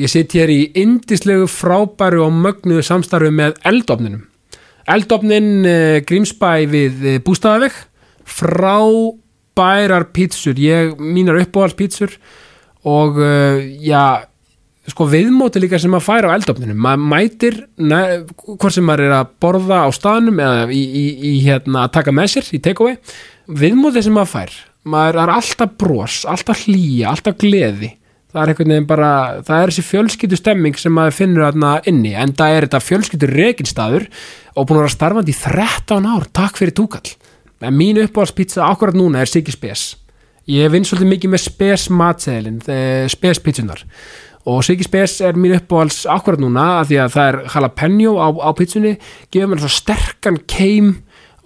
Ég sitt hér í indislegu frábæru og mögnuðu samstarfi með eldofninum. Eldofnin uh, Grímsbæ við uh, Bústaðaveg, frábærar pítsur, ég, mínar uppáhaldspítsur og uh, já, sko viðmóti líka sem maður fær á eldofninum. Maður mætir, ne, hvort sem maður er að borða á staðnum eða í, í, í hérna að taka með sér í takeaway, viðmóti sem maður fær, maður er alltaf bros, alltaf hlýja, alltaf gleði það er einhvern veginn bara, það er þessi fjölskyttu stemming sem maður finnur þarna inni en það er þetta fjölskyttu reginstaður og búin að vera starfandi í 13 ár. Takk fyrir túkall. En mín uppáhaldspizza akkurat núna er Siggi Spes. Ég vinn svolítið mikið með Spes matseðilin, Spes pizzunar og Siggi Spes er mín uppáhalds akkurat núna að því að það er jalapeno á, á pizzunni, gefur mér svo sterkan keim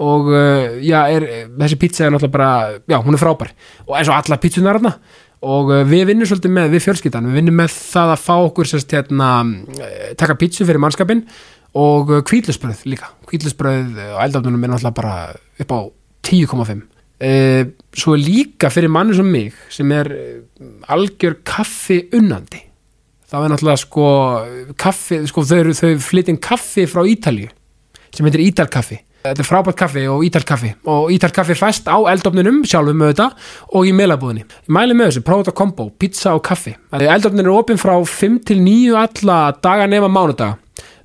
og uh, já, er, þessi pizza er náttúrulega bara já, hún er frábær. Og eins og alla pizzunar þarna og uh, við vinnum svolítið með, við fjölskyldan við vinnum með það að fá okkur sérst, hérna, eh, taka pítsu fyrir mannskapin og kvíðlusbröð líka. Kvíðlusbröð og eldafnunum er náttúrulega bara upp á 10,5 uh, svo líka fyrir manni sem mig sem er eh, algjör kaffi unnandi það er náttúrulega sko kaffi, sko þau, þau flytjum kaffi frá Ítalju sem heitir Ítalkaffi þetta er frábært kaffi og ítalkaffi og ítalkaffi fæst á eldofninum sjálfum þetta og í meilabúðinni ég mæli með þessu, prófa þetta kombo, pizza og kaffi. Eldofnin er opinn frá 5 til 9 alla daga nema mánudaga.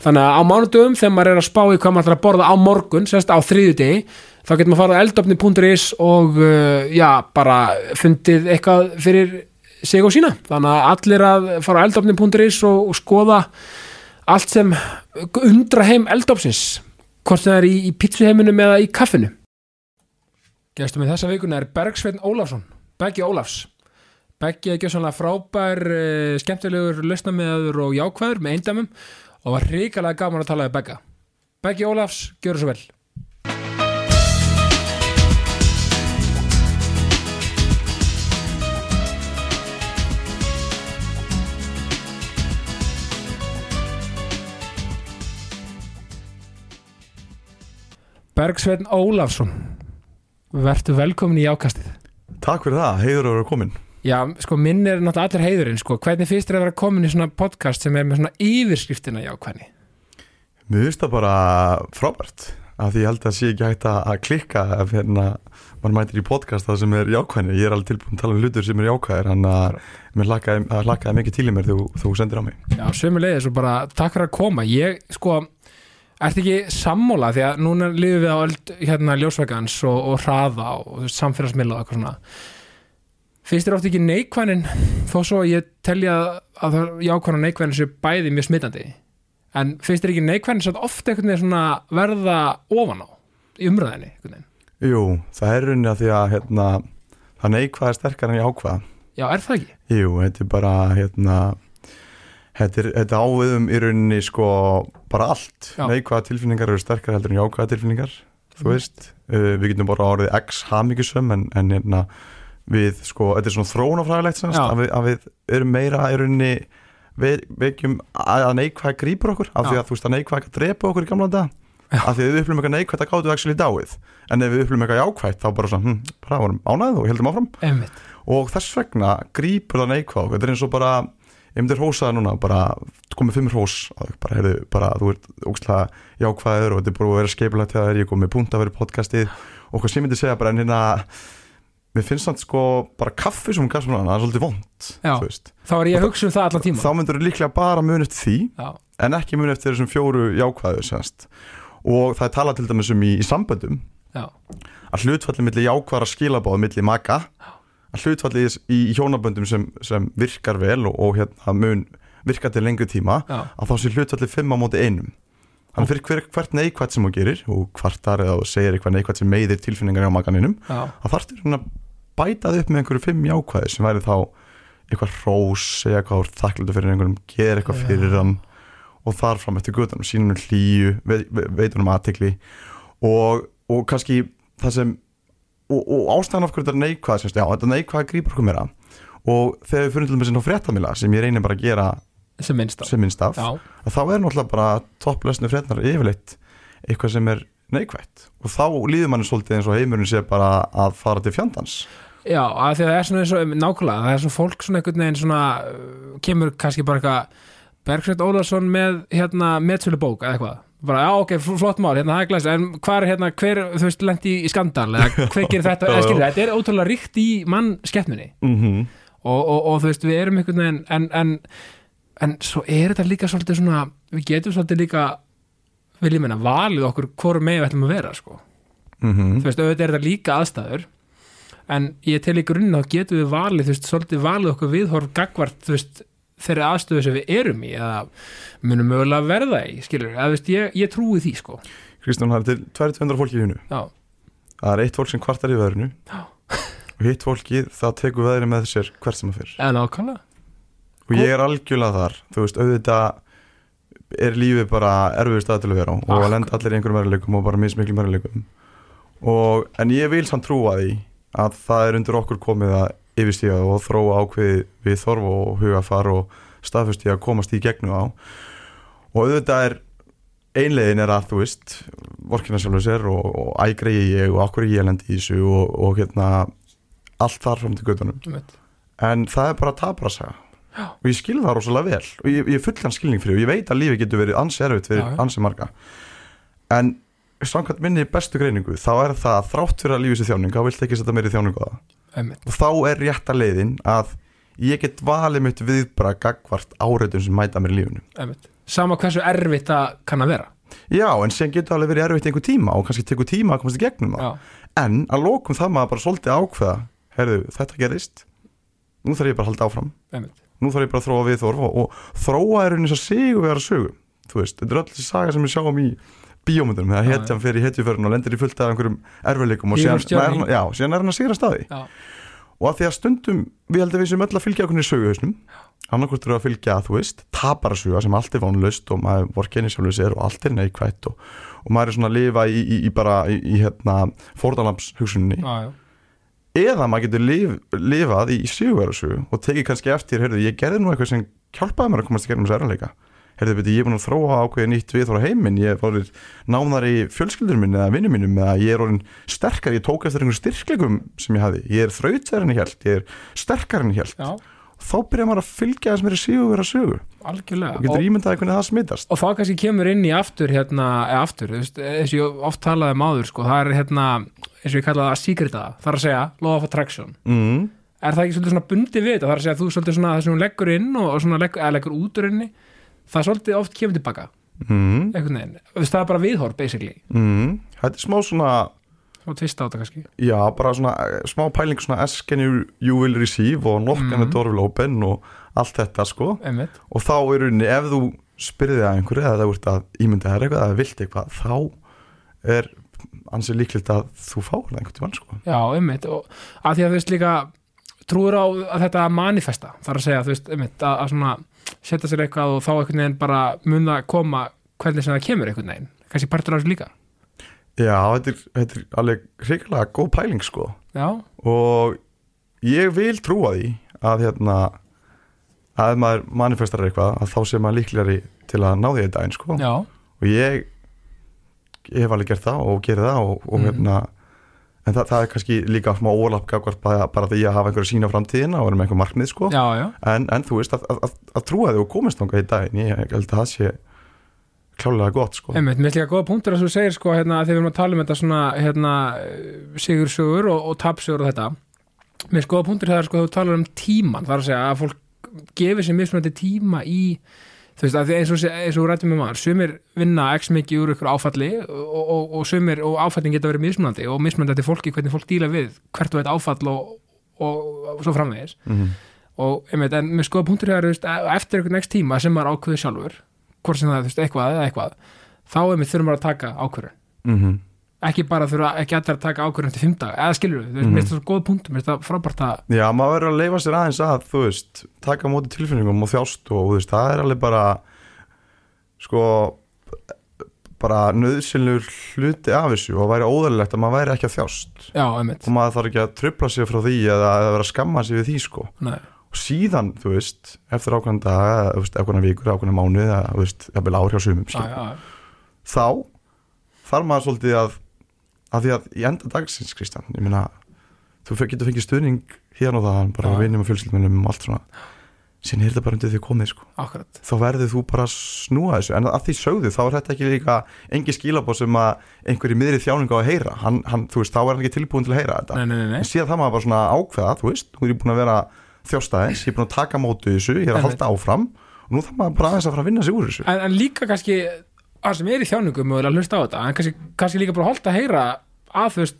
Þannig að á mánudögum þegar maður er að spá í hvað maður ætlar að borða á morgun, sérst á þriðu degi þá getur maður að fara á eldofni.is og uh, já, bara fundið eitthvað fyrir sig og sína. Þannig að allir að fara á eldofni.is og, og skoða allt sem undra heim eldofsins hvort það er í, í pítsuheiminum eða í kaffinu? Gæstum við þessa vikuna er Bergsveitn Ólafsson Beggi Ólafs. Beggi er ekki svona frábær uh, skemmtilegur lausnamiðaður og jákvæður með eindamum og var hrikalega gaman að tala við Begga. Beggi Ólafs, gjör svo vel Bergsveitn Ólafsson. Vertu velkomin í ákastið Takk fyrir það, heiður að vera komin Já, sko minn er náttúrulega allir heiðurinn sko. Hvernig finnst þér að vera komin í svona podcast sem er með svona yfirskriftina jákvæðni? Mér finnst það bara frábært af því ég held að sé ekki hægt að klikka ef hérna mann mætir í podcast það sem er jákvæðni. Ég er alveg tilbúin að tala um hlutur sem er jákvæðir en að mér lakaði, lakaði mikið til í mér þegar þú sendir á mig. Já, sömulegis og bara takk fyrir að koma. Ég, sko, ert ekki sammála því að núna liðum við á öll hérna ljósvegans og, og hraða og samfélagsmiðla og eitthvað svona? Finnst þér oft ekki neikvæðin þó svo ég telja að jákvæðin og neikvæðin séu bæði mjög smittandi en finnst þér ekki neikvæðin svo ofta verða ofan á í umröðinni Jú, það er rauninni að því að hérna, það neikvæð er sterkar en jákvæð Já, er það ekki? Jú, þetta er bara hérna, þetta þetta áviðum í rauninni sko bara allt, neikvæða tilfinningar eru sterkar heldur en jákvæða tilfinningar þú Mhm. veist, uh, við getum bara orðið x hamingjusum en, en hérna við sko, þetta er svona Já. að, að við erum meira í rauninni við veikjum að að neikvæða grípur okkur, af því Já. að þú veist að neikvæða ekki drepa okkur í gamla dag af því að við upplum eitthvað neikvægt að gátu við actually dáið en ef við upplum eitthvað jákvægt þá bara svona, hm, bara vorum ánægð og heldum áfram Einmitt. og þess vegna grípur það neikvæð okkur, þetta er eins og bara ég myndir hósaði núna, bara komið fimm þig, bara, heyrðu, bara þú ert ógslag jákvæður og þetta er bara að vera skeipilægt þegar ég komið punkt að vera í podcastið og hvað sem ég myndi segja bara en hérna mér finnst það sko bara kaffi sem hún gaf sem hann, það er svolítið vond Já. Þá er ég að hugsa um það allan tíma þá myndur þú líklega bara muni eftir því Já, en ekki muni eftir þessum fjóru jákvæðu semst. og það er talað til dæmis um í, í samböndum já, að hlutfalli milli jákvæðara skilabáð milli maka að hlutfalli í, hjónaböndum sem, sem virkar vel og, og hérna mun virka til lengri tíma já, að þá sé hlutfalli 5 á móti einum. Þannig fyrir hver, hvert neikvætt sem þú gerir og hvartar eða þú segir eitthvað neikvætt sem meiðir tilfinningar á makaninum já, að þarftir svona bætað upp með einhverju 5 jákvæðir sem væri þá eitthvað rós, segja hvað þú ert þakkláttur fyrir einhverjum, gera eitthvað fyrir hann og þar fram eftir gutanum, sínum hlýju ve, ve, veitunum aðtekli og, og kannski það sem og, og ástæðan af hverju þetta er neikvæð semst, já, þetta neikvæð grípur okkur meira. Og þegar við fyrir til með sinna fréttamila sem ég reynir bara að gera sem minnst á sem minnst af Já, að þá er náttúrulega bara topplösnu frétnar yfirleitt eitthvað sem er neikvætt. Og þá líður manni svolítið eins og heimurinn sé bara að fara til fjandans. Já, að því að það er svona eins og nákvæmlega, það er svona fólk svona einhvern veginn svona kemur kannski bara eitthvað Bergsveit Ólason með hérna metsölu bók eða eitthvað bara, já ok, fl- flott mál, hérna það er glæst en hvað er hérna, hver, þú veist, lendi í skandal eða hver gerir þetta, eða skilur þetta er ótrúlega ríkt í mann skeppninni mm og, og, og þú veist, við erum einhvern veginn en, en, en svo er þetta líka svolítið svona, við getum svolítið líka vil ég meina, valið okkur hvort megin við ætlum að vera, sko. -hmm. þú veist, auðvitað er þetta líka aðstæður en ég tel í grunn þá getum við valið, þú veist, svolítið valið okkur viðhorf gagvart, þú veist, þeirri aðstöðu sem við erum í, eða munum mögulega verða í, skilur, eða veist, ég, ég trúi því, sko, Kristján, það er til 200 fólki í húnu Það er eitt fólk sem kvartar í veðrinu Já. og hitt fólki það tekur veðrinu með sér hvert sem það fyrir og ég er algjörlega þar, þú veist, auðvitað er lífið bara erfiður stað til að vera á og að lenda allir í einhverjum verðleikum og bara mismiklu verðleikum og, en ég vil samt trúa því að það er undir okkur komið að yfirstíga og þróa ákveði við þorf og hugafar og staðfesti að komast í gegnum á. Og auðvitað er einlegin er að þú veist vorkina sjálfur sér og, og ægreiði ég og okkur ég lendi í þessu og, og hérna allt þar fram til Einmitt. en það er bara taparasaga Já. og ég skil það rosalega vel. Og ég, ég fullan skilning fyrir og ég veit að lífi getur verið ansi erfitt fyrir Já, ansi marga. En samkvæmt minni bestu greiningu þá er það að þrátt fyrir að lífi sér þjáning þá vilt ekki setja meiri þjáningu á það og þá er rétta leiðin að ég get valið mitt viðbara gagvart áreitun sem mæta mér í einmitt. Sama hversu erfitt það kann að vera. Já en sem getur alveg verið erfitt einhver tíma og kannski tekur tíma að komast í gegnum það. Já, en að lokum það maður bara svolítið ákveða heyrðu þetta gerist nú þarf ég bara að halda áfram. Einmitt, nú þarf ég bara að þróa viðþorf og, og þróa er eins og sigur við að sögu þú veist, þetta er öll þessi saga sem við sjáum í bíómyndunum, þegar hetjan fer í hetjuförun og lendir í fullt af einhverjum erfileikum og síðan, síðan er hann að sigra staði já, og að því að stundum, við heldum við sem öll að fylgja okkur í söguhausnum. Annarkvort eru að fylgja, þú veist, taparasuga sem allt er vonlaust og maður vorkenni sjálfur sér og allt er neikvætt og, og maður er svona að lifa í, í, í bara í, í hérna, já, eða maður getur lif, lifað í sigurverðarsögu og tekið kannski eftir, heyrðu, ég gerði nú eitthvað sem hjálpaði mér að komast í gegnum þessu erðanleika heyrðu, beti, ég er búin að þróa ákveðið nýtt við þóra heiminn, ég er orðið nánar í fjölskyldur minn eða vinnum mínum eða ég er orðin sterkar, ég tók eftir einhverjum styrklegum sem ég hafði, ég er þrautæður en ég held ég er sterkar en ég held. Þá byrjar maður að fylgja þess meiri sigurverðarsögu og algjörlega. Getur ímyndaði hvernig það smitast. og þá kannski kemur inn í aftur hérna, eða aftur, eins og ég oft talaði um áður, sko, það er hérna eins og ég kallaði það secreta, það er að segja law of attraction, mm. er það ekki svolítið svona bundið við það er að segja að þú svolítið svona hún leggur inn og, og svona leggur, eða leggur út úr inni, það svolítið oft kemur tilbaka Mm. það er bara viðhorf basically, Mm. þetta er smá svona og tvist á þetta kannski. Já, bara svona eh, smá pæling svona ask and you, you will receive? og knock and the Mhm. door will open og allt þetta sko. Einmitt, og þá er rauninni ef þú spyrðið að einhverju eða þú ert að ímynda þér eitthvað eða vilt eitthvað þá er ansið líklegt að þú það einhvern tímann sko. Já, einmitt. Og að því að þú veist líka trúur á þetta manifesta þar að segja, þú veist, einmitt, að, að svona setja sér eitthvað og þá einhvern veginn bara mun að koma hvernig sem það kemur einhvern veginn, kannski partur af þessu líka. Já, þetta er, þetta er alveg hrikalega góð pæling sko. Já, og ég vil trúa því að hérna að maður manifestar eitthvað að þá sé maður líklegari til að ná því þetta einn sko. Já, og ég ég hef alveg gert það og gerði það og, og Mhm. hérna en það, það er kannski líka smá ólapp bara, bara því að hafa einhverju sína framtíðina og vera með einhver markmið sko. Já, já. En, en þú veist að, að, að, að trúa þig og komist þangað í daginn ég held að það sé klálega gott sko. Mér finnst líka góða punktur að þú segir sko hérna, þegar við erum að tala um þetta svona hérna, sigursögur og, og tapsögur og þetta. Mér finnst góða punktur er sko þegar þú talar um tíman þar að segja að fólk gefi sér mismunandi tíma í þú veist að eins og, eins og við rættum með maður sumir vinna x mikið úr ykkur áfalli og, og, og sumir og áfallin geta verið mismunandi og mismunandi til fólki hvernig fólk díla við hvert og eitt áfall og, svo framvegis. Mm og einmitt, en með skoða punktur hér að- eftir einhvern next tíma sem maður ákveður sjálfur hvort sem það er eitthvað eða eitthvað þá einmitt þurfum maður að taka ákvörðun. -hmm. Ekki bara þurfa ekki allir að taka ákvörðun til fimm dag eða skilur þú Mhm. mér finnst það svo góð punktur mér finnst það frábært að, Já, maður verður að leifa sér aðeins að þú veist, taka móti tilfinningum og þjást og þú veist, það er alveg bara sko bara nöðsynlur hluti af þessu og væri óðurlegt að maður væri ekki að þjást. Já, einmitt. Og maður þarf ekki að trubla sig frá því eða að vera að skamma sig við því sko. Nei, og síðan, þú veist, eftir ákvæmda já, þá þarf maður svolítið að að því að í enda dagsins, Kristján, ég meina þú getur fengið stuðning hérna og það, bara Já. vinum og fjölskyldmennum og allt svona. Síðan er þetta bara undir því komið sko. Akkurat. Þá verður þú bara snúa þessu. En að því sögðu þá er þetta ekki líka engi skilabóð sem að einhver í miðri þjáningu á að heyra. Hann, hann, þú veist, þá er hann ekki tilbúin til að heyra þetta. Nei, nei, nei, nei. en síðan það maður bara svona ákveða, þú veist þú er búin að vera þjóstaðins, ég er búin að taka mótu þessu, ég er að halda áfram og nú þarf maður bara aðeins að fara að vinna sig úr þessu. En, en líka kannski að sem er í þjáningum mögulega að hlusta á þetta en kannski, kannski líka bara holdt að heyra að þú veist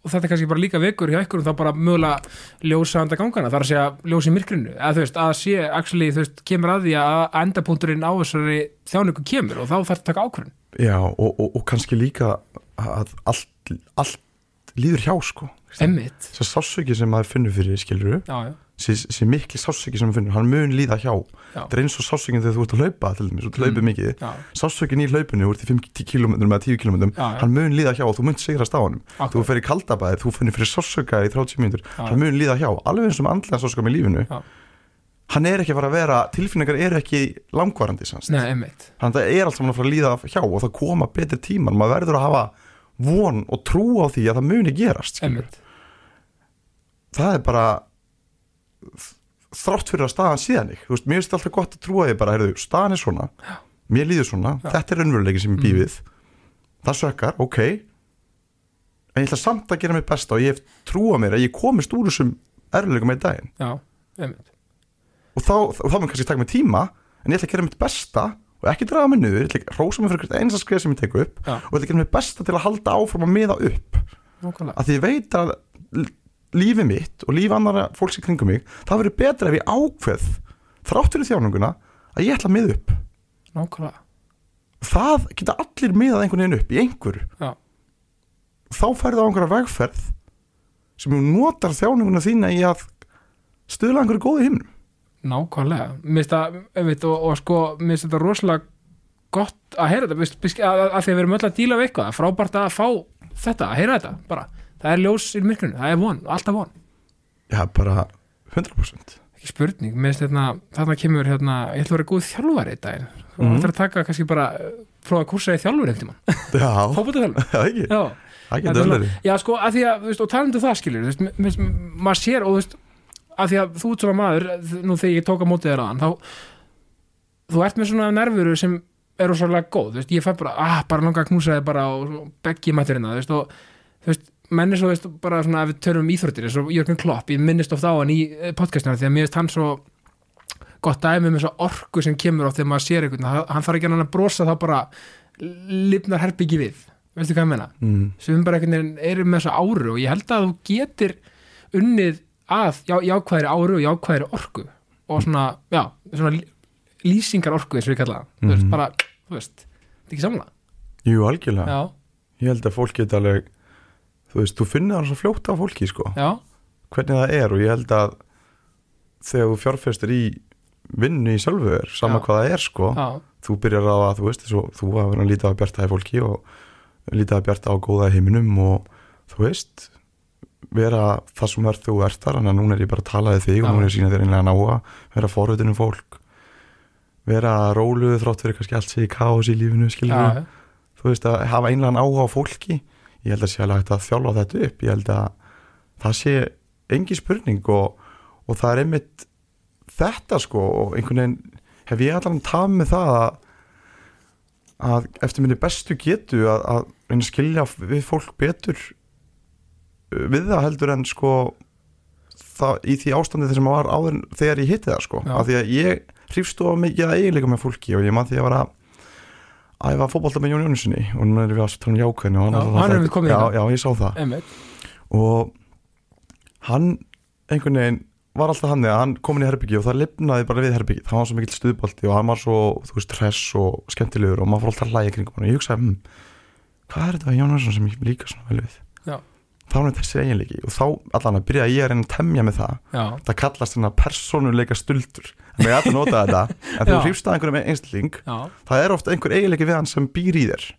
og þetta er kannski bara líka vikur hjá ykkur þá bara mögulega ljósa anda gangana þar að segja ljósa í myrkrinu. Eða þú veist að sé actually þú veist kemur að því að endapunkturinn á þessari þjáningu kemur og þá þarf að taka ákvörðun. Já, og, og, og kannski líka að allt, allt líður hjá sko emmitt að sásöki sem maður finnur fyrir skiluru já, já, þessi mikli sásöki sem maður finnur, hann mun líða hjá. Já. það er eins og sásökin þegar þú ert að hlaupa til dæmis, þú hlaupa Mm. mikið. Sásökin í hlaupinu, þú ert í 5 km eða 10 km, hann mun líða hjá og þú mun sigrast á honum, þú akkurat, fer í kaldabæðir þú finnir fyrir sásöka í 30 mínútur Já. hann mun líða hjá, alveg eins og andlega sásöka með lífinu. Já. hann er ekki að fara að vera tilfinningar eru ekki langvarandi þannig að það er allt saman að fara að líða hjá og það koma betri tímar, maður verður að hafa von og trú á því að það muni gerast það er bara þrátt fyrir að staðan síðan ég veist, mér finnst alltaf gott að trúa því bara heyrðu, staðan er svona, mér líður svona Já. þetta er raunveruleikin sem ég Mm. bý við. Það sökkar, ok. En ég ætla samt að gera mitt besta og ég hef trúa mér að ég komist úr þessum erfileikum með daginn. Já, og þá, þá, þá mun kannski taka mig tíma en ég ætla að gera mitt besta og ekki draga mig niður, ég ætla að rósa mig fyrir hvert einasta skrið sem ég teku upp Já. og ég ætla að gera mitt besta til að halda áfram að miða upp. Nákvæmlega, að því ég veit að lífið mitt og lífið annara fólks í kringum mig það verður betra ef ég ákveð þrátt fyrir þjánunguna að ég ætla að miða upp. Nákvæmlega. Það geta allir miðað einhvern veginn upp í einhverju. Já. þá færðu á einhverja vegferð sem notar þjánunguna þína í að stuðla einhverju góðu himnum Nákvæmlega, mér finnst það einmitt, og, og sko, mér finnst þetta rosalega gott að heyra þetta, að, að, því að við erum öll að díla við eitthvað, er frábært að fá þetta, að heyra þetta, bara. Það er ljós í myrkrinu, það er von, alltaf von. Já bara 100% ekki spurning, mér finnst hérna þarna kemur hérna, ég ætla að vera góð þjálfari í daginn, þú Mhm. ætlar að taka kannski bara prófa að kursa í þjálfur einhvern tímann, já, það ekki. Já, Þetta er alveg Já, sko, að því að, veist, og talandu það skilur, veist, maður sér og veist, að því að þú ert svona maður nú þegar ég tók á mótið þér aðan þá, þú ert með svona nervuru sem er rosalega góð, þú veist, ég fæ bara ah, bara langa að knúsa þig bara og beggi mættirina, þú veist, og þú veist menn er svo, þú veist, bara svona ef við törum um íþróttir eins og Jörgen Klopp, ég minnist oft á hann í eh, podcastinu því að mér finnst hann svo gott dæmi með svo orku sem kemur á þegar maður sér einhvern, hann þarf ekki hann að brosa þá bara lifnar herbyggi við veistu hvað ég meina? mm. sem bara einhvern veginn eru með þessa áru og ég held að þú getur unnið að já, jákvæðri áru og jákvæðri orku og svona, já, svona lýsingar orku eins og við kalla það, þú veist, Mhm. bara, þú veist þetta er ekki samla, jú, algjörlega. Já, ég held að fólk geta alveg þú veist, þú finnir það svo fljótt á fólki sko. Já. Hvernig það er og ég held að þegar þú fjárfestir í vinnu í sjálfu er, sama hvað það er sko, þú byrjar á að þú veist, svo, þú að vera að líta á bjarta í fólki og líta að bjarta á góða heiminum og þú veist vera það sem þú ert þar en núna er ég bara að tala þig og Já. núna er ég að sína þér einlega náa vera forröðin um fólk. Vera róluð þrátt fyrir kannski allt sé í kaos í lífinu já, þú veist að hafa einlega áhuga á fólki. Ég held að sé alveg að þjálfa þetta upp. Ég held að það sé engi spurning og, og það er einmitt þetta sko og einhvern veginn hef ég allan tafð með það að, að eftir minni bestu getu að, að að skilja við fólk betur við það heldur en sko það, í því ástandi þessum var áður þegar ég hitti það sko Já. af því að ég hrýfst of mikið að eiginleika með fólki og ég man því að ég var að æfa fótbolta með Jón Jónusinni og núna erum við að tala um jákvæðinu og Já, hann er við komið í já, það. já, ég sá það einmitt og hann einhvern veginn var alltaf hann að hann kom inn í herbyggi og það lifnaði bara við herbyggi það var svo mikill stuðbalti og hann var svo þú veist, hress og skemmtilegur og maður fór alltaf að hlæja kringum hann og ég hugsaði, hm, hvað er þetta við Jón Jónsson sem ég líka svona vel við. Þá hann þessi eiginleiki og þá allan að byrja ég að reyna að temja með það. Já, það kallast hérna persónuleika stuldur en ég ætla að nota þetta en þegar þú hrýfst að einhverjum einsling já, það er ofta einhver eiginleiki við hann sem býr í þér.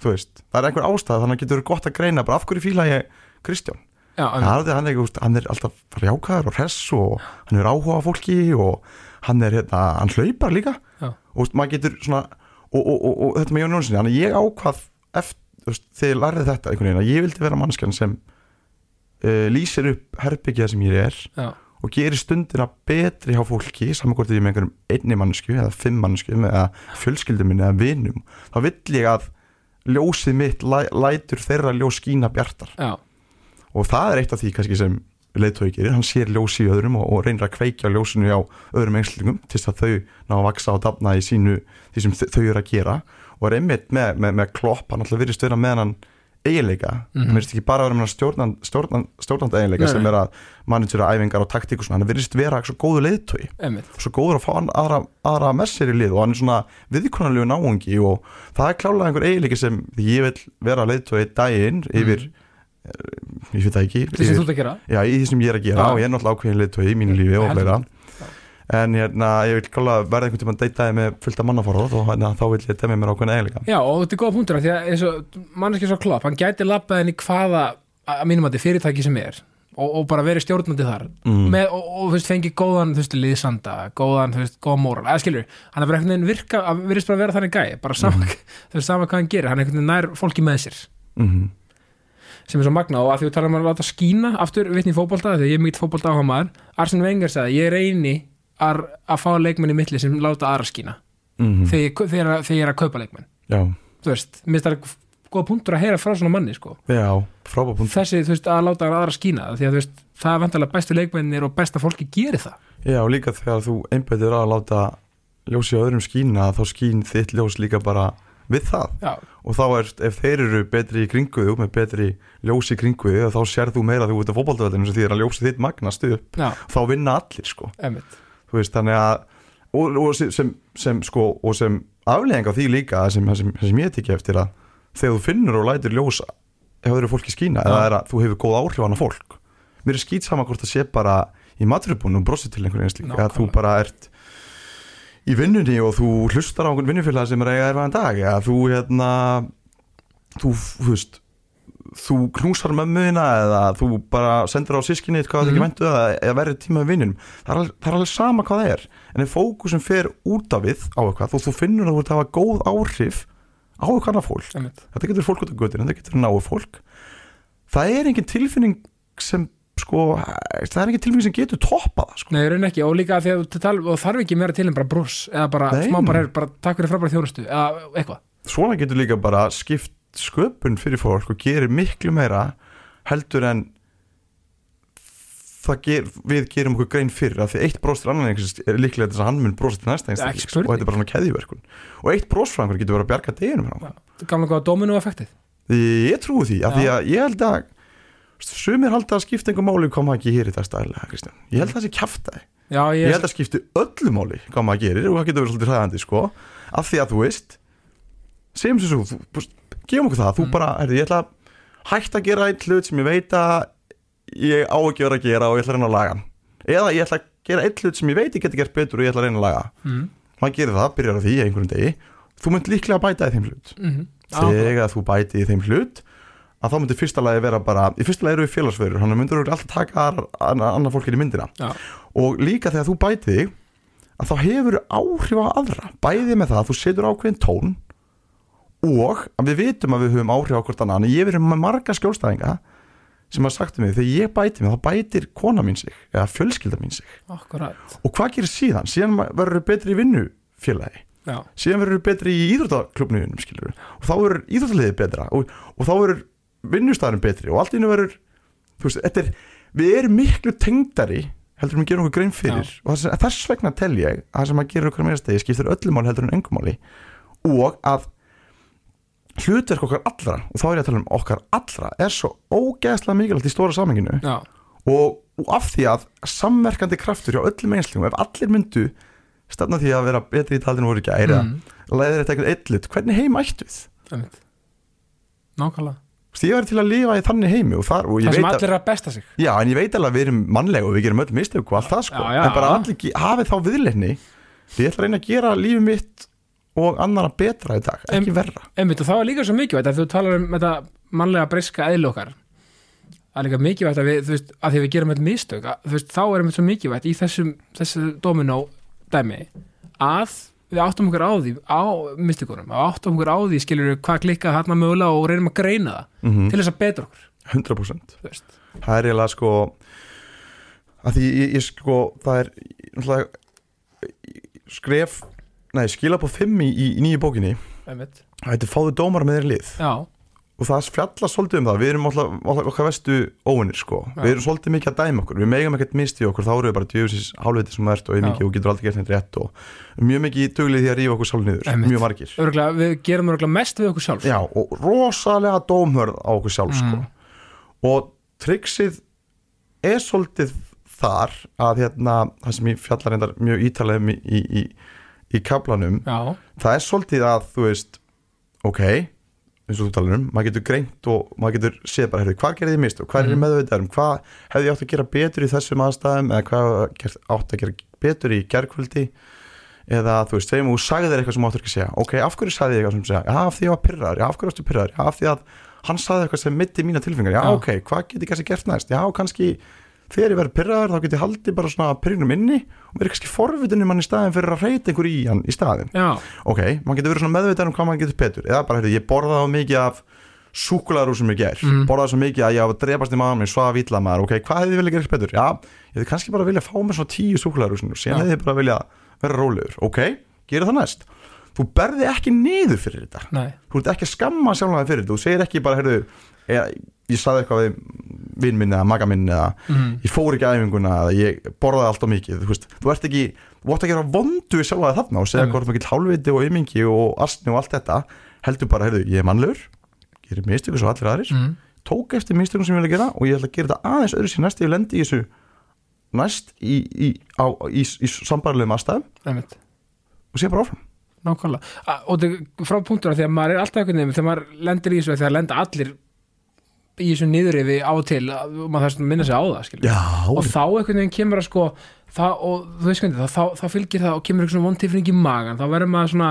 Veist, það er einhver ástæð þannig að getur gott að greina bara af hverju fíla ég Kristján. Já, hann, er, hann er alltaf jákvæður og hress og hann er áhuga fólki og hann er hérna, hann hlaupar líka. Og veist, getur svona og, og, og, og þetta með Jón að ég ákvað eftir, þegar ég lærði þetta einhvern veginn að ég vildi vera mannskjan sem uh, lýsir upp herbyggja sem ég er já, og gerir stundina betri hjá fólki saman hvort ég er með einhverjum einni mannsku eða fimm mannsku eða fjölskyldum minni eða vinum þá vill ég að ljósið mitt læ, lætur þeirra ljós skína bjartar. Já, og það er eitt af því kannski sem leiðtói gerir, hann sér ljósi í öðrum og, og reynir að kveikja ljósinu á öðrum einslingum til þess að þau ná að vaksa og dafna í sínu því sem þau eru að gera og er einmitt með, með, með klopp hann alltaf virðist vera með hann eiginleika, Mhm. hann virðist ekki bara vera með hann stjórnan, stjórnan, stjórnandi eiginleika sem er að managera æfingar og taktík og svona, hann virðist vera svo góðu einmitt svo góður að fá hann aðra, aðra með sér í lið og hann er svona viðkonarlegu náungi og það er klálega einhver eiginleiki sem ég vil vera leiðtói daginn yfir, mm. ég veit það ekki yfir, ert að gera já, í því sem ég er að gera Já. og ég er náttúrulega ákveðin leiðtói í mínu lífi og fleira. En hérna, ég vil klálega verða einhvern tímann deytaði með fullta mannaforðað og hérna, þá vil ég demja mér ákveðin eiginleika. Já, og þetta er góða punktur af því að manneskja svo klopp, hann gæti labbað henni hvaða að mínum að þetta fyrirtæki sem er og, og bara verið stjórnandi þar. Mm. með, og, og veist, fengi góðan veist, liðsanda, góðan, góðan móral. Eða skilur, hann er bara einhvern veginn virka að virðist bara vera þannig gæi, bara sama, þú veist, sama hvað hann gerir, hann er einhvern veginn nær fólki með sér. Mm sem er svo magna og að því við talarum að láta skína aftur vitni í fótbolta, þegar ég er mikið fótbolta áhuga maður Arsene Wenger sagði, ég reyni að, að fá leikmenn í milli sem láta aðra skína. -hmm. þegar, þegar, þegar ég er að kaupa leikmenn. Já, þú veist, mér finnst það er góða punktur að heyra frá svona manni sko. já, þessi, veist, að láta aðra skína því að veist, það er vantarlega bestu leikmennir og besta fólki gerir það. Já, líka þegar þú einbættir að láta ljósi á öðrum skína þá skín þitt ljós líka bara við það. Já, og þá er, ef þeir eru betri í kringuðu með betri ljós í kringuðu þá sér þú meira þegar þú ert á fótboltaveldinu sem því að ljósið þitt magnast upp. Já, þá vinna allir sko. Emmitt þú veist þannig að og, og sem, sem, sko og sem afleðing á því líka sem, sem, sem ég tekja eftir að þegar þú finnur og lætur ljós ef öðru fólki skína eða er að þú hefur góð áhrif á hana fólk mér er skýt sama hvort það sé bara í maturubunum brosið til einhverjum einslík eða þú bara ert í vinnunni og þú hlustar á einhvern vinnufélag sem er að eiga erfaðan dag eða þú hérna þú, þú veist þú knúsar mömmuðina eða þú bara sendir á sískinni hvað það Mhm. ekki væntu eða, eða verður tíma við vinnunum það það er alveg sama hvað það er en ef fókusum fer út af við á eitthvað þú, þú finnur að þú ert að hafa góð áhrif á eitthvað annað fólk emmitt, þetta getur fólk út af göttin, þetta getur náu fólk. Það er engin tilfinning sem sko, það er engin tilfinning sem getur toppað það sko. nei, raun ekki og líka því að þú þarf ekki meira til en bara brús eða bara Nei, smá bara, bara takk fyrir frábæra þjónustu eða eitthvað, svona getur líka bara skipt sköpun fyrir fólk og gerir miklu meira heldur en ger, við gerum okkur grein fyrir að því eitt bros til annan einhvers er líklega þess að hann mun brosa til næsta Ekki einstakling og þetta er bara svona keðjuverkun. Og eitt brosfræðingur getur verið að bjarga deginum hérna. gamla góða domino effektið. Ég trúi því, af Já. því að ég held að sumir halda að skipta einhver máli hvað maður gerir það stæðilega, Kristján. Ég held að það sé kjaftaði, já, ég, ég held að skipti öllu máli hvað maður gerir og það getur verið svolítið hræðandi sko, af því að þú veist segjum sem svo, gefum okkur það. Þú Mm. bara, herri, ég ætla hætta að gera einn hlut sem ég veit að ég á ekki verið að gera og ég ætla að reyna að laga eða ég ætla að gera einn hlut sem ég veit ég geti gert betur og ég ætla að reyna að laga. Mm, maður gerir það, byrjar á því einhverjum degi. Þú mynd líklega að bæta í þeim hlut. Mm, þegar þú bæti í þeim hlut að þá myndir fyrsta lagi vera bara í fyrsta lagi eru við félagsverður, hann myndir alltaf taka annar fólk inn í myndina. Já, og líka þegar þú bæti þig að þá hefur áhrif á aðra. Bæði með það að þú setur ákveðin tón og að við vitum að við höfum áhrif á hvort annan en ég verið með marga skjólstæðinga sem hafa sagt um mig, þegar ég bæti mig þá bætir kona mín sig, eða fjölskylda mín sig. Akkurat. Og hvað gerir síðan? síðan verður betri í vinnufélagi. Já, síðan verður betri í íþróttaklubnum skilur og þá verður íþróttaliðið betra. Og, og þá verður vinnustæðurinn betri. Og allt í hennu verður veist, er, við erum miklu tengdari heldur um að gera okkur grein fyrir. Og þess, þess vegna tel ég að það sem að gera okkur meira stegi skiptir öllu mál heldur en engum máli. Og að hlutverk okkar allra og þá er ég að tala um okkar allra er svo ógeðslega mikilvægt í stóra samenginu já, og, og af því að samverkandi kraftur hjá öllum einslingum ef allir myndu stefna því að vera betri í taldinu voru ekki að eira mm, leiðir þetta eitthvað eitthvað, hvernig heim ættu emmitt nákvæmlega, veist, Ég verði til að lifa í þannig heimi og, þar, og það sem allir er að besta sig. Að, já, en ég veit alveg að við erum mannlega og við gerum öll mistök og allt það sko, Já, já. en bara allir ge- hafið þá viðleikni því ég ætla að reyna að gera lífið mitt og annara betra í dag, ekki En- verra. Einmitt, og það var líka svo mikilvægt að þú talar um þetta mannlega breyska eðli okkar. Það er líka mikilvægt að við, veist, að því við gerum þetta mistök, að, veist, þá er einmitt svo mikilvægt í þessum, þessu dominó dæmi, að við áttum okkur á því, á mistikunum að áttum okkur á því, skilur við hvað klikkað þarna mögulega og reynum að greina það mm til þess að betra okkur 100% þú veist. það er eiginlega sko að því ég, ég sko það er skref nei, skila på 5 í, í nýju bókinni. Einmitt. það heitir fáðu dómar með þeirri lið. Já, og það fjalla svolítið um það. Við erum alltaf, alltaf okkar vestu óvinnir sko. Við erum svolítið mikið að dæma okkur. Við megum ekkert misti okkur, þá erum við bara djöfisins hálfviti sem ert og Já. einmikið og getur aldrei gert neitt rétt og mjög mikið duglið því að rífa okkur sjálf niður. Einmitt. mjög margir. Örgulega, við gerum örgulega mest við okkur sjálf. Já, og rosalega dómhörð á okkur sjálf sko. Mm. og triksið er svolítið þar að hérna, það sem ég fjallar reyndar mjög ítalegum í, í, í, í kaplanum, já, það er svolítið að þú veist, ok eins og þú talar um, maður getur greint og maður getur séð bara, heyrðu, hvað gerði ég mist og hvað er ég Mhm. meðvitað um, hvað hefði ég átt að gera betur í þessum aðstæðum eða hvað gert, átt að gera betur í gerkvöldi eða þú veist, segjum og sagði þér eitthvað sem áttur ekki að segja ok, af hverju sagði ég eitthvað sem segja, já, af því ég var pyrraður já, af hverju varstu pyrraður, já, af því að hann sagði eitthvað sem mitti mína tilfingar, já, Já. ok, hvað get ég kannski gert næst, já, kannski þegar ég verið pyrraður, þá get ég haldið bara svona pyrrinum inni og verið kannski forvitin um hann í staðin fyrir að reyta einhver í hann í staðin já, ok, maður getur verið svona meðvitað um hvað maður getur betur. Eða bara, heyrðu, ég borðaði á mikið af súkulæður sem ég ger, Mm. borðaði svo mikið að ég var að drepast í maður minn, svaf ítla maður. Ok, hvað hefði ég viljað gera betur? Já, ég hefði kannski bara viljað fá mér svona tíu og síðan Já. hefði ég bara viljað vera rólegur. Ok, gera það næst. Þú berði ekki niður fyrir þetta. Nei. Þú ert ekki að skamma sjálfnaði fyrir þetta. Þú segir ekki bara, heyrðu ég, saði eitthvað við vinn minn eða maga minn eða mm. ég fór ekki að æfinguna eða ég borðaði allt of mikið þú, veist, þú ert ekki, þú ert ekki að vondu við sjálfa þarna og segja Einmitt. hvort maður hálfviti og ymingi og astni og allt þetta heldur bara, heyrðu, ég er mannlegur gerir mistöku svo allir aðrir Mm. tók eftir mistökum sem ég vil gera og ég ætla að gera þetta aðeins öðru sér næst ég lendi í þessu næst í, í, á, í, í sambarlegum aðstæðum og sé bara áfram Nákvæmlega, og frá punktur að því að maður er alltaf einhvern veginn, þegar maður lendir í þessu þegar lenda allir í þessu niður yfir á og til, að maður þarf að minna sig á það. Já, og þá einhvern veginn kemur að sko það, og þú veist hvernig, þá, þá, þá fylgir það og kemur eitthvað svona vontilfinning í magan, þá verður maður svona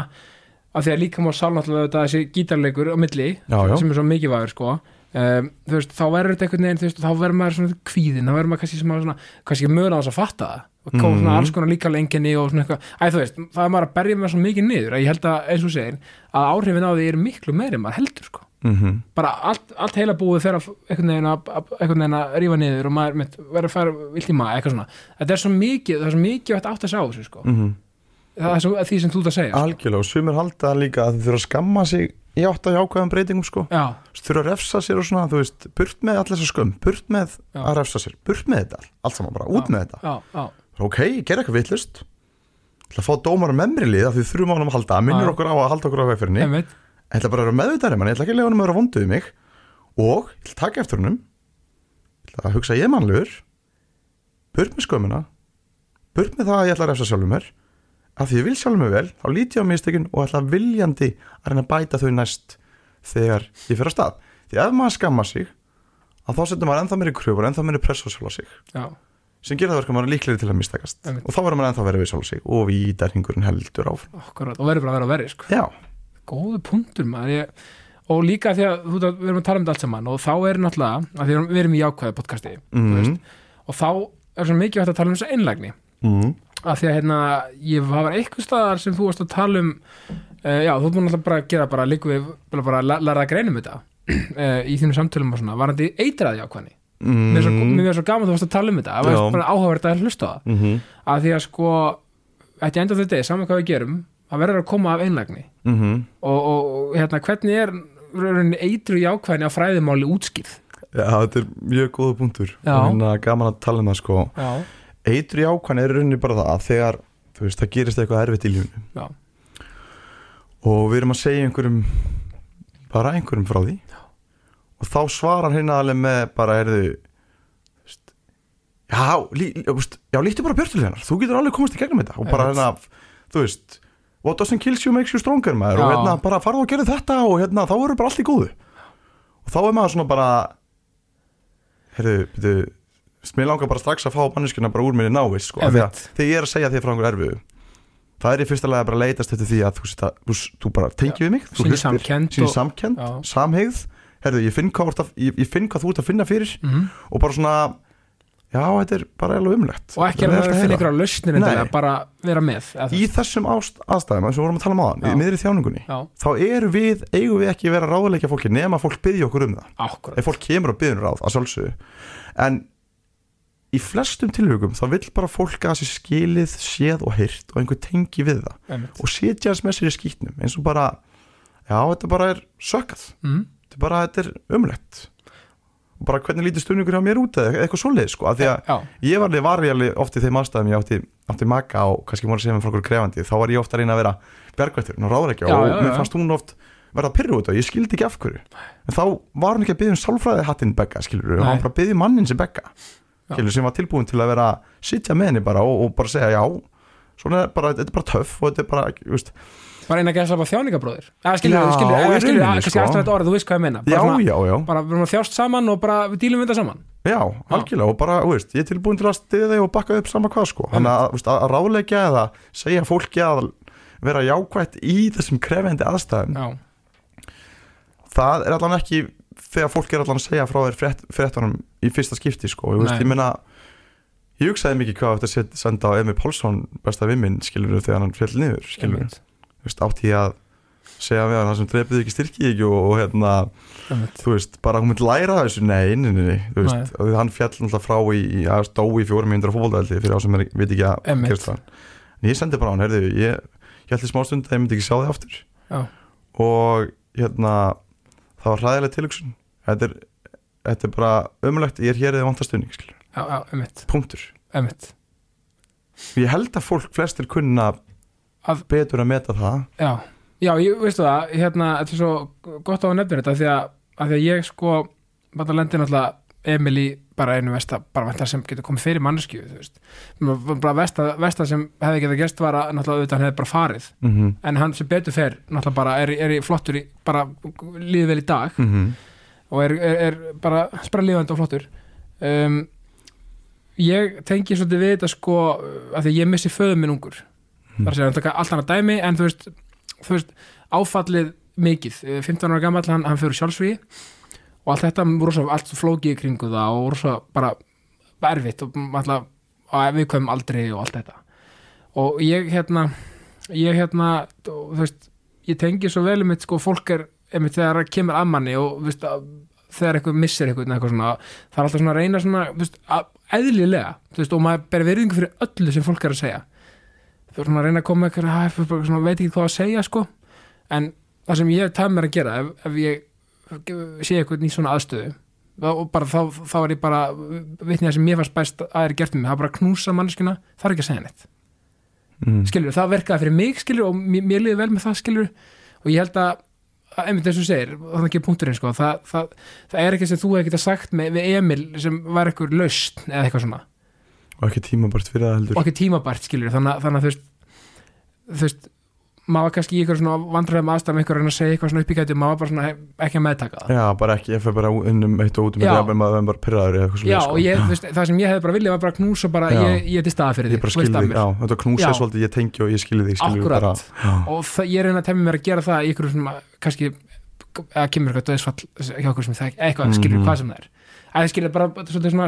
af því að líka má sál náttúrulega þetta þessi gítarleikur á milli, Já, já. sem er svo mikið vægur sko um, þú veist, þá verður þetta einhvern veginn þú veist, þá verður maður svona kvíðin, þá verður maður kannski svona, kannski mögulega á þess að fatta það og koma svona Mhm. alls konar líka lenginni og svona eitthvað, æ þú veist, það er maður að berja með svo mikið niður, að ég held að, eins og segir að áhrifin á því er miklu meiri maður heldur sko mm bara allt, allt heila búið fer að einhvern veginn að, að, að rífa niður og maður mitt, verður að fara vilt í maður eitthvað svona, þetta er svo mikið það er svo mikið að átt að sjá þessu sko -hmm. það er svo því sem þú ert að segja sko. algjörlega og sumir halda líka að þau þurfa að skamma sig í átt að jákvæðum breytingum sko já, þurfa að refsa sér og svona, þú veist, burt með allir þessa skömm, burt með Já. að refsa sér burt með þetta, allt saman bara, út Já. með þetta já, já, ok, ég ger eitthvað vitlust ætla að fá dómar um memri lið af því þurfum á hann að halda, minnir Já. okkur á að halda okkur á vegferðinni, einmitt ætla bara að vera meðvitaðri mann, ég ætla ekki að lega hann að vera vonduð mig. Og ég ætla að taka eftir hennum ég ætla að hugsa ég mannlegur. Burt með skömmina. Burt með það að ég ætla að refsa sjálfum mér. Af því ég vil sjálfum mér vel, þá líti ég á mistökin og ætla viljandi að reyna að bæta þau næst þegar ég fer á stað. Því ef maður skamma sig að þá setur maður ennþá meiri kröfur, ennþá meiri press á sjálf á sig. Já, sem gerir það verka maður líklegri til að mistakast. Og þá verður maður ennþá verið við sjálf á sig og vítarhingurinn heldur áfram. Akkurat, og verður bara að vera verið sko góðu punktur maður. Ég, og líka því að við erum að tala um þetta allt saman og þá er náttúrulega, að við erum- við erum í jákvæði podcasti mm veist, og þá er svo mikið hægt að tala um þessa einlægni. Mm að því að hérna, ég var eitthvað staðar sem þú varst að tala um uh, já, þú ert búin alltaf bara að gera bara líku við, bara, bara að læra að greinum þetta uh, í þínu samtölum og svona, varandi eitraði ákvæðni mm mér er svo, mér er svo gaman þú varst að tala um þetta. Það var bara áhugavert að hlusta það. -hmm. að því að sko, þetta enda þetta saman hvað við gerum, það verður að koma af einlægni. Mm og, og, og hérna, hvernig er eitru í ákvæðni á fræðimáli útskýrð? Já, þetta er mjög góða punktur. Já. og hérna gaman að tala um það sko. Já, Eitur í ákvæðan er rauninni bara það að þegar veist, það gerist eitthvað erfitt í lífunu já, og við erum að segja einhverjum bara einhverjum frá því. Og þá svarar hérna alveg með bara erðu já, lí, já, líktu bara björtul hennar. Þú getur alveg komast í gegnum þetta. Og bara hérna, þú veist what doesn't kill you makes you stronger maður og Já. hérna bara farðu og gerðu þetta og hérna þá verður bara allt í góðu og þá er maður svona bara heyrðu, byrju mér langar bara strax að fá manneskuna bara úr minni návist sko, af því að Einmitt. þegar ég er að segja þér frá einhver erfiðu það er í fyrsta lega bara að leitast eftir því að þú, veist að, þú, þú bara tengið við mig þú Sýnir hlustir, samkennd sýnir og- samkennd, Já. samhegð herðu, ég finn, hvað, þú ert að, ég, ég finn hvað þú ert að finna fyrir mm og bara svona já, þetta er bara alveg umlegt. Og ekki að það er finna ykkur á lausnir endilega, bara vera með í þessum aðstæðum eins og við vorum að tala um aðan, í miðri þjáningunni já, þá eru við, eigum við ekki að vera ráðleikja fólki nema fólk byggja okkur um það. Akkurat ef fólk kemur og byggður ráð, að sjálfsögðu. En í flestum tilhugum þá vill bara fólk að þessi skilið séð og heyrt og einhver tengi við það. Einmitt. og setja þess með sér í skýtnum eins og bara, já, þetta bara er sökkað, mm. þetta bara, þetta er umlegt bara hvernig lítið stunningur hjá mér út eða eitthvað svoleið, sko, af því að já, ég var alveg var ég alveg oft í þeim aðstæðum ég átti, átti maka og kannski múin að segja með frá okkur krefandi þá var ég ofta að reyna að vera bergvættur og ráður ekki Já, og já, mér fannst hún oft verða pyrru út og ég skildi ekki af hverju. En þá var hún ekki að byggja um sálfræði hattinn Begga skilur og hann bara byggði mannin sem Begga skilur sem var tilbúin til að vera sitja með henni bara og, og bara segja já svona er bara, þetta er bara töff og þetta er bara, þú veist, bara eina gæsa bara þjáningabróðir. Rauninni, kannski sko. aftur þetta orð, þú veist hvað ég meina. Bara, já, svona, já, já. bara við erum að þjást saman og bara við dílum við þetta saman. Já, algjörlega og bara, þú veist, ég er tilbúin til að stiða þig og bakka upp sama hvað sko. Þannig að, þú veist, að ráðleggja eða segja fólki að vera jákvætt í þessum krefendi aðstæðum já, Það er allan ekki þegar fólk er allan að segja frá þér frétt, fréttunum í fyrsta skipti sko. Ég, veist, ég meina, ég hugsaði mikið hvað þetta set, senda á Emi Pálsson besta vimmin, skilur þegar hann fjall niður, skilur Þú veist, átti ég að segja við hann það sem drefið ekki styrki ekki og, og hérna þú veist, bara hún myndi læra þessu. Nei, nei, nei, nei, þú veist, og hann fjall náttúrulega frá í, í að stó í fjórum mínútur á fótboltaveldi fyrir á sem er, veit ekki að gerst það en ég sendi bara hann, heyrðu, ég ég í smá stund að ég myndi ekki sjá þig aftur. Já. og hérna það var hræðileg tilhugsun. Þetta er, þetta er bara ömulegt ég er hér eða vantastunning, skilur, já, einmitt, punktur. Einmitt. Ég held að fólk flestir kunna Að- betur að meta það. Já, já, ég veistu það hérna, þetta er svo gott á að nefnir þetta því að, að því að ég sko bara lendi náttúrulega Emil í bara einu vesta, bara vesta sem getur komið fyrir mannesku, þú veist. Bara vesta, vesta sem hefði getað gerst var að náttúrulega auðvitað hann hefði bara farið. Mm -hmm. en hann sem betur fer, náttúrulega bara er, er í flottur í, bara líði vel í dag og er, er, er bara spara lífandi og flottur. Um, ég tengi svolítið við þetta sko að því ég missi föðum minn ungur. Mm. þar segja hann taka allt annað dæmi en þú veist, þú veist áfallið mikið, Eh, 15 ára gammal hann, hann fyrir sjálfsvíði og allt þetta rosa, allt flókið kringu það og rosa bara erfitt og alltaf á viðkvæmum aldrei og allt þetta. Og ég hérna ég hérna, þú veist ég tengi svo vel um mitt sko fólk er einmitt þegar það kemur að manni og veist, að, þegar eitthvað missir eitthvað, eitthvað svona, það er alltaf svona að reyna svona, veist, að, eðlilega þú veist, og maður ber virðingu fyrir öllu sem fólk er að segja. Þú veist, að reyna að koma með eitthvað, "Æ, bara svona, veit ekki hvað að segja sko, en það sem ég hef tæð mér að gera ef, ef ég sé eitthvað í svona aðstöðu og bara þá, þá er ég bara vitnið það sem mér fannst bæst að er gert með mig, það er bara að knúsa manneskuna það er ekki að segja neitt. Mm. skilur, það verkaði fyrir mig skilur og mér, liði vel með það skilur og ég held að, að einmitt eins og segir það er ekki punkturinn sko, það, það, það er ekki sem þú hefði getað sagt með, við Emil sem var eitthvað laust eða eitthvað svona. Og ekki tímabært fyrir það heldur. Og ekki tímabært skilur, þannig, þannig að þú veist maður var kannski í eitthvað svona vandræðum aðstæðum eitthvað að reyna að segja eitthvað svona upp í gæti maður var bara svona ekki að meðtaka það Já, bara ekki, ég fyrir bara inn um eitt og út um þetta, maður er bara pyrraður eitthvað Já, sko. og ég, veist, það sem ég hefði bara viljað var bara að knúsa bara, Já. ég, ég er til staða fyrir mér. já, þetta knúsa Já. svolítið, ég tengi og ég Akkúrat. bara Já, og það, ég reyna að temja mér að gera það í ykkur svona, kannski eða kemur eitthvað döðsfall það eitthvað, Mhm. það er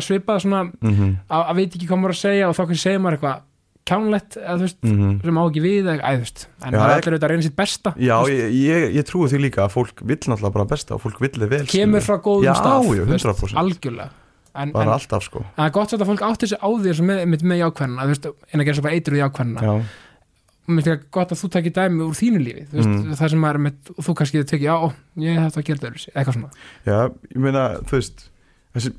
að það svona mhm, að, að veit ekki hvað maður að segja og þá kannski segir maður eitthvað kjánlegt eða veist, mhm. sem á ekki við eða, þú veist, en Já, það er allir auðvitað að reyna sitt besta Já, ég, ég, ég trúi því líka að fólk vill náttúrulega bara besta og fólk vill þið vel kemur frá góðum Já, stað já, veist, 100%. algjörlega. En, en, Bara alltaf, sko. en það er gott að fólk átti þessu á því með, með, með jákvæðina, en að gera svo bara eitruð jákvæðina Já, mér finnst það gott að þú takir dæmi úr þínu lífi Mm. það sem er með, þú kannski tekið, já, ég hef þetta að gera þetta eitthvað svona. Já, ég meina, þú veist þessi,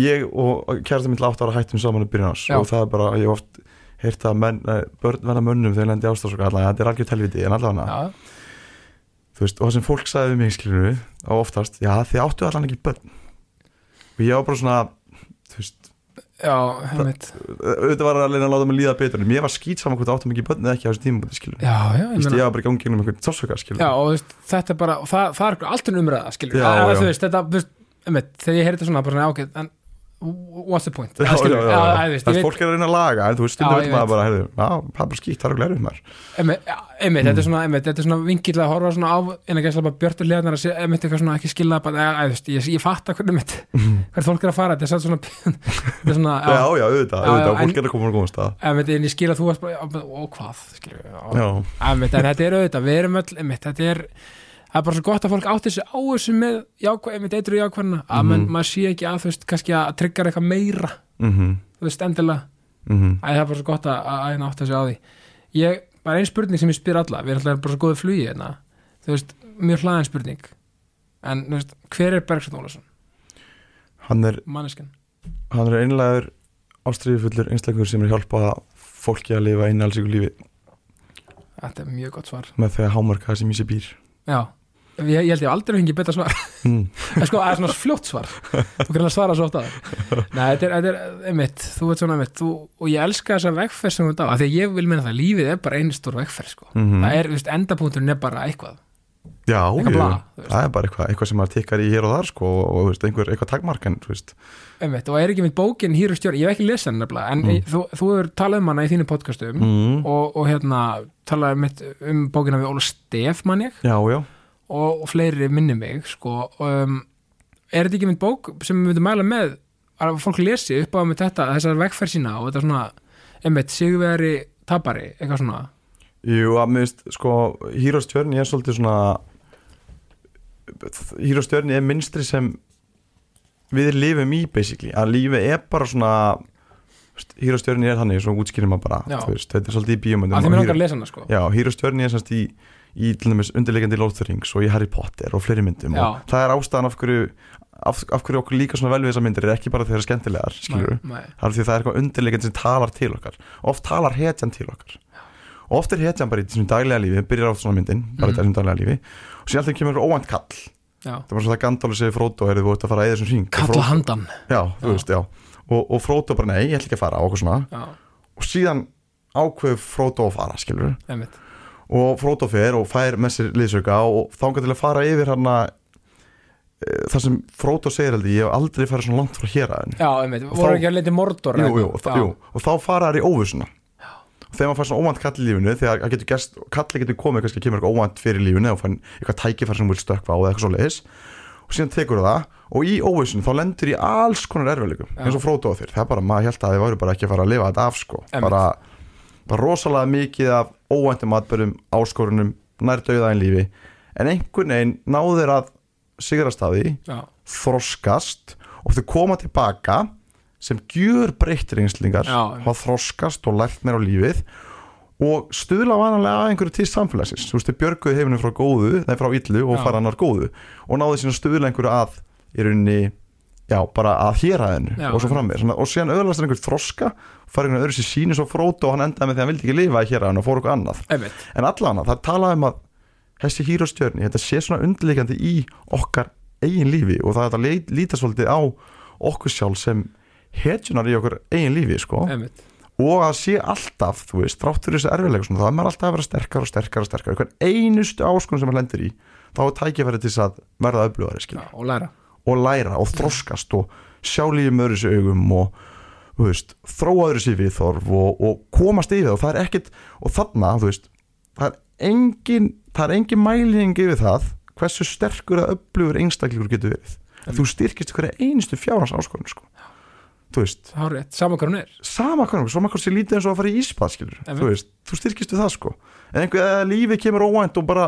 ég og kærasta mitt átt ára hættum saman í byrjun ás Já. og það er bara, ég oft heyrt að menn, eh, börn verða mönnum þegar lendi ástafsók allavega, þetta er algjör telviti en allavega, já, þú veist, og það sem fólk sagði við mig, skilur á oftast já, þið áttu allan ekki börn. Og ég var bara svona, þú veist já, heimitt auðvitað var að leina að láta mig líða betur en mér var skýt saman hvort áttum ekki börn eða ekki á þessu tímabúti, skilur já, já, ég veist, ég var bara í gangi um einhvern sársöka, skilur Já, og veist, þetta er bara, og það, það er alltaf umræða, skilur Já, að, já. þú veist, þetta, þú veist, einmitt, what's the point? Já, já, já, já, veist, Það er fólk er að reyna að laga en þú veist, stundum Já, veit ég maður veit. bara, heyrðu, það er bara skýtt, það er glæður Einmitt, já, einmitt, þetta er svona, vingill að horfa svona á en að gæsla bara björtur hliðarnar að segja, einmitt eitthvað svona ekki veist, ég, ég fatta hvernig mitt, hvert fólk er að fara þetta er svona, er Já, já, auðvitað, fólk er að koma og komast að einmitt, en ég skil að þú og hvað, skilju en þetta er auðvitað, við erum öll, einmitt, þetta er það er bara svo gott að fólk átti sig á þessu með einmitt, eitru jákvæðina að Mhm. menn, maður sé ekki að, þú veist, kannski að tryggja eitthvað meira, mhm, þú veist, endilega. Mhm. Æ, það er bara svo gott að, að, að átta sig á því. Ég, bara ein spurning sem ég spyr alla. Við erum alltaf bara svo góðu flugi hérna. Þú veist, mjög hlaðin spurning. En, þú veist, hver er Bergson Ólason? Hann er, Manneskan hann er einlegaður ástriðufullur einstaklingur sem er að hjálpa fólki að lifa einu alls ykkur lífi. Þetta er mjög gott svar. Með því að hámarka það sem í sér býr. Já, ég, held ég aldrei fengið betra svar mm. en sko, það er svona fljótt svar þú kannar að svara svo oft að það Nei, þetta er, þetta er, einmitt, þú veit svona þú, og ég elska þessa vegferð sem þú ert á af því að ég vil meina það, lífið er bara einu stór vegferð sko. Mhm. það er, veist, endapunkturinn er bara eitthvað Já, Eitthvað jú, bla, þú veist. það er bara eitthvað, eitthvað sem maður tikkar í hér og þar sko, og, og veist, einhver, eitthvað takmark en, þú veist, einmitt, og er ekki mitt bókin Hýru stjórn, ég hef ekki lesað nefnilega en Mm. mm. þú, þú hefur talað um hana í þínu podcastum mm. og, og hérna talaði mitt um bókina við Óla Stef mann ég já, já og, og fleiri minni mig sko, um, er þetta ekki mitt bók sem við myndum mæla með að fólk lesi upp á með þetta, þessar vegferð sína og þetta svona, einmitt, sigurveri tapari, eitthvað svona? Jú, að veist, sko, Journey er svolítið svona Journey er minstri sem við lifum í basically, að lífið er bara svona Journey er þannig, svo útskýrir maður bara veist, þetta er svolítið í að að lesa hana sko. Er semst í, í undirleikandi Lord of the Rings og í Harry Potter og fleiri myndum Já. og það er ástæðan af hverju af, af hverju okkur líka svona vel við þessar myndir er ekki bara þegar það er skemmtilegar, skilur Nei, nei. það er því það er eitthvað undirleikandi sem talar til okkar. Oft talar hetjan til okkar. Og oft er hetjan bara í þessum daglega lífi byrjar á svona myndin, bara í Mhm. þessum daglega lífi og síðan alltaf kemur óvænt kall. Já. það var svo það Gandalf segir Frodo er þið búið að fara að eða þessum hring. Og kalla Frodo- handan. Já, þú Já. veist, já. Og, og Frodo bara nei, ég ætla ekki að fara á okkur svona. Já, og síðan ákveð Frodo að fara, skilur einmitt og Frodo fer og fær með sér liðsauka og þángar til að fara yfir hann það sem Frodo segir held ég, hef aldrei farið svona langt frá hér aðeins já, einmitt, voru þá- ekki að leita mordor jú, jú, og, jú, og þá fara þær í óvissuna. Og þegar maður fær svona óvænt kall í lífinu þegar það getur gerst, kalli getur komið kannski kemur eitthvað óvænt fyrir lífinu og fann eitthvað tækifæri sem vil stökkva á eða eitthvað svo leiðis og síðan tekur það og í óvissinu þá lendur í alls konar erfiðleikum Já. eins og Frodo á þér, það er bara, maður held að þið væru bara ekki að fara að lifa þetta af sko. Bara, bara rosalega mikið af óvæntum atbyrðum, áskorunum nær döiðaðin lífi. En einhvern veginn náður að sigrast að því já, þroskast og þau koma tilbaka sem gjör breyttir einslingar hafa þroskast og lært mér á lífið og stuðla vanalega að einhverju til samfélagsins. Þú veist, þau björguðu heiminu frá góðu nei, frá illu og Já. fara annar góðu og náðu síðan að stuðla einhverju að í rauninni, já, bara að héræðinu Já. og svo Svona- og síðan öðlast er einhver þroska fara einhvern öðru sér síni svo fróta og hann endaði með því að hann vildi ekki lifa í héræðinu og fór eitthvað annað. Einmitt. En allan það talaði um að þessi hýrostjörni, þetta sé svona undirleikandi í okkar eigin lífi og það er að leit- líta svolítið á okkur sjálf sem hetjunar í okkur eigin lífi sko. einmitt. Og að sé alltaf, þú veist, þráttur þessi erfiðleika svona, þá er maður alltaf að vera sterkar og sterkar og sterkar hvern einustu áskonum sem maður lendir í þá er tækifæri til þess að verða öflugari já, skilur, og læra. Og læra og þroskast og sjá lífið með öðru sér augum og veist, þróa öðru sér viðþorf og, og komast yfir það. Og það er ekkit og þarna, þú veist, það er engin, það er engin mæling yfir það hversu sterkur að öflugur einstaklingur getur verið. Þú styrkist hverja einustu fjárhans áskorun sko. þú veist, saman hvað hún er. Sama hvernig, svo maður sé lítið eins og að fara í íspað þú veist, þú styrkist við það sko. En einhver, eða lífið kemur óvænt og bara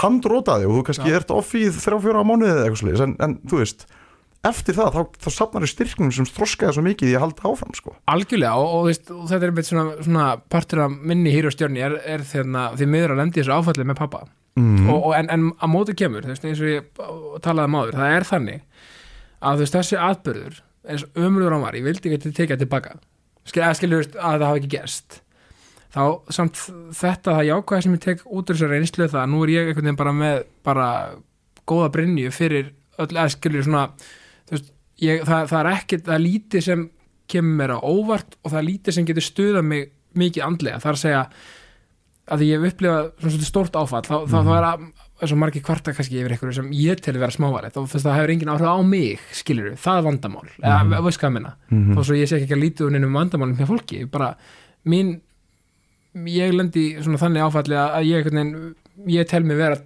handrótaði og þú kannski Já. ert off í þrjá fjóra mánuði eða eitthvað sliðis, en, en þú veist eftir það, þá, þá safnar þau styrknum sem þroskaði svo mikið í að halda áfram sko. Algjörlega og, og, veist, og þetta er einmitt svona, svona partur af minni hýrustjörni er, er þeirna, því miður að lendi þessu áfalli með pappa mm. og, og, en, en að móti kemur veist, eins og ég talaði um áður það er þannig að veist, þessi atbyrður eins og ömurður hann var, ég vildi ekki tekja tilbaka. Skil, að veist, að það hafi ekki gerst. Þá samt þetta það jákvæða sem ég tek út úr þessar reynslu það að nú er ég veginn bara með bara góða brynju fyrir öll að skilur svona ég, það, það er ekkert það er lítið sem kemur mér á óvart og það er lítið sem getur stuðað mig mikið andlega, það er að segja að ég hef upplifað svona stórt áfall þá, þá, þá er að eins og margir kvarta kannski yfir einhverju sem ég tel vera smávalið þá finnst það hefur engin áhrif á mig skilur það er vandamál, Mhm. eða veist hvað að minna Mhm. þó svo ég sé ekki að lítið um vandamálum með fólki, bara mín ég lendi svona þannig áfalli að að ég, veginn, ég tel mig vera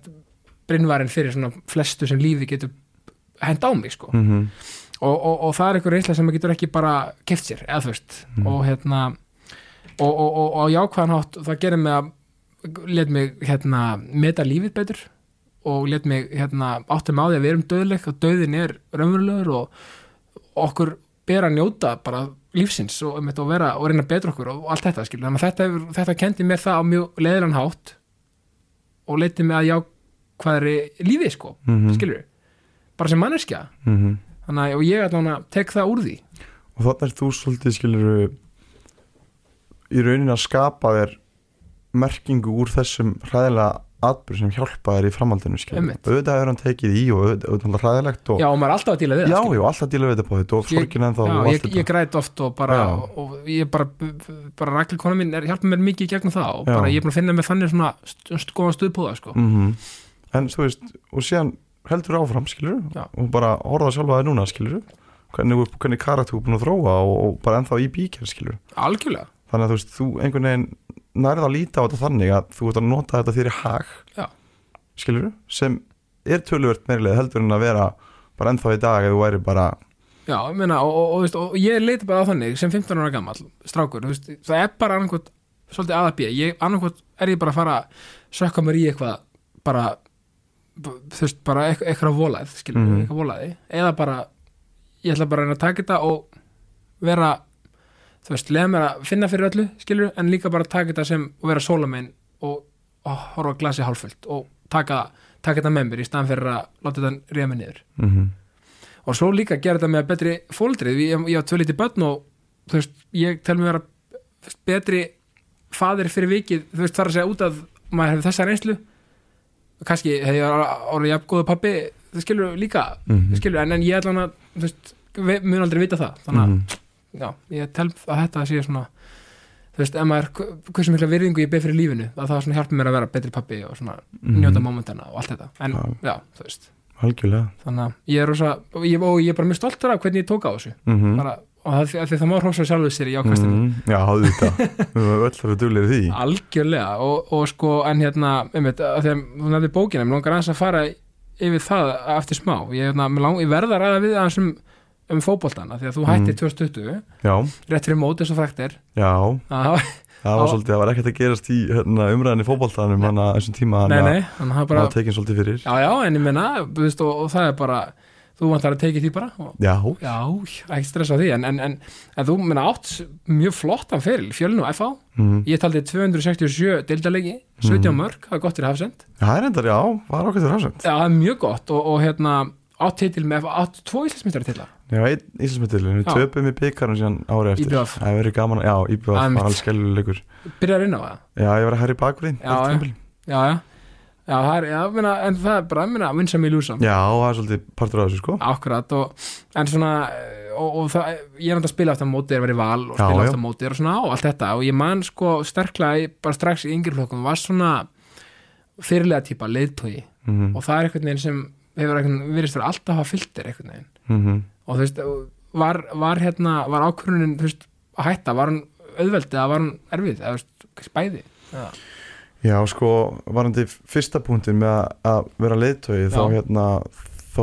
brinnvarinn fyrir svona flestu sem lífi getur hend á mig sko Mhm. Og, og, og það er einhver reynsla sem maður getur ekki bara keft sér, eða þú veist Mhm. og hérna og, og, og, og á jákvæðan hátt það gerir mig að let mig hérna meta lífið betur og let mig hérna áttum á því að við erum döðleg og döðin er raunverulegur og okkur ber að njóta bara lífsins og, um, og, vera, og reyna betur okkur og allt þetta skilur, þannig að þetta, þetta kendi mér það á mjög leðilegan hátt og leiti mig að jákvæðri lífið sko, Mhm. skilur bara sem manneskja Mhm. Þannig að ég allan að tek það úr því og þannig er þú svolítið skilur í rauninni að skapa þér merkingu úr þessum hræðilega atbyrð sem hjálpa þér í framhaldinu auðvitað er hann tekið í og auðvitað er hræðilegt og já og maður er alltaf að díla við já, já, alltaf díla við þetta på þetta og sorgin ennþá já, ég, ég græt oft og bara Já. og, ég bara, bara rækli kona mín er hjálpa mér mikið í gegnum það og Já. bara ég er búin að finna mér þannig svona st góðan stuðpúða sko. Mhm. en þú veist, og síðan heldur áfram skilur og bara horfa sjálfa þér núna skilur hvernig, hvernig karakter þú búin að þróa og, og bara ennþá í bíkjær skilur algjörlega. Þannig að þú veist, þú einhvern veginn nærða að líta á þetta þannig að þú ert að nota þetta þér í hag Já. skilur sem er töluvert meirilega heldur en að vera bara ennþá í dag eða þú væri bara já, ég meina, og, og, og, veist, og ég leiti bara á þannig sem 15 ára gammal strákur, veist, það er bara annarkot svolítið aðabíð, annarkot er ég bara að fara að sökka mér í eitthvað bara þú veist, bara eitthvað, eitthvað volæð, skilur Mhm. eitthvað volæði, eða bara ég ætla bara að reyna að taka þetta og vera þú veist, leða mér að finna fyrir öllu, skilur en líka bara taka þetta sem og vera sólamein og, og horfa glasi hálfullt og taka, taka þetta með mér í staðan fyrir að láta þetta ríða mig niður mm -hmm. og svo líka gera þetta með betri fóldrið ég, ég á tvö lítið börn og þú veist, ég tel mér veist, betri fadir fyrir vikið þú veist, þar að segja út að maður hefur þessa reynslu kannski hefði ég orðið jafn góðu pappi það skilur líka, Mhm. skilur en, en ég ætla ve- mun aldrei vita það. Þannig að, Mhm. já, ég tel að þetta sé svona þú veist, ef maður, hv- hversu mikla virðingu ég beð fyrir lífinu, að það svona hjálpa mér að vera betri pappi og svona njóta mómentana og allt þetta. En, Já. já, þú veist. Algjörlega. Þannig að ég er rosa og ég, er bara mjög stoltur af hvernig ég tók á þessu. Mm bara, og það, það, má hrósa sjálfur sér í ákvæmstinu já, hafðu þetta við höfum öll að duglega því. Algjörlega. Og, og sko en hérna, einmitt, þegar þú nefnir bókina mér langar aðeins að fara yfir það eftir smá. Ég, hérna, lang, ég verða að ræða við aðeins um, um fótboltana því að þú hættir 2020 já, rétt fyrir mót eins og frækt er. Já, að, það var svolítið það var ekkert að gerast í hérna, umræðinni fótboltanum hann að þessum tíma hann að tekinn svolítið fyrir. Já já, en ég menna, og, og það er bara þú vantar að tekið því bara og, já, já, ekki stressa því en, en, en, en þú menna átt mjög flottan feril, fjölinu FH mm. Ég taldi 267 deildalegi, 17 Mhm. mörg, það er gott fyrir hafsend. það er endar, já, var okkur til rafsend Já, það er mjög gott og, og hérna átt titil með, átt tvo íslensmyndari til það. já, einn Íslandsmyndilin, við Já. töpum í byggarinn síðan árið eftir IBF. það hefur verið gaman, já, Einmitt. var alveg skelluleikur Byrjar inn á það. já, ég var að herra í bakgrinn Já, já. Já, já. Það er, já, minna, en það er bara, minna, vinsa mig lúsam. já, það er svolítið partur af þessu, sko Akkurat og, en svona, og, og það, ég er náttúrulega að spila aftur á móti, er verið val og Já, spila já. aftur á móti og svona og allt þetta og ég man sko sterklega, bara strax í yngri flokkum, var svona fyrirlega típa leiðtói mm og það er einhvern veginn sem hefur einhvern, virðist fyrir alltaf að hafa fylgdir einhvern veginn -hmm. og þú veist, var, var hérna var ákvörunin, þú veist, að hætta var hann auðveldi eða var hann erfið eða þú veist. Já, sko, varandi fyrsta punktin með að- að vera leiðtói þá hérna þá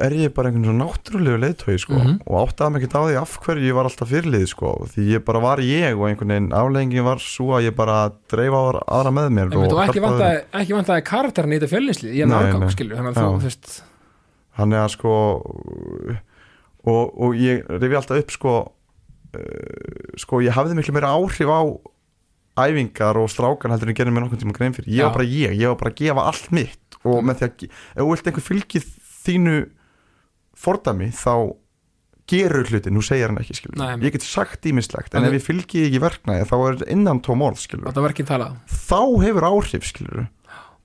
er ég bara einhvern svona náttúrulegu leiðtói sko, Mhm. og áttaði mig ekki á því af hverju ég var alltaf fyrirlið sko, því ég bara var ég og einhvern veginn afleggingin var svo að ég bara dreif á aðra með mér og, og ekki ekki vantaði karakterin í þetta fjölninsli í enn Nei, árgang, nei. skilju þannig að þú, veist Þannig að sko og, og ég rifi alltaf upp sko uh, sko ég hafði miklu meira áhrif á æfingar og strákan heldur en gerði mér nokkuð tíma grein fyrir. Ég Já. var bara ég, ég var bara að gefa allt mitt og með því að, ge- ef þú vilt einhver fylgið þínu fordami þá gerur hluti, nú segir hann ekki skilur Nei. ég get sagt ímislegt, en En ef ég fylgi ekki verknæði þá er þetta innan tóm orð skilur þetta var ekki talað. Þá hefur áhrif skilur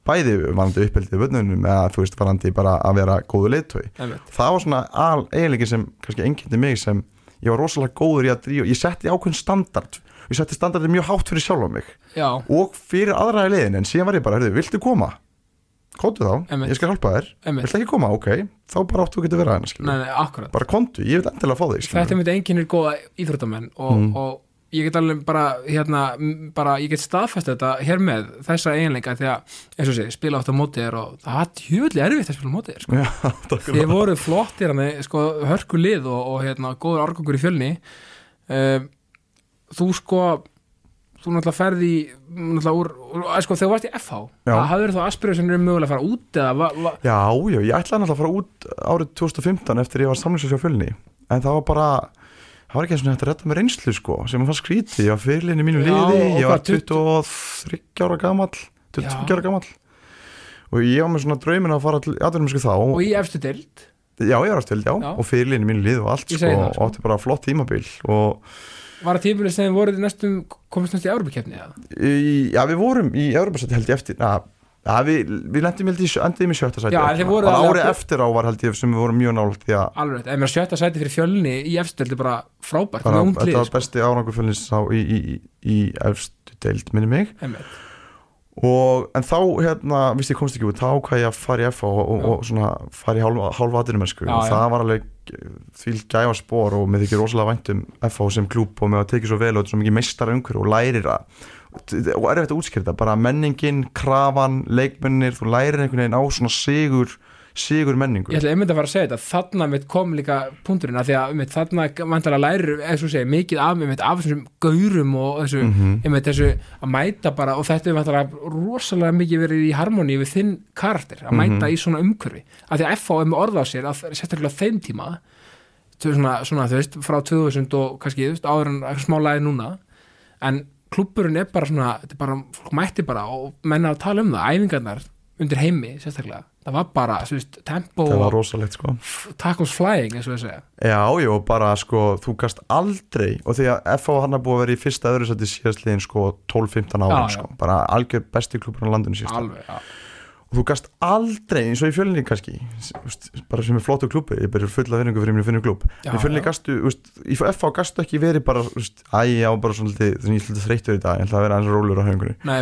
bæði varandi uppeldið völdunum eða þú veist varandi bara að vera góðu leiðtói einmitt. það var svona al eiginleiki sem kannski engyndi mig sem ég var rosalega góður í að drífa ég setti ákveðin standard ég setti standardið mjög hátt fyrir sjálf á mig já, og fyrir aðra í liðin en síðan var ég bara, heyrðu, viltu koma? Kontu þá, Einmitt. ég skal hjálpa þér Viltu ekki koma? Ok, þá bara áttu að geta verið að henni skilur. Nei, nei, akkurat bara kontu, ég vil endilega fá þig. Þetta er myndi enginn er góða íþróttamenn og, Mm. og ég get alveg bara hérna, m- bara, ég get staðfæst þetta hér með þessa eiginleika því að, eins og sé, spila átt á móti þér og það var tjöfli erfitt að spila á móti þér sko. Já, takk fyrir þið voru flottir hann, sko, hörku lið og, og hérna, góður árgangur í fjölni um, þú sko þú náttúrulega ferði náttúrulega úr, sko, þegar þú varst í FH það hafður þá aspirationnir um mögulega að fara út eða va, va, Já, já, ég ætlaði náttúrulega að fara út árið 2015 eftir ég var samlingsins á fjölni en það var bara það var ekki eins og að redda með reynslu sko sem að fann skríti, ég var fyrirlinni mínu Já, liði ég var hvað, 23 ára gamall 22 Já. ára gamall. Og ég var með svona draumin að fara til aðverjum sko þá. Og í efstu deild? Já, ég var aftur já, Já. og fyrirlinni mínu liði og allt Ég sko, það, sko. og og var það tímulið sem voruð næstum komist næst í í, já, við vorum í Európa-sætti held ég eftir na, Já, við, við lendum held í, endiðum í sjötta sæti alveg- árið eftir á var held ég sem við vorum mjög nált því að alveg, ef mér sjötta sæti fyrir fjölni í efstu deild er bara frábært, bara, með ungt þetta var besti árangur fjölnins í, í, í, í efstu deild minni mig Einmitt. Og, en þá hérna, vist ég komst ekki út þá hvað ég að fara í F og, og, og svona fara í hálfa, hálfa aðrinumennsku Já, og það var alveg því gæfa spór og með þykir rosalega vænt um F sem klúb og með að tekið svo vel og þetta er svo mikið meistara umhverju og lærir að og er þetta útskýrta, bara menningin krafan, leikmennir, þú lærir einhvern veginn á svona sigur sigur menningu Ég ætla einmitt að fara að segja þetta, þarna mitt kom líka punkturinn að því að einmitt, þarna vantar að læri, eins og segja, mikið af, einmitt, af þessum gaurum og þessu, Mhm. einmitt, þessu að mæta bara, og þetta vantar að rosalega mikið verið í harmoni við þinn karakter, að mæta Mhm. í svona umhverfi að því að FH er með orða á sér, að sérstaklega þeim tíma, svona, svona þú veist, frá 2000 og kannski, veist, áður en smá lagi núna, en klubburinn er bara svona, þetta bara, fólk mætti bara og menna að tala um það, æfingarnar undir heimi, sérstaklega, það var bara, þú veist, tempo það var rosalegt sko. tackles flying eins og ég segja. Já, já, bara sko, þú gast aldrei og því að FH hann er búið að vera í fyrsta öðru sætti síðastliðin sko 12-15 ára sko, bara algjör besti klubur á landinu síðast alveg, já, þú gast aldrei eins og í fjölinni kannski bara sem er flottu klubbi, ég byrjur fulla vinningu fyrir mér finnum klub, Já, í fjölinni gastu í FH gastu ekki verið bara úst, æ, já, bara svona þannig ég sluti þreyttur í dag ég ætla að vera eins rólur á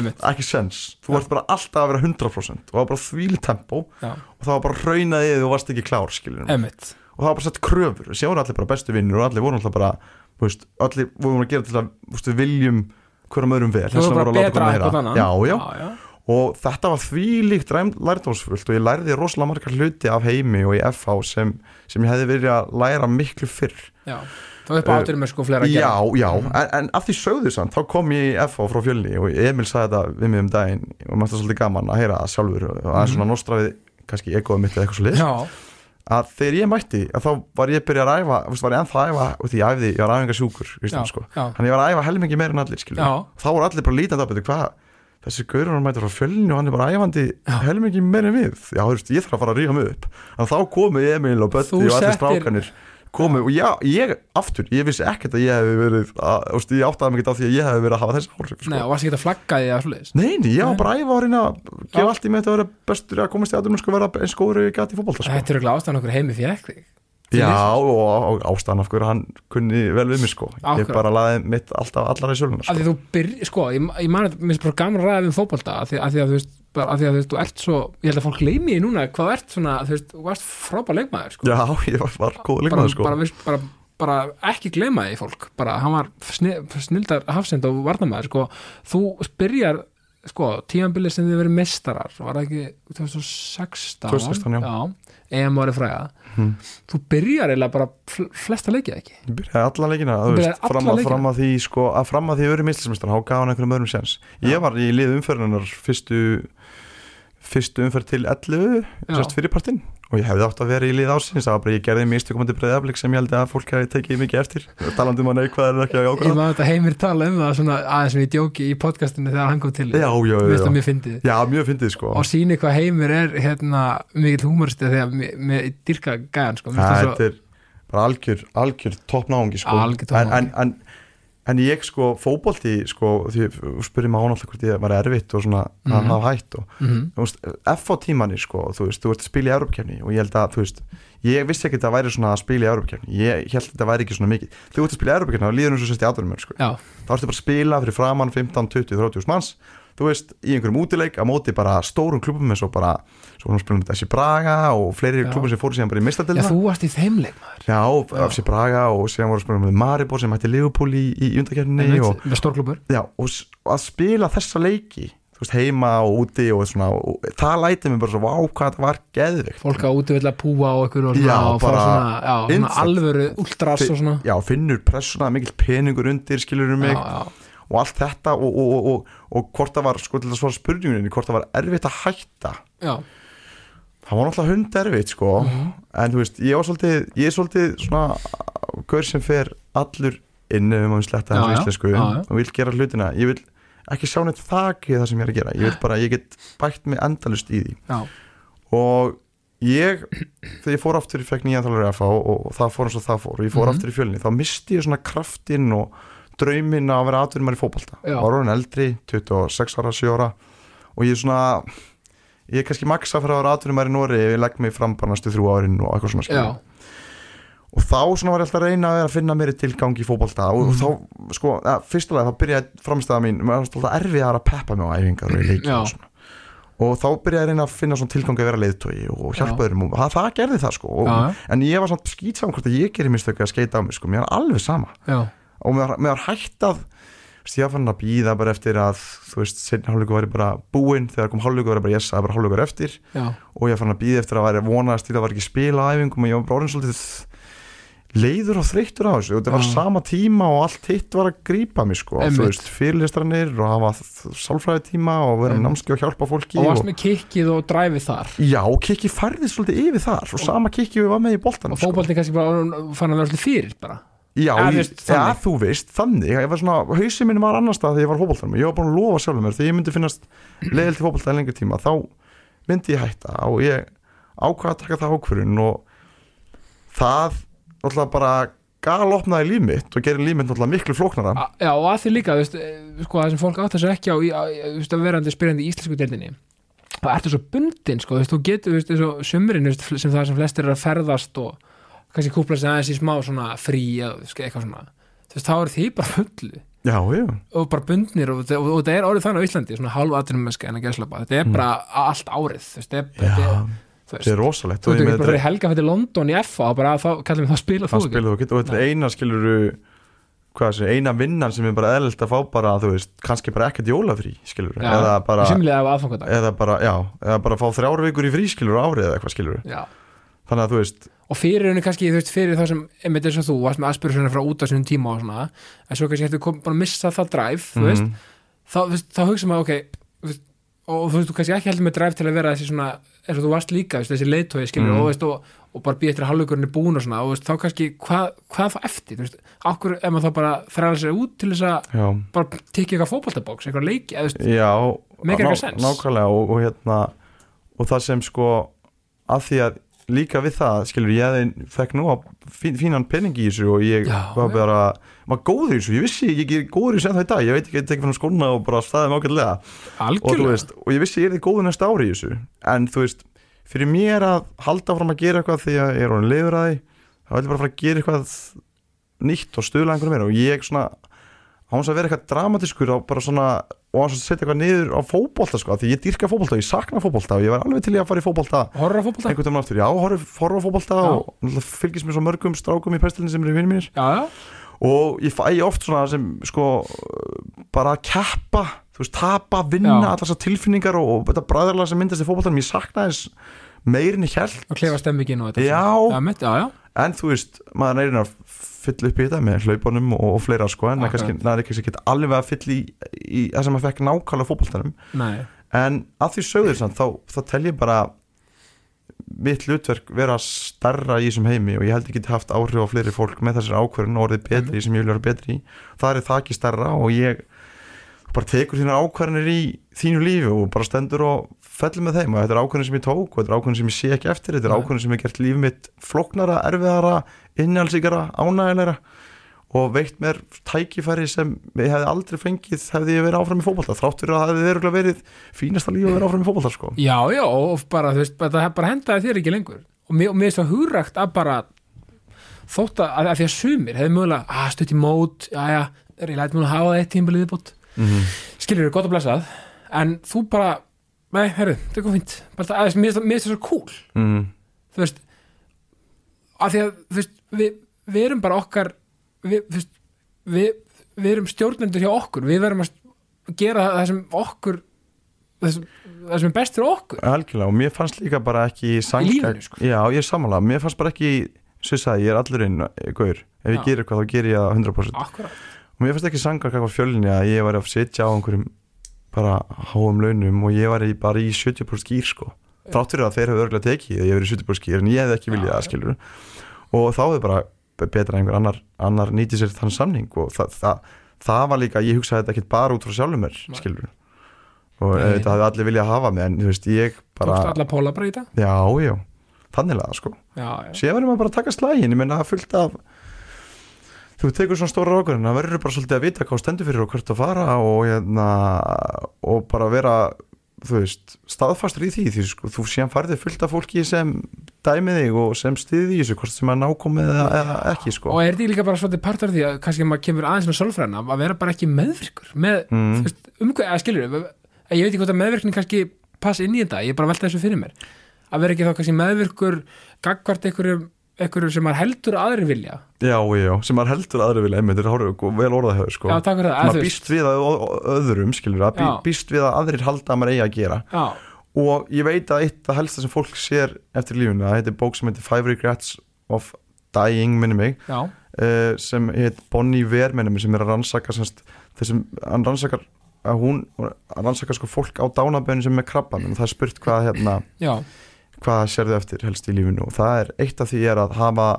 mitt ekki sens, þú Já. varst bara alltaf að vera 100% og það var bara þvíli tempo já, og það var bara raunaðið og þú varst ekki klár emitt, og það var bara sett kröfur og séu voru allir bara bestu vinnur og allir voru alltaf bara veist, allir voru að gera til að veist, viljum hverjum öðrum vel var bara voru að láta betra hvern eitthvað heyra. þannig já, já, já, já, og þetta var því líkt lærdómsfullt og ég lærði rosalega margar hluti af heimi og í FH sem, sem ég hefði verið að læra miklu fyrr. Já. þá upp á Uh, átturum með sko fleira að já, gera já, en, en af því sögðu samt þá kom ég í FH frá fjölni og Emil sagði þetta við mig um daginn og maður það svolítið gaman að heyra það sjálfur og það er svona nostraðið kannski egoða mitt eða eitthvað svo Mhm. já, að þegar ég mætti að þá var ég byrjað að æfa veist, var ég ennþá að æfa og því ég æfði, ég var æfingasjúkur já, sko. já, þannig ég var að æfa helmingi meira en allir já, þá voru allir bara lítandi að betur hvað þessi gaurur hann mætir frá fjölni og hann er bara æfandi Já. helmingi meira við já, þú veist, ég þarf að fara að ríða mig upp en þá komu Emil og Bötti og allir strákanir komu og já, ég, aftur, ég vissi ekkert að ég hef verið að, þú veist, ég áttaði mig ekki á því að ég hef verið að hafa þessi áhrif sko. nei, og varst ekki að flagga því að svoleiðis Nei, nei, ég var bara að æfa að reyna að Já. gefa allt í mig þetta að vera bestur að komast í aðrum sko vera eins góður og ég gæti í fótbolta sko. þetta er ekki ástæðan okkur heimi Til Já, og, ástæðan af hverju hann kunni vel við mig sko Ég Akkurat. bara laði mitt alltaf allar í sjálfuna af sko. því þú byrj, sko, ég, ég man að mér er bara gaman að ræða um því að veist, bara, af því að þú veist, þú ert svo ég held að fólk gleymi því núna hvað ert svona, þú veist, þú varst frábær leikmaður sko. Já, ég var, var góð bara, leikmaður sko bara, veist, bara, bara ekki gleyma því fólk bara, hann var sni, snildar hafsend og varnamaður, sko, þú byrjar sko, tímanbilið sem þið verið mestarar, var ekki 2016, 2016, já. EM Mhm. þú byrjar eiginlega bara fl flesta leikið ekki Ég byrjaði alla leikina Þú þú veist, fram, að, fram að því sko, að fram að því öru mislismistar þá gaf hann einhverjum öðrum séns. Ég var í lið umferðunar fyrstu fyrstu umferð til 11 Já. sérst fyrirpartinn og ég hefði átt að vera í lið ásins það var bara ég gerði mistökumandi breiðaflik sem ég held að fólk hefði tekið mikið eftir talandi um að neikvæða er ekki að ég jákvæða maður þetta heimir tala um það svona aðeins sem ég djóki í podcastinu þegar hann kom til Já, já, já, mjög fyndið Já, mjög fyndið sko og síni hvað heimir er hérna mikill húmoristi þegar með, með dyrka gæðan sko. Það þetta er bara algjör, algjör toppnáungi sko. Algjör toppnáungi. En, ég sko, fótbolti sko, því spurði maður án alltaf hvort ég var erfitt og svona, Mhm. það hafa hætt og mm þú veist, F á tímanni sko, þú veist, þú ert að spila í Europakefni og ég held að, þú veist, ég vissi ekki að það væri svona að spila í Europakefni, ég held að það væri ekki svona mikið, þú ert að spila í Europakefni og líður eins og sérst í aðverjum sko, þá ertu bara að spila fyrir framann 15, 20, 30 manns þú veist, í einhverjum útileik á móti bara stórum klubum eins og bara svo vorum við þessi Braga og fleiri Já. klubum sem fóru síðan bara í já, mistadilina þú varst í þeim leik maður. Já, Já. FC Braga og síðan voru að spila með Maribor sem hætti Liverpool í, í undakefninni og, já, og, og að spila þessa leiki veist, heima og úti og, svona, og það læti mig bara svo vá hvað það var geðvikt fólk á úti vill að púa og svona, Já, og fá bara svona, já, svona alvöru ultras og svona. Já, finnur pressuna, mikill peningur undir skilur mig. Já, já, og allt þetta og, og, og, og, og hvort það var, sko til að svara spurningunni hvort það var erfitt að hætta. Já, það var náttúrulega hund erfitt sko Mhm. en þú veist, ég var svolítið ég er svolítið svona gaur sem fer allur inn ef maður sletta hans íslensku og vil gera hlutina. Ég vil ekki sjá neitt þakki það sem ég er að gera. Ég vil bara, ég get bætt mig endalust í því. Já, og ég þegar ég fór aftur, ég fekk nýjan þjálfur að fá og, það fór eins og það fór og ég fór Mhm. aftur í fjölni, þá misti ég svona kraftinn og drauminn að vera atvinnumar í fótbolta Já. var orðin eldri, 26 ára, 7 ára og ég er svona ég er kannski maksa fyrir að vera atvinnumar í Nóri ef ég legg mig fram bara næstu þrjú árin og eitthvað svona já, skilur. og þá svona var ég alltaf að reyna að vera að finna mér tilgang í fótbolta og Mhm. þá, sko, ja, fyrstulega þá byrjaði framstæða mín, mér var alltaf erfið að peppa mig á æfingar og í leikir Já. og svona og þá byrjaði ég að reyna að finna svona tilgang að vera leiðtói og hjálpa Já. öðrum og það, það gerði það sko og, en ég var svona skýt saman hvort að ég gerir mistöku að skeita á mig sko, mér er alveg sama já, og mér, var- hægt að ég var fann að býða bara eftir að þú veist, setni hálfleikur væri bara búinn þegar kom hálfleikur væri bara yes, það er bara hálfleikur eftir. Já, og ég fann að býða eftir að væri vonaðast til að var ekki spila æfingum og ég var bara orðin svolítið leiður og þreyttur á þessu. Og þetta var sama tíma og allt hitt var að grípa mig sko, Einmitt. þú veist, fyrirlistranir og hafa sálfræði tíma og vera Einmitt. námski og hjálpa fólki og varst með kikkið og dræfið þar. Já, kikki færði svolítið yfir þar. Og sama kikki við var með í boltanum og fótbolti kannski bara fann að vera svolítið fyrir bara Já, Ja, ég, veist, ja, þú veist, þannig. Ég var svona, hausinn minn var annars stað þegar ég var fótboltanum. Ég var búin að lofa sjálfum mér, þegar ég myndi finnast leiðil til í lengri tíma, þá myndi ég hætta og ég ákvað að taka það ákvörun og það náttúrulega bara galopnaði líf mitt og gerir líf mitt náttúrulega miklu flóknara. A, já, og að því líka, þú veist, eh, sko, það sem fólk átt þessu ekki á, þú veist, að verandi spyrjandi í íslensku deildinni. Þá ertu svo bundin, sko, þú veist, þú getur, þú veist, eins og veist, sem það sem flestir er að ferðast og kannski kúpla sig aðeins í smá svona frí þú eitthvað svona, þú veist, þá er því bara fullu Já, já, og bara bundnir og, og, og þetta er árið þannig á Íslandi svona hálf aðtunum en að gera þetta er bara allt árið þú veist, þetta er, þetta já þú þetta veist er rosalegt. þú veist, ég ekki með bara fyrir helga fyrir London í FA og bara þá kallum við það að spila þú ekki. þú og þetta er eina skiluru hvað þessi, eina vinnan sem er bara eðlilt að fá bara, þú veist, kannski bara ekkert jólafrí skiluru, Já, eða bara eða bara, já, eða bara fá þrjár vikur í frískilur árið eða eitthvað skilur Já. Þannig að þú veist, og fyrir henni kannski, þú veist, fyrir þá sem einmitt eins og þú varst með aspiration frá út á sinni tíma og svona, en svo kannski kom, bara að missa það drive, þú veist, mhm, þá, þá hugsa maður, ok veist, og þú veist, þú kannski ekki heldur með drive til að vera þessi svona, eins og þú varst líka veist, þessi leiðtói, skilur, Mhm. og, veist, og, og bara býð eftir að hálfleikurinn er búin og svona og þá kannski, hvað, hvað þá eftir þú veist, okkur ef maður þá bara þræla sér út til þess að já, bara tikka eitthvað fótboltabóks, eitthvað að að líka við það skilur ég fekk nú fín, fínan pening í þessu og ég Já, var bara var góður í þessu, ég vissi ég er góður í þessu en það í dag, ég veit ekki, ég tekið fann skóna og bara staðið mig ágætlega. Og þú veist, og ég vissi ég er því góður næsta ári í þessu. En þú veist, fyrir mér að halda fram að gera eitthvað því að ég er orðin leiður að því þá vil ég bara fara að gera eitthvað nýtt og stuðla einhverju meira. Og ég svona hans að vera eitthvað dramatiskur og bara svona og hans að setja eitthvað niður á fótbolta sko, því ég dýrka fótbolta, ég sakna fótbolta og ég var alveg til í að fara í fótbolta. Horror á fótbolta? Einhvern veginn aftur, já, á fótbolta Já. og fylgist mér svo mörgum strákum í pestilin sem eru vinn mínir. Já, já, og ég fæ oft svona sem sko bara að keppa þú veist, tapa, vinna, Já. allar þessar tilfinningar og, og þetta bræðarlega sem myndast í fótboltanum ég sakna þess meirin í hjælt en þú veist, maður er að fylla upp í þetta með hlaupunum og, og fleira sko en það er kannski, ekki alveg að fylla í, í það sem maður fekk nákvæmlega fótboltanum. Nei. En að því sögður samt, þá, þá tel ég bara mitt hlutverk vera starra í þessum heimi og ég held ekki geti haft áhrif á fleiri fólk með þessari ákvörðun og orðið betri í sem ég vil vera betri í. Það er það ekki starra og ég bara tekur þínar ákvörðunir í þínu lífi og bara stendur og fellur með þeim og þetta er ákvörðun sem ég tók og þetta er ákvörðun sem ég sé ekki eftir þetta er Nei. ákvörðun sem ég gert líf mitt flóknara, erfiðara innhalsíkara, ánægilegra og veitt mér tækifæri sem ég hefði aldrei fengið hefði ég verið áfram í fótbolta þrátt fyrir að það hefði örugglega verið fínasta líf að vera áfram í fótbolta sko. Já, já, og bara, veist, þetta bara hendaði þér ekki lengur og mér, er svo hugrækt að bara þótt að, að því að sumir hefði mögulega, að stutt í mót já, já, er ég læt mér að hafa það eitt tímabilið bót mm -hmm. skilur þér gott að blessað en þú bara, nei, herru, þetta er komið fínt. Bara, að, mér finnst það- það svo cool. Mm þú veist að því að, þú veist, við, við erum bara okkar við, þú veist, við, við erum stjórnendur hjá okkur. Við verðum að gera það sem okkur það sem, það sem er best fyrir okkur. Algjörlega og mér fannst líka bara ekki Í lífinu, sko. já ég er samanlega, mér fannst bara ekki svo ég sagði, ég er allur inn, gaur. Ef ég Já. gerir eitthvað þá gerir ég það 100% akkurat, og mér fannst ekki sangar hvað fjölinni að ég var að sitja á einhverjum bara háum launum og ég var í, bara í 70% skýr sko. Þrátt fyrir að þeir hefur örgulega tekið að ég verið í 70% skýr en ég hefði ekki viljað það skilur og þá hefði bara betra að einhver annar, annar nýti sér þann samning og það, það, það var líka, ég hugsaði þetta ekki bara út frá sjálfum mér skilur og Nei. þetta hefði allir viljað hafa mig en þú veist, ég bara tókstu alla póla bara í þetta já, já, þanniglega sko. Já, já, síðan verður maður bara að taka slægin ég menna það er fullt af þú tekur svona stóra ákvörðin það verður bara svolítið að vita hvað stendur fyrir og hvert að fara og, hérna, og bara vera þú veist, staðfastur í því því sko, þú síðan farið fullt af fólki sem dæmið þig og sem stiði í þessu hvort sem er nákomið eða, ekki sko. og er þetta líka bara svolítið partur því að kannski maður kemur aðeins með sálfræðina að vera bara ekki meðvirkur með, Mm. þú veist, um hvað, að skilur ég veit ekki hvort að meðvirkning kannski passa inn í þetta, ég er bara að velta þessu fyrir mér að vera ekki þá kannski meðvirkur gagvart einhverjum, einhverjum sem maður heldur að aðri vilja. Já, já, sem maður heldur aðri vilja einmitt, þetta er vel orðað hefur sko. maður býst við að öðrum skilur, að býst við að aðrir halda að maður eigi að gera. Já, og ég veit að eitt að helsta sem fólk sér eftir lífuna, það heitir bók sem heitir Five Regrets of Dying minni mig, já, uh, sem heit Bonnie Ware minni mig sem er að rannsaka semst, þessum, hann rannsakar að hún, að rannsaka sko fólk á dánaböðinu sem er krabban og það er spurt hvað hérna, já, hvað sérðu eftir helst í lífinu. Og það er eitt af því er að hafa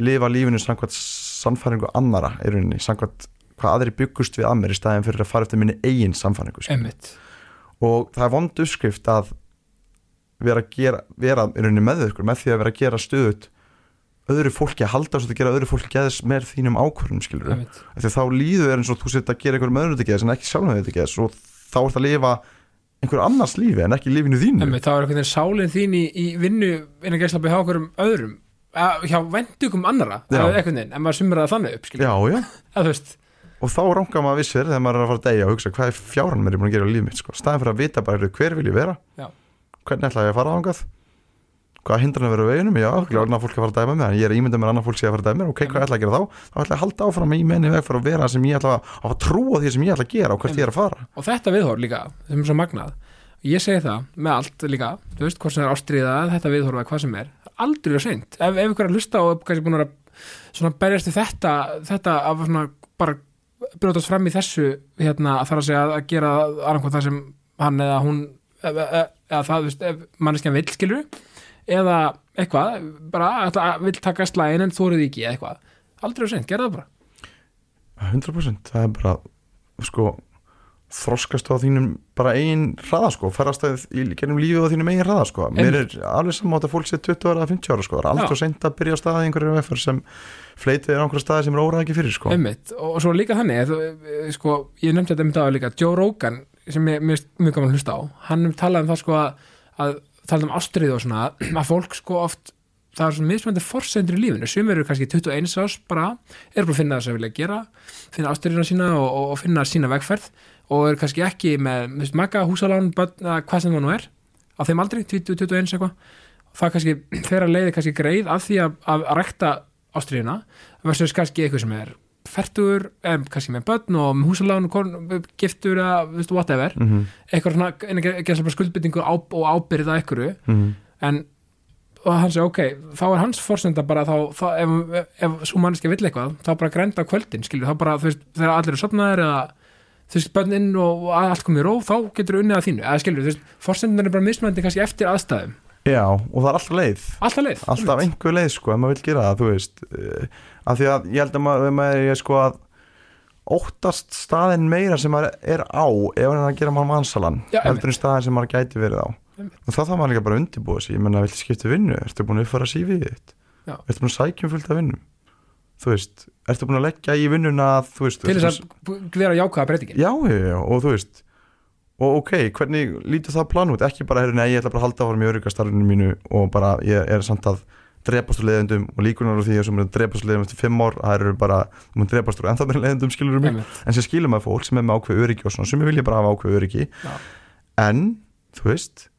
lifa lífinu samkvæmt sannfæringu annara í rauninni, samkvæmt hvað aðri byggust við að mér í staðin fyrir að fara eftir minni eigin skilur emmitt og það er vond uppskrift að vera, að gera, vera í rauninni með ykkur með því að vera að gera stöðut öðru fólki að halda svo að gera öðru fólki geðs með þínum ákvörnum skilur þá líður er eins og þú setja að gera einhverjum öðrum þetta geðs en ekki sjálfum þetta geðs og þá ert að lifa einhver annars lífi en ekki lífinu þínu. Emmitt, þá er einhvern veginn sálinn þín í, í vinnu innan gæslapi hjá okkur um öðrum að, hjá vendugum annara veginn, en maður sumir það þannig upp já, já, að og þá rangar maður vissir þegar maður er að fara að deyja og hugsa hvað er fjáran mér er búin að gera í líf mitt sko. staðin fyrir að vita bara hver vil ég vera? Já. hvernig ætla ég að fara ángað hvað hindran að vera á veginum? Já, annar fólk að fara að dæma en ég er ímyndað mér að annar fólk sé að fara að dæma mér. Ok, hvað ætla að gera þá? þá ætla ég að halda áfram í menni veg fyrir að vera sem ég ætla að, að trúa því sem ég ætla að gera og hvert ég er að fara. Og þetta viðhorf líka, sem er svo magnað. Ég segi það með allt líka þú veist, hvort sem er ástriða, þetta viðhorf eða hvað sem er aldrei er seint, ef, ef ykkur er að hlusta og er kannski búin að svona berjast í þetta, þetta að svona bara brjótast fram í þessu hérna, að þarf að segja að gera annarkvæmt það sem hann eða hún eða, eða, eða það, þú veist, manneskjan vill skilur eða eitthvað bara vill taka slæðin en þórið ekki eitthvað, aldrei er seint, gera það bara. 100% það er bara sko þroskast á þínum bara eigin hraða sko, ferðast að gennum lífið á þínum eigin hraða sko, mér er alveg saman að fólk sé 20 ára eða 50 ára sko, það er aldrei Já. seint að byrja á staði einhverju veffer sem fleitið er á einhverju staði sem er óræð ekki fyrir sko. Einmitt, og svo líka þannig eh, sko, ég nefndi þetta einmitt á líka Joe Rogan, sem ég mjög gaman að hlusta á hann talaði um það sko að, að talaði um ástriðu og svona að fólk sko oft, það er svona mismöndi forsendur í lífinu, sem eru kannski 21 ás bara, er bara að finna það sem vilja gera finna ástriðuna sína og, og, og finna sína vegferð og er kannski ekki með, maka, húsalán, hvað sem það nú er á þeim aldrei, 20, 21 eitthvað. Það kannski þeirra leiði kannski greið af því að, að, að rekta ástriðuna versus kannski eitthvað sem er færtur, em, kannski með börn og með húsalán, kon- giftur eða þú veist, whatever, mm -hmm. eitthvað svona bara skuldbyttingu á, og ábyrða einhverju. Mhm. en og hann segi ok, þá er hans forsenda bara þá, þá ef, ef svo manneski vill eitthvað þá bara grænda kvöldin, skilju þá bara, þú veist, þegar allir eru sopnaðir eða þú veist, börnin og, og allt komið í ró þá getur unnið að þínu, eða skilju, þú veist forsendin er bara mismöndi kannski eftir aðstæðum. Já, og það er alltaf leið. Alltaf leið, alltaf af því að ég held að maður, maður er sko að óttast staðin meira sem maður er á ef hann er að gera maður mannsalan heldur en staðin sem maður gæti verið á. Og þá þarf maður líka bara að undirbúa sig. Ég menna, viltu skipta vinnu, ertu búin að uppfara sífið þitt? Ertu búin að sækjum fullt af vinnum? Þú veist, ertu búin að leggja í vinnuna þú veist, til þess að vera jákvæða breytingin. Já, já, og þú veist og ok, hvernig lítur það plan út? Ekki bara, nei, ég ætla bara að halda áfram í öryggastarfinu mínu og bara, ég er samt að drepast úr leiðendum og líkunar á því að sem er að drepast úr leiðendum eftir fimm ár, það eru bara þú mun drepast úr ennþá meira leiðendum, skilur um mig en sem skilur maður fólk sem er með ákveð öryggi og svona, sem vilja bara hafa ákveð öryggi. Já. en, þú veist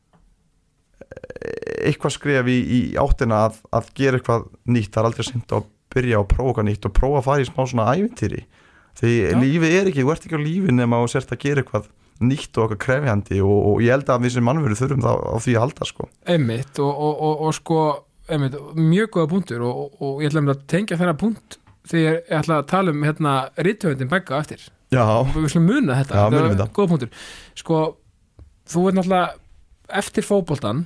eitthvað skref í, í áttina að, að gera eitthvað nýtt, það er aldrei sent að byrja að prófa nýtt og prófa að fara í smá svona ævintýri. Því Já. lífið er ekki, þú ert ekki á lífið nema þú sért að gera eitthvað nýtt og eitthvað krefjandi og, og ég held að við sem mannveru þurfum það á því að halda sko. Einmitt og, og, og, og sko einmitt, mjög góða punktur og, og, og ég ætla að tengja þennan punkt þegar ég ætla að tala um hérna rítöfundin begga eftir. Já, við slum muna þetta, Já, þetta er góða punktur. Sko, þú veit náttúrulega eftir fótboltan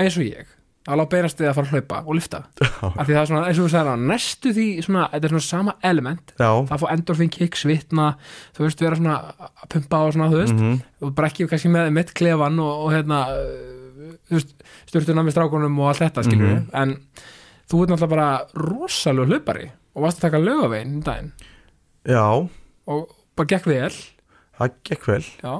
eins og ég að lág beirast þig að fara að hlaupa og lifta af því það er svona, eins og þú sagði á næstu því svona, þetta er svona sama element. Já. Það fá endorfin kick, svitna þú veist, vera svona að pumpa og svona, þú veist. Mhm, og bara ekki kannski með mitt klefan og, og hérna styrtuna með strákunum og allt þetta skilur Mhm. en þú ert náttúrulega bara rosalega hlaupari og varst að taka lögavegin um daginn. Já, og bara gekk vel. Það gekk vel. Já,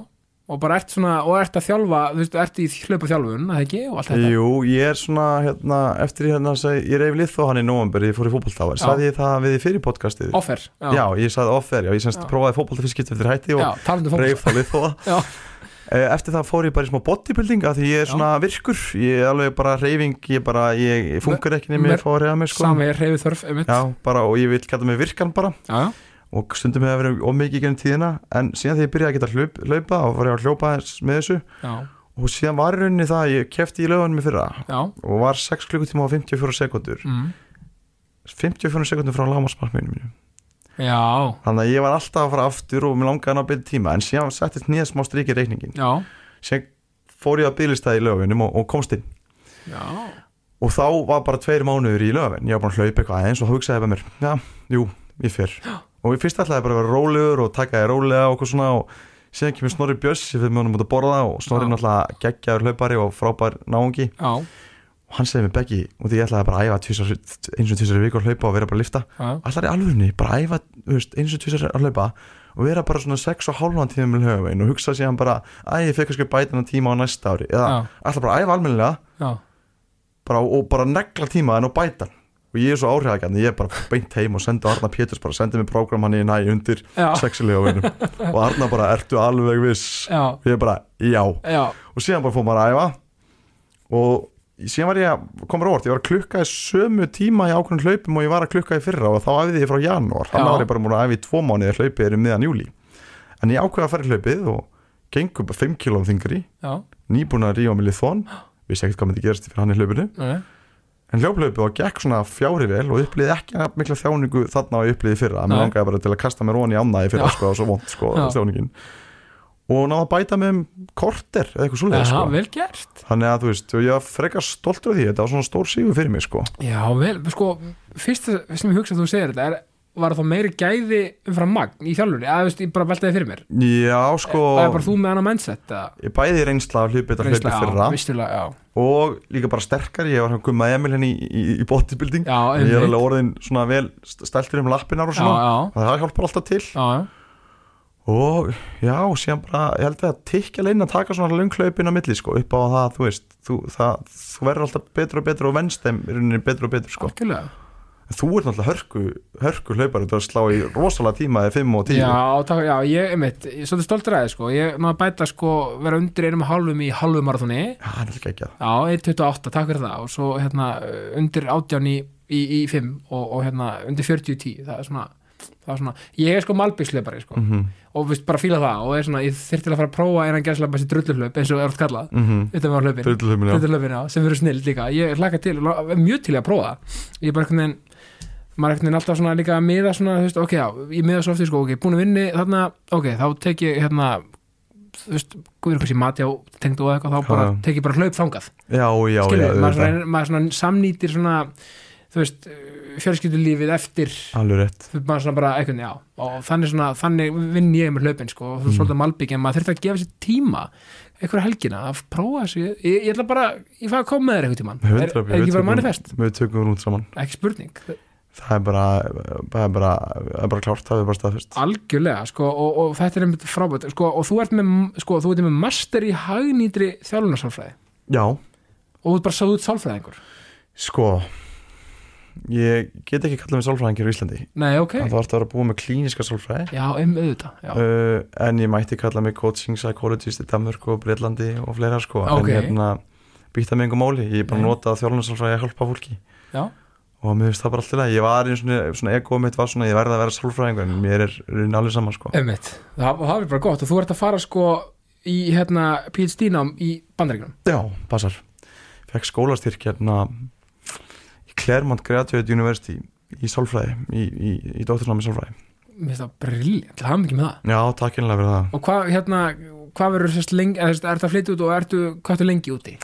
og bara ert svona og ert að þjálfa, þú veist, ert í hlaupa þjálfun það ekki, og allt þetta. Jú, ég er svona hérna, eftir hérna seg, ég reyf lið þó hann í november, ég fór í fótboltávar Já. Saði ég það við í fyrir podcastið? Offer, já, Já, ég saði offer, já, ég semst prófaði fótbolta fyrst skipt eftir hætti og reyf þá lið þó já, Eftir það fór ég bara í smá bodybuilding af því ég er Já. svona virkur, ég er alveg bara reyfing, ég bara, ég, ég fungur ekki Mer- ég fá að reyða mig sko. Sami er reyfið þörf einmitt. Já, bara, og ég vil kalla mig virkan bara. Já, já, og stundum hefur verið ómikið gennum tíðina en síðan þegar ég byrjaði að geta hlaup, hlaupa og var ég að hljópa með þessu. Já, og síðan var í rauninni það, að ég kefti í lögunum í fyrra já. og var 6 klukkutíma og 54 sekundur mm. 54 sekundur frá lámasmarkminu mínu já, þannig að ég var alltaf að fara aftur og mér langaði að byrja tíma en síðan settist nýja smá strik í reikningin já, síðan fór ég að byrjastæði í lögunum og, og komst inn. Já. Og þá var bara tveir mánuður í lögun ég var bara að hlaupa eitthvað aðeins og hugsaði með mér já, jú, ég fer. Og ég fyrst ætlaði bara að vera rólegur og taka ég rólega og svona og síðan kemur Snorri Björs ég fyrir mjónum út að borða og Snorri náttúrulega geggjaður hlaupari og frábær náungi. Já, og hann segir mér Beggi og því ég ætlaði bara að æfa tvisar, eins og tvisar viku að hlaupa og vera bara að lifta allar í alvörunni, bara að æfa eins og tvisar að hlaupa og vera bara svona 6 og hálfan tíma með höfvein og hugsa síðan bara að ég fekk kannski bæta hennar tíma á næsta ári. Eða allar bara að æfa almennilega bara, og bara negla tíma en og bæta hann. og ég er svo áhrifagjarni, ég er bara beint heim og sendi Arna Péturs bara, sendi mig prógram hann í næ undir veinum og Arna bara, ertu alveg viss? Já, og ég bara, já. Já, og síðan bara fór maður að æfa og síðan var ég að koma róvart, ég var að klukka í sömu tíma í ákveðin hlaupum og ég var að klukka í fyrra og þá æfði ég frá janúar, þannig var ég bara múin að æfa í tvo mánuði hlaupið er um miðan júli en ég ákveði að fara í hlaupið og gengum bara 5 km þingri nýbúin að rífa mig lithón vissi ekkert hvað myndi gerast fyrir hann í hlaupinu. Nei, en hljóplaupið og gekk svona fjári vel og upplýði ekki að mikla þjáningu þarna og upplýði fyrra, mér langaði bara til að kasta mér onni í annað í fyrra sko, og svo vond sko, Já. þjáningin og náða að bæta með um korter eða eitthvað já, sko. vel gert. Þannig að þú veist, ég var frekar stoltur af því. Þetta var svona stór sigur fyrir mig sko. Já, vel, sko, fyrst sem ég hugsa að þú segir þetta er, var það meiri gæði umfram magn í þjálfunni, eða þú veist, ég bara veltaði fyrir mér. Já sko, það er bara þú með mindset eða? Ég bæði reynsla af hlupið að hlupið fyrra. vistulega, já, og líka bara sterkari, ég var gummað Emil henni í, í, í bodybuilding. Já, ég er alveg orðin svona vel stæltur um lappinar og já, það alltaf síðan bara ég held að tikja leina að taka svona lönghlaupin á milli sko, upp á það, þú veist þú, það, þú verður alltaf betur og betur og venst þeim í rauninni betur og betur sko. Algjörlega. En þú ert náttúrulega hörku, hörku hlaupar þú ert að slá í rosalega tíma eða 5 og 10 Já, takk, já, ég, einmitt, ég er svolítið stoltur að þið, sko, ég að bæta, sko, vera undir einum og hálfum í hálfum marathoni, Já, það er alltaf ekki að já, 1.28, takk fyrir það, og svo, hérna, undir 18 í, í, í 5 og, og, hérna, undir 40 í 10, það er svona, það er svona, ég er sko malbyggsleipari, sko, mm og vist bara fíla það, og svona, ég þyrfti að fara að prófa einan gæslega þessi drulluhlaup, eins og er oft kallað, -hmm. var hlaupin, Drulluhlaupin, já. já, sem verður snill líka, ég hlaka til, mjög til að prófa. Ég er bara einhvern veginn, maður er einhvern veginn alltaf svona líka að miða svona, veist, ok, já, ég miða svo ofti sko, ok, búin að vinni þarna, ok, þá tek ég hérna, þú veist, guður hversi mati á tengd og eitthvað, þá bara Já. tek ég bara hlaup þangað, Já, já, já, skilur, maður, svona, maður svona samnýtir svona, þú veist, fjölskyldulífið eftir. Bara eitthvað, já, og þannig svona þannig vinn ég með hlaupin, sko, og Mm. svolítið malbygg, en maður þurfti að gefa sér tíma einhverja helgina að prófa þessu ég, ég ætla bara, ég fæ að koma með þér einhvern tímann. Er, er ekki bara manifest, Við tökum hún út saman. Ekki spurning. Það er bara er bara, er bara klárt, það er bara staðfest. Algjörlega sko, og, og þetta er einmitt frábært sko, og þú ert með, sko, þú ert með master í hagnýtri þjálfunarsálfræði. Já, og þú ert bara sáðu út sálfræðingur. Sko ég get ekki kallað mig sálfræðingir í Íslandi. Nei, ok, það þarf að vera búið með klíniska sálfræði. Já, um auðvitað já, uh, en ég mætti kalla mig coaching psychologist í Danmörk og Breitlandi og fleira sko. Ok. en hérna býta mig einhver máli. Ég er bara Nei. að nota þjálfunarsálfræði að hjálpa fólki. Já, og mér finnst það bara alltaf leið ég var einu svona, svona egoð mitt var svona ég verði að vera sálfræðingur en mér er raunin alveg saman sko. Einmitt það, og það er bara gott. Og þú ert að fara sko í hérna PhD nám í bandaríkjum já, passar. Fekk skólastyrk hérna Claremont Graduate University í sálfræði í, í, í dótturnámi sálfræði. Mér finnst það briljant, til hafa mikið með það. Já, takk einlega fyrir það. Og hvað hérna, hvað verður sérst lengi sérst, ertu að flytja út og ertu, hvað ertu lengi úti?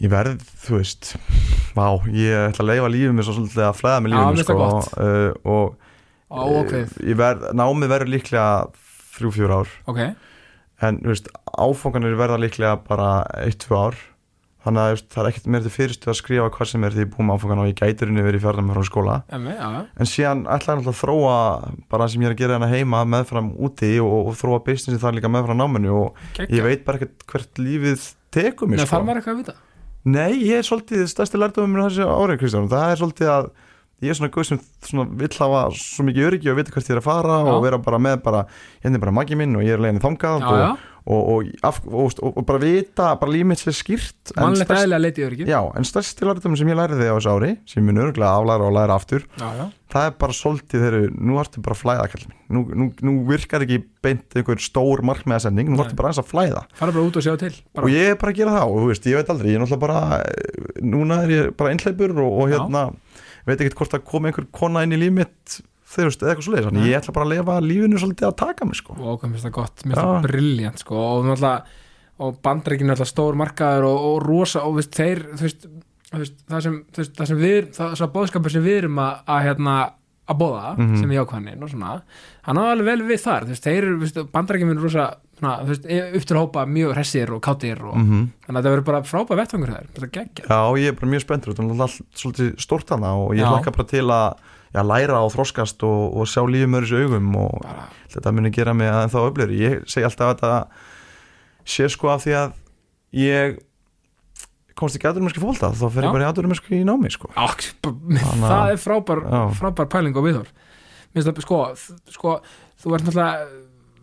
Ég verð, þú veist Vá, ég ætla að leifa lífið mér svo svolítið að flæða með lífið mér það sko, uh, og óákveð, ég verð, námið verður líklega þrjú, fjör ár. Ok. En þú veist, áfanganir verða líklega bara eitt, tvö ár þannig að það er ekkert meira til fyrirstu að skrifa hvað sem er því ég með áfangan og ég gætir henni verið í fjárðum frá skóla Emme, en síðan ætla ég náttúrulega að þróa bara það sem ég er að gera hérna heima meðfram úti og, og þróa businessi þar líka meðfram náminu og Geggjað. ég veit bara ekkert hvert lífið tekur mér Nei, sko. Nei, ég er svolítið stærsti lærdómur mér þessi árið Kristján, það er svolítið að ég er svona guð sem svona vill hafa svo mikið öryggi og vita hvert ég er að fara Já. og vera bara með bara, hérna er bara magi minn og ég er leiðin þangað Já, og, og, og, og, og, bara vita, bara líf mitt sér skýrt mannlegt eðlilega leitið öryggi. Já, en stærsti lærdómur sem ég læriði á þessu ári sem ég mun örgulega aflæra og læra aftur já, já. það er bara svolítið þeirru, nú ertu bara flæða kall minn, nú, nú, nú virkar ekki beint einhver stór markmiðasending, nú ertu bara aðeins að flæða. Fara bara út og sjá til bara. og ég er bara að gera það og þú veist, ég veit aldrei, ég er náttúrulega bara núna er ég bara einhleipur og, hérna, veit ekkert hvort að koma einhver kona inn í líf þú veist, eitthvað svo þannig Nei. ég ætla bara að lifa lífinu svolítið að taka mig sko. og finnst það gott, mér finnst það briljant sko, og náttúrulega og bandreikinu er alltaf stór markaður og, og rosa og veist, þeir þú veist, þú veist, það sem, þú veist, það sem við það sem bóðskapur sem við erum að, að hérna að bóða, Mhm. sem er jákvæðin og svona, hann á alveg vel við þar þú veist, þeir eru, bandreikinu er rosa svona, þú veist, upp til að hópa mjög hressir og kátir og, -hmm. þannig að það verður bara frábæð vettfangur þær, þetta geggja Já, ég er bara mjög spenntur þetta er náttúrulega allt svolítið stórt hana og ég Já. hlakka bara til að já, læra og þroskast og, og sjá lífið þessu augum og bara, þetta muni gera mig að þá öflur ég segi alltaf að þetta sé sko af því að ég komst ekki aðdurum mennski fólta þá fer ég bara í aðdurum mennski í námi sko. að- það er frábær frábær pæling og það, sko, sko, þú ert náttúrulega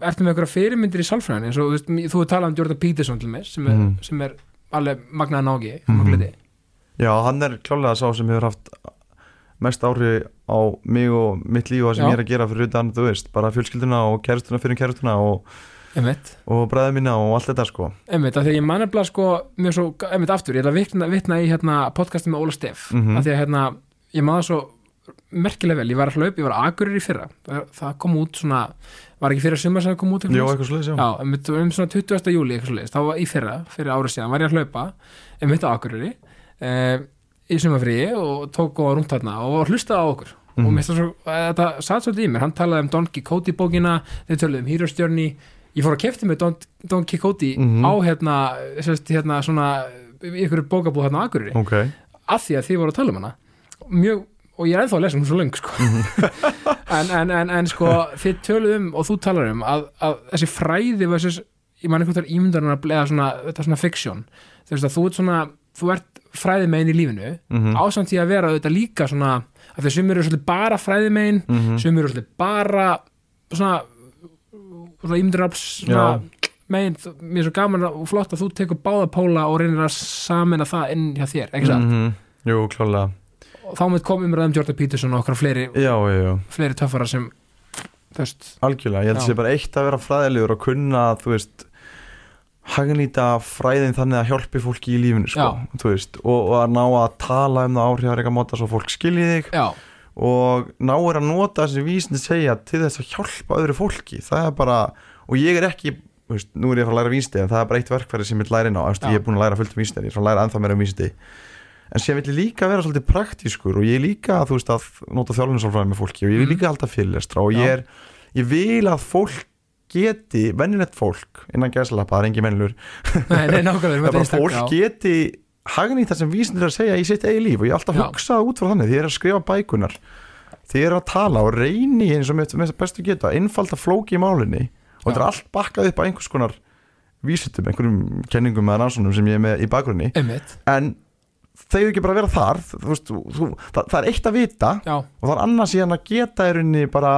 ertu með einhverja fyrirmyndir í sálfræðinni eins og þú er talað um Jordan Peterson til mér sem er, Mhm. sem er alveg magnaði nági Mhm. mm Já, hann er klálega sá sem hefur haft mest ári á mig og mitt líf og það sem Já. ég er að gera fyrir utan, þú veist, bara fjölskylduna og kærustuna fyrir kærustuna og, einmitt, og bræða mína og allt þetta sko einmitt, af því að ég man nefnilega sko, mjög svo, einmitt aftur, ég ætla að vitna, vitna í hérna podcasti með Óla Steff Mhm. af því að hérna, ég maður svo merkilega vel, ég var að hlaup, ég var agurir í fyrra það, það kom út svona var ekki fyrir sumar sem það kom út eitthvað eitthvað sliðis, já, Já, einmitt, um svona 20. júli eitthvað svoleiðis, þá var í fyrra, fyrir árið síðan var ég að hlaupa, einmitt á Akureyri eh, í sumafríi og tók góða rúmt þarna og hlustaði á okkur. Og Mhm. mér finnst það svo, þetta satt svolítið í mér. Hann talaði um Don Quixote bókina þeir töluðu um Hero's Journey. Ég fór að kefti með Don, Don Quixote Mhm. á hérna, sérst, hérna svona ykkur bókabúð hérna á Akureyri. Ok, af því að þið voru að tala um hana. Mjög, og ég er ennþá að lesa hún svo löng sko. en, en, en, en sko þið töluðum og þú talar um að, að þessi fræði versus, ég man einhvern veginn ímyndarnar að eða svona, þetta svona fiction. Þú veist að þú ert svona, þú ert fræði megin í lífinu, Mhm. ásamt því að vera þetta líka svona, að því að sumir eru svolítið bara fræði megin, Mhm. sumir eru svolítið bara svona svona svona megin, mér er svo gaman og flott að þú tekur báða póla og reynir að samina það inn hjá þér, ekki satt? Mhm. Jú, klálega og þá með komum ræðum Jordan Peterson og okkar fleiri, fleiri töffara sem algjörlega Ég held að sé bara eitt að vera fræðilegur og kunna, þú veist hagnýta fræðin þannig að hjálpi fólki í lífinu, sko veist, og, og að ná að tala um það áhrifar eitthvað móta svo fólk skilji þig já, og ná er að nota þessi vísindi segja til þess að hjálpa öðru fólki. Það er bara, og ég er ekki veist, nú er ég að fara að læra vísindi en það er bara eitt verkfæri sem ég vil læra inn á, þú veist, Já. ég er búin að læra fullt um vísindi ég er að læra ennþá meira um vísindi. En sem vil ég líka vera svolítið praktískur og ég er líka þú veist að nota þjálfinsálfræði með fólki og ég vil Mhm. líka halda fyrirlestra og ég er, ég vil að fólk geti, vennilegt fólk innan gæsalappa, það er engin er einstak- fólk já. geti hagnýtt það sem vísindir að segja í sitt eigi líf og ég er alltaf hugsað út frá þannig því ég er að skrifa bækunar þið eru að tala og reyni eins og með, með bestu geta að einfalda flóki í málinni og þetta er allt bakkað upp á einhvers konar vísutum, einhverjum kenningum eða rannsónum sem ég er með í bakgrunni. Einmitt, en þeir ekki bara vera þar þú, veist, þú, það, það er eitt að vita já, og það er annars síðan að geta í rauninni bara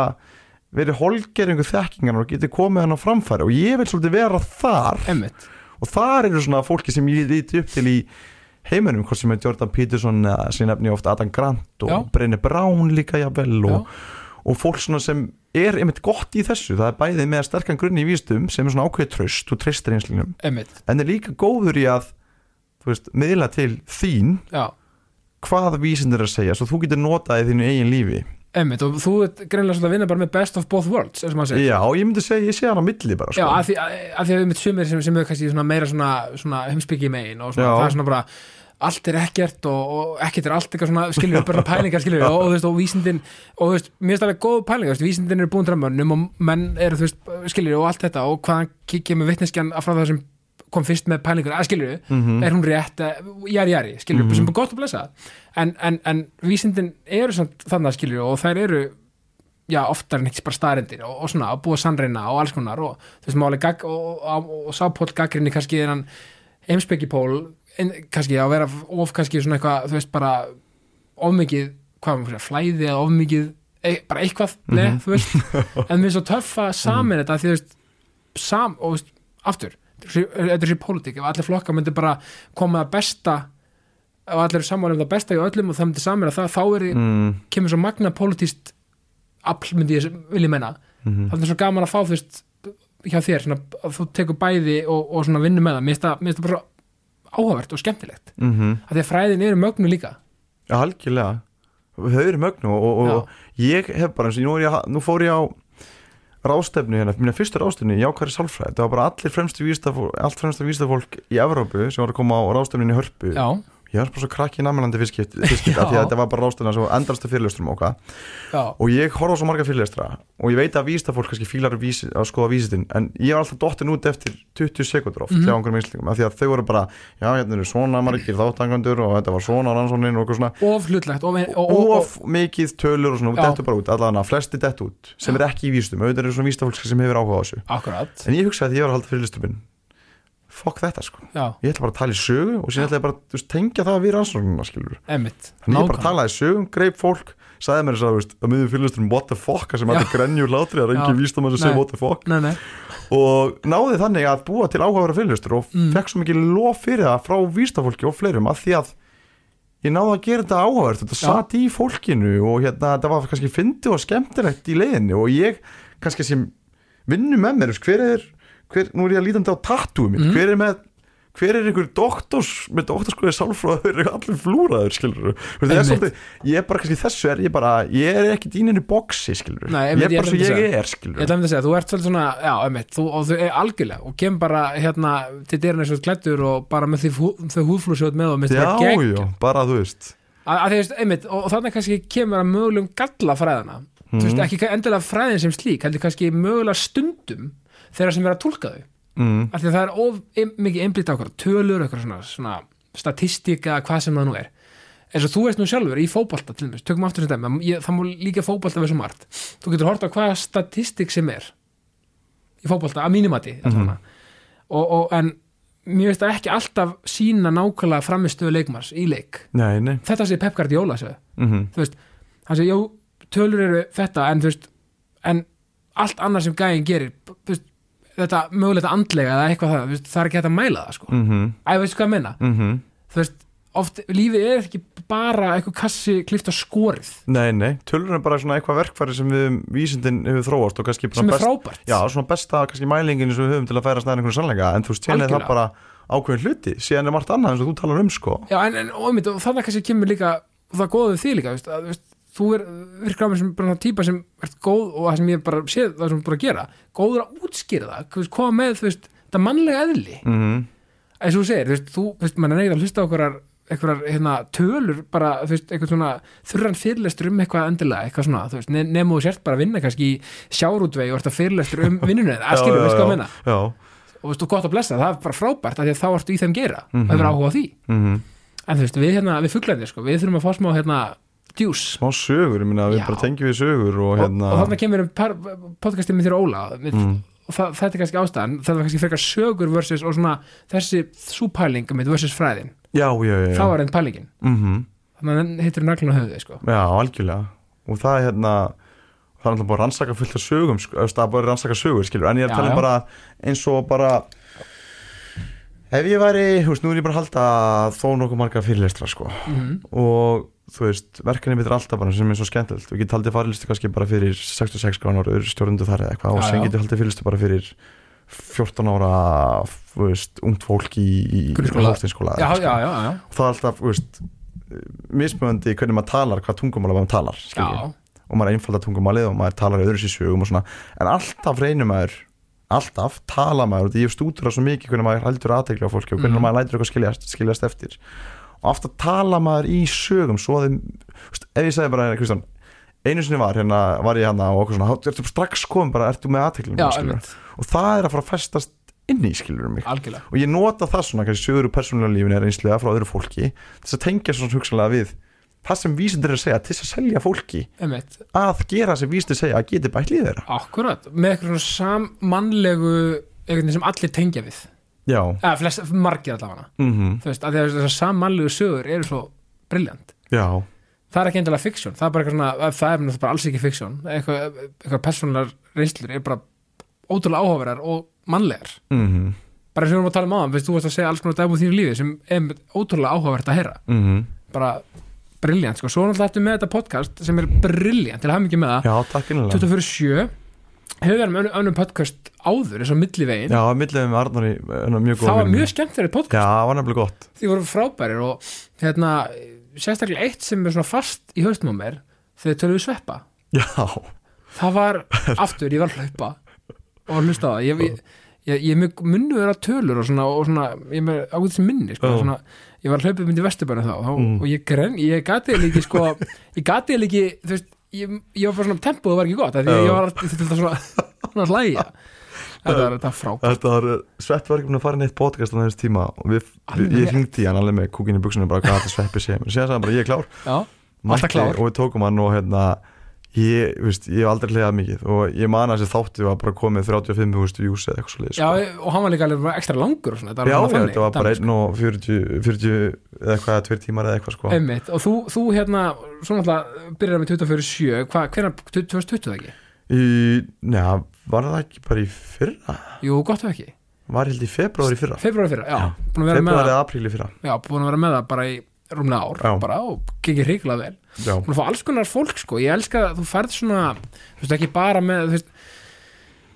verið holgeringu þekkingan og geti komið hann á framfæri. Og ég vil svolítið vera þar. Einmitt. Og þar eru svona fólki sem ég líti upp til í heiminum, hvort sem er Jordan Peterson eða sem nefni ég oft Adam Grant og Já. Brené Brown líka jafnvel og, og fólk svona sem er einmitt gott í þessu, það er bæðið með sterkan grunni í vístum sem er svona ákveðið tröst og treystir einslinum, einmitt, en er líka góður í að veist, miðla til þín já, hvað vísindir er að segja, svo þú getur notað í þínu eigin lífi einmitt og þú ert greinlega svolítið að vinna bara með best of both worlds Já, ég myndi segja, ég sé hann á milli bara Já, sko. að, að því að við mitt sumir sem, sem er kannski svona meira svona, svona heimsbyggi megin og svona, Já. það er svona bara allt er ekkert og, og ekkert er allt eitthvað svona skiljum bara pælingar skiljum og, og, þú veist, og vísindin og þú veist, mér finnst alveg góð pælingar þú veist, vísindin eru búin mönnum og menn eru þú veist, skiljum og allt þetta og hvaðan kemur vitneskjan frá það sem kom fyrst með pælingar, að skilju Mhm. er hún rétt, eh, jari jari skilju, Mhm. sem er gott að blessa en, en, en vísindin eru þannig skilju og þær eru já, oftar en ekki bara staðrendir og, og svona, að búa sannreina og alls konar og þú veist, máli og, og, og, og sápól gaggrinni kannski er hann heimspekipól en, kannski að vera of kannski svona eitthvað, þú veist, bara ofmikið, hvað maður fyrir, flæði eða ofmikið, e, bara eitthvað ne, Mhm. þú veist, en mér er svo töff að samin þetta, því þú veist sam, og þú veist, aftur þetta er sér pólitík, ef allir flokka myndi bara koma að besta ef allir sammála um það besta í öllum og það myndi samin að það, þá er, mm, kemur svo magna pólitíst afl myndi ég vilja menna mm það er svo gaman að fá veist hjá þér, svona, að þú tekur bæði og, og svona vinnu með það, mér finnst það- bara áhugavert og skemmtilegt. Mm af því að fræðin eru mögnu líka. Algjörlega. Þau eru mögnu og, og, og ég hef bara eins og nú, ég, nú fór ég á rástefnu hérna, mína fyrstu rástefnu í ákværi sálfræði. Það var bara allir fremstu vístafólk allt fremstu vístafólk í Evrópu sem var að koma á rástefninu í Hörpu. Já, ég var bara svo krakki í namælandi fyrskipt því að þetta var bara rástefna svo endrastu fyrirlestrum og hvað og ég horfa svo marga fyrirlestra og ég veit að vístafólk kannski fílar vísi, að skoða vísitinn en ég var alltaf dottin út eftir 20 sekundur oft einslingum af því að þau voru bara já, hérna eru svona margir þáttangandur og þetta var svona rannsónin og eitthvað svona. Of hlutlegt og, og, og, og, of mikið tölur og svona, Já. dettu bara út, allavega flesti dettu út sem er ekki í vístum, auðvitað eru svona vístafólk sem hefur áhuga á þessu, akkurat. En ég hugsaði að ég var að halda fyrir listum minn fokk þetta sko, já, ég ætla bara að tala í sögu og síðan ætla ég bara að tengja það við rannsóknuna skilur, emmitt þannig ég bara talaði í sögum greip fólk, sagði mér þess að veist, að miður fyrir listum what the fuck, sem allir grenjur látri að Já. rengi vístamann sem segir what the fuck. Nei, nei, og náði þannig að búa til áhugaverða fyrirlistur og Mm. fekk svo mikið lof fyrir það frá vístafólki og fleirum að því að ég náði að gera þetta áhugavert. Þetta satt í fólkinu og hérna þetta var kannski fyndið og skemmtilegt í leiðinu og ég kannski sem vinnu með mér, hver er hver, nú er ég að lítandi á tattúum mitt. Mhm. hver er með hver er einhver doktors með doktorskoði sálfráður er allir flúraður skilur er Einmitt. svolítið, ég er bara kannski þessu er ég bara, ég er ekki dýninu boksi skilur Nei, ég einmitt, er ég bara ætla svo ég er skilur ég ætla að segja, þú ert svolítið svona já, emmitt, þú, og þú er algjörlega og kem bara hérna til dyrna eins og klættur og bara með því þau húðflúsjóð með og minnst já, það gegn já, bara þú veist. Að, að einmitt, og, þannig kannski kemur að mögulegum galla fræðina þú veist, Mhm. ekki endilega fræðin sem slík heldur kannski mögulega stundum þeirra sem vera að túlka þau. Mm. af því að það er of im, mikið einblít á okkur tölur, eitthvað svona, svona statistika, hvað sem það nú er. Eins og þú veist nú sjálfur í fótbolta til dæmis, tökum aftur sem dæmi, ég- það má líka fótbolta við svo margt, þú getur hort á hvaða statistik sem er í fótbolta, að mínumati mm og, og, en mér veist að ekki alltaf sína nákvæmlega framistöðu leikmars í leik. Nei, nei. Þetta sé Pep Guardiola mm þú veist, hann segir, jú, tölur eru þetta en þú veist, en allt annað sem gæðin gerir, þú veist þetta mögulegt andlega eða eitthvað það veist, það er ekki hægt að mæla það, sko. -hmm. Æ, veistu hvað ég menna, Mm þú veist oft, lífið er ekki bara eitthvað kassi klift á skorið, Nei, nei, tölur er bara svona eitthvað verkfæri sem við vísindin hefur þróast og kannski sem er best, frábært. Já, svona besta kannski mælingin sem við höfum til að færa snæðin einhvern sannleika en þú veist, er það bara ákveðin hluti síðan er margt annað eins og þú talar um sko. Já, en, en einmitt, og þannig kannski kemur líka og það við því líka, veist, að, veist, þú er virkar á mig sem bara típa sem ert góð og það sem ég bara séð það sem þú er bara gera. Góður að útskýra það, þú veist, koma með þú veist, það mannlega eðli. Mm eins og þú segir, þú veist, þú, þú veist, mann er neitt að hlusta okkur einhverjar hérna, tölur bara, þú veist, eitthvað svona þurran fyrirlestur um eitthvað endilega, eitthvað svona, þú veist, ne- nema þú sért bara að vinna kannski í sjárútvegi og ert að fyrirlestur um vinnunni, að skilur, veist hvað að minna Já, og þú veist, og gott að blessa, það er bara frábært að þá ertu í þeim geira, Mhm. og hefur áhuga á því. Mm en þú veist, við hérna, við fuglarnir, sko, við þurfum að fá smá hérna, djús. Smá sögur, ég minna við Já. bara tengjum við sögur og hérna og þarna kemur um par, podcastið með þér og Óla. Með, mm, og það, þetta er kannski ástæðan. Það er kannski frekar sögur versus og svona þessi súpæling með versus fræðin. Já, já, já, þá já. er einn pælingin. Mm þannig að hittir naglun á höfuði sko. já, algjörlega. Og það er hérna það er alltaf bara að rannsaka fullt af sögum sko, eða það er bara að rannsaka sögur, skilur. En ég er Já, að tala um já. bara eins og bara ef ég væri, þú veist, nú er ég bara að halda þó nokkuð marga fyrirlestra, sko. Mm og þú veist, verkefni mitt er alltaf bara sem er svo skemmtilegt. Og ég get haldið fyrirlisti kannski bara fyrir 66 gránar stjórnundu þar eða eitthvað og sem já. get ég haldið fyrirlisti bara fyrir 14 ára þú veist, ungt fólk í, í já, já, og það er alltaf, þú veist mismöðandi hvernig maður talar, hvað tungumála maður talar og maður einfalda tungumálið og maður talar öðru sögum og svona. En alltaf reynir maður alltaf tala maður og því ég stútur það svo mikið hvernig maður heldur aðtegli á fólki og hvernig Mhm. maður lætur eitthvað skiljast, skiljast eftir og aftur tala maður í sögum svo að ef ég segi bara Kristján, einu sinni var hérna var ég hérna og okkur svona, þá ertu strax komið bara ertu með einmitt, og það er að fara að festast inn í skilur mig. Algjörlega. Og ég nota það svona kannski sögur úr persónulega lífinu er einslega frá öðru fólki þess að tengja svona hugsanlega við það sem vísindir er að segja til að selja fólki einmitt, að gera sem vísindir segja að geti bætt líð þeirra. Akkurat. Með eitthvað svona sammannlegu veginn sem allir tengja við eða flest, margir allavega. Mm þú veist, að því að þessar sammannlegu sögur eru svo briljant já, það er ekki endilega fiksjón, það er bara eitthvað svona það er bara alls ekki fiksjón. Eitthvað, eitthvað persónulegar reynslur er bara ótrúlega áhugaverðar og mannlegar. Mm bara eins og við erum að tala um veist, þú varst að segja alls konar dagbúð þínu lífi sem er ótrúlega áhugavert að heyra. -hmm. bara briljant, sko, svo náttúrulega ertu með þetta podcast sem er briljant, til að hafa mikið með það. Já, takk innlega 24 hefur verið með önnum- podcast áður eins og millivegin, já, milliðum með Arnóri uh, mjög góð það var mjög skemmt þeirri podcast, já, það var nefnilega gott. Því voru frábærir og hérna, sérstaklega eitt sem er svona fast í haustum á mér þegar töluðu sveppa. Já, það var aftur, ég var að hlaupa og hlusta á það. Ég, ég, ég, ég munnuður að tölur og svona, og svona ég með ágætt sem minni sko, svona, ég var að hlaupa myndi vesturbæna þá, þá Mm. og ég eða ekki sko, ég eða ekki þú veist, ég, ég var bara svona tempoð var ekki gott því ég var alltaf þetta svona, svona að hlæja. Þetta var þetta frábært. Þetta var svett var ekki búin að fara inn í eitt podcast á þess tíma og við, við, ég í hann alveg með kúkinu í buksunum bara hvað þetta sveppi segja mér, síðan sagði hann bara ég er klár. Já, alltaf Mætti klár. og við tókum hann og hérna ég, veist, ég hef aldrei hliðað mikið og ég man að þessi þátti var bara komið 35.000 views eða eitthvað svo leiðis já, og hann var líka alveg ekstra langur og svona, já, svona já, þetta var bara dæmi, 1 og 40, 40 eða eitthvað, 2 tímar eða eitthvað sko. sko. einmitt, og þú, þú hérna svo náttúrulega byrjar með 24.7 hvað, hvernig, 2020 ekki? í, neða, var það ekki bara í fyrra? Jú, gott ef ekki, var held í februar í fyrra. Februari fyrra, já, búin að vera með februar það. eða apríl í fyrra. Já, búin að vera með það bara í rúmlega ár Já. bara og gengið hrikalega vel já, að fá alls konar fólk sko, ég elska að þú færð svona þú veist ekki bara með þú veist,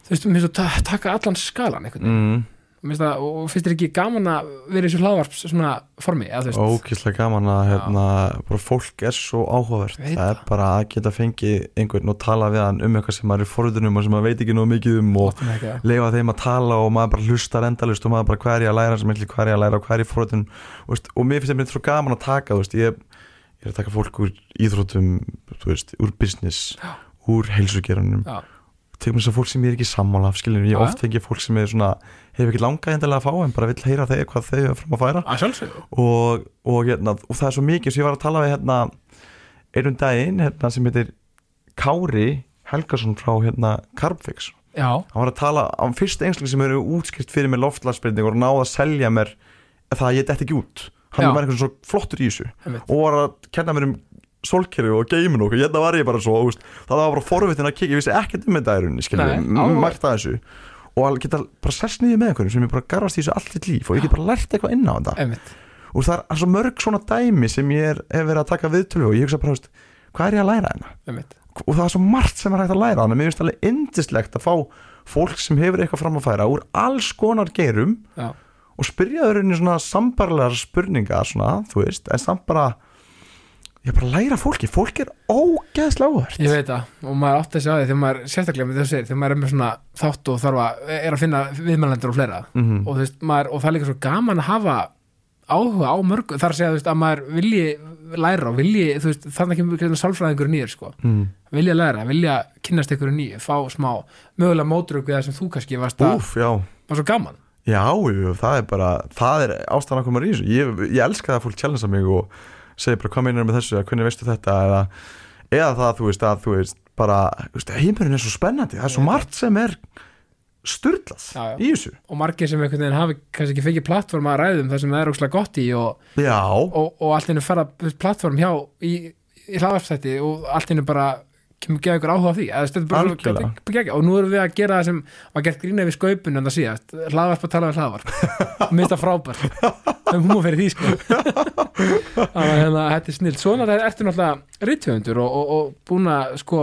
þú veist, þú ta taka allan skalan einhvern veginn, mm. Það, og finnst þér ekki gaman að vera í þessu hlaðvarps svona formi, ókíslega gaman að hérna, bara fólk er svo áhugavert. Veit það er bara að geta fengið einhvern og tala við hann um eitthvað sem maður er forðunum og sem maður veit ekki nóg mikið um og leifa þeim að tala og maður bara hlustar endalust og maður bara hvað er ég að læra sem eitthvað hvað er ég að læra og er ég fórhundin og, og mér finnst þetta svo gaman að taka veist, ég, ég er að taka fólk úr íþróttum þú veist, úr business Já. úr heilsugeranum Já. tekum þess að fólk sem ég er ekki sammála af skiljum, ég Já. oft fengi fólk sem er svona hefur ekki langað endilega að fá en bara vill heyra þeir hvað þau er fram að færa. Og, og, hérna, og það er svo mikið sem ég var að tala við hérna, einum daginn hérna, sem heitir Kári Helgason frá hérna, Carbfix. Já, hann var að tala á fyrst einsling sem eru útskrift fyrir mér loftlagsbreyting og náða að selja mér það að ég dætti ekki út. Hann Já. var eitthvað svo flottur í þessu og var að kenna mér um solkerfi og geimin og hérna var ég bara svo það var bara forvitin að kikja, ég vissi ekkert um þetta áhugavert. mært að þessu og að geta bara sess niður með einhverjum sem ég bara garfast í þessu allt þitt líf og ég get bara lært eitthvað inn á þetta. Og það er svo mörg svona dæmi sem ég er, hef verið að taka viðtölu og ég hugsa bara, hvað er ég að læra hérna? Og það er svo margt sem er hægt að læra þannig að mér finnst alveg indislegt að fá fólk sem hefur eitthvað fram að færa úr alls konar geirum já, og spyrja þau rauninni svona sambarlegar spurningar svona, þú veist, en samt bara ég bara læra fólki, fólk er ógeðslega áhört ég veit það og maður átti að segja því þegar maður, sérstaklega með þessu þegar maður er með svona þátt og þarf að er að finna viðmælendur og fleira. Mm og, þú veist, maður, og það er líka svo gaman að hafa áhuga á mörgu þar að segja veist, að maður vilji læra og vilji, veist, þannig kemur sálfræðingur nýr sko, mm. vilja læra, vilja kynnast ykkur nýju, fá smá mögulega mótrug við það sem þú kannski varst að Úf, var svo gaman. Já, það er bara, það er ástæðan okkur maður í þessu. Ég, ég elska það að fólk challengea mig og segir bara hvað meinar með þessu? Eða hvernig veistu þetta? Eða, eða það þú veist að þú veist bara heimurinn er svo spennandi. Það er svo margt sem er já. í þessu. Og margir sem einhvern veginn hafi kannski ekki fengið plattform að ræðum það sem það er ókslega gott í og, og, og allt henni fara plattform hjá í, í hlaðarstætti og allt henni bara kemur geða ykkur áhuga því. Er er og nú erum við að gera það sem var gert grína við skaupun en það síðast, hlaðvarp að tala við hlaðvarp. Minnst það frábært. Um húma fyrir því sko. Þannig að hérna, þetta er snill svona það ertu náttúrulega rithöfundur og, og, og búin að sko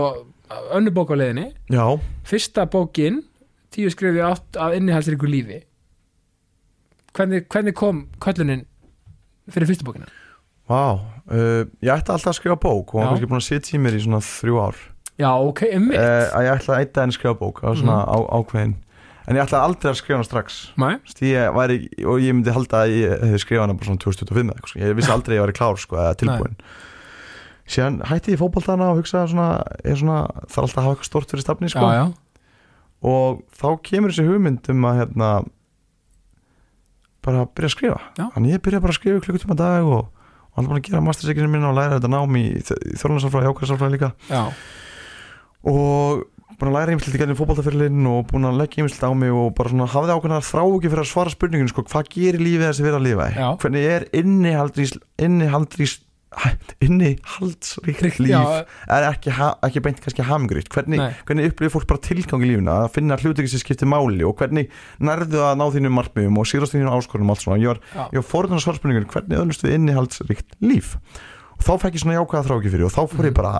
önnu bók á leiðinni. Já, fyrsta bókin tíu skrifi átt að innihaldsríku lífi. Hvernig, hvernig kom köllunin fyrir fyrstu bókina? vá uh, ég ætti alltaf að skrifa bók og hann kannski búin að sitja í mér í svona þrjú ár Já, ok, einmitt. Uh, að ég ætla að eitt daginn að skrifa bók svona Mhm. á, ákveðin. En ég ætla aldrei að skrifa hana strax. Nei, ég væri, og ég myndi halda að ég hefði skrifað hana bara svona 2025 eða eitthvað, ég vissi aldrei að ég væri klár sko, eða tilbúin síðan hætti ég fótboltana og hugsa svona, er svona þarf alltaf að hafa eitthvað stort fyrir stafni sko. já, já, og þá kemur þessi hugmynd um að hérna bara byrja að skrifa. Já. þannig ég byrja bara að skrifa klukkutíma á dag og, og hann búin að gera mastersekinu minna og læra þetta nám í ákvæðsálfræði líka. Já, og búin að læra ýmislegt í gennum fótboltafyrirlin og búin að leggja ýmislegt á mig og bara svona hafði ákveðna þrá ekki fyrir að svara spurningin sko, hvað gerir lífið þessi verið að lifa? Í? Hvernig er innihaldrís innihaldrís innihaldsríkt líf? Já, er ekki, ha, ekki beint kannski hamgríkt hvernig, hvernig upplifir fólk bara tilgang í lífuna að finna hluti sem skiptir máli og hvernig nærðu að ná þínum markmiðum og sigrast þínum áskorunum og allt svona? Ég var, var forðan að svara spurningun hvernig öðlust við innihaldsríkt líf þá fekk ég svona jákvæða þráki fyrir og þá fór ég bara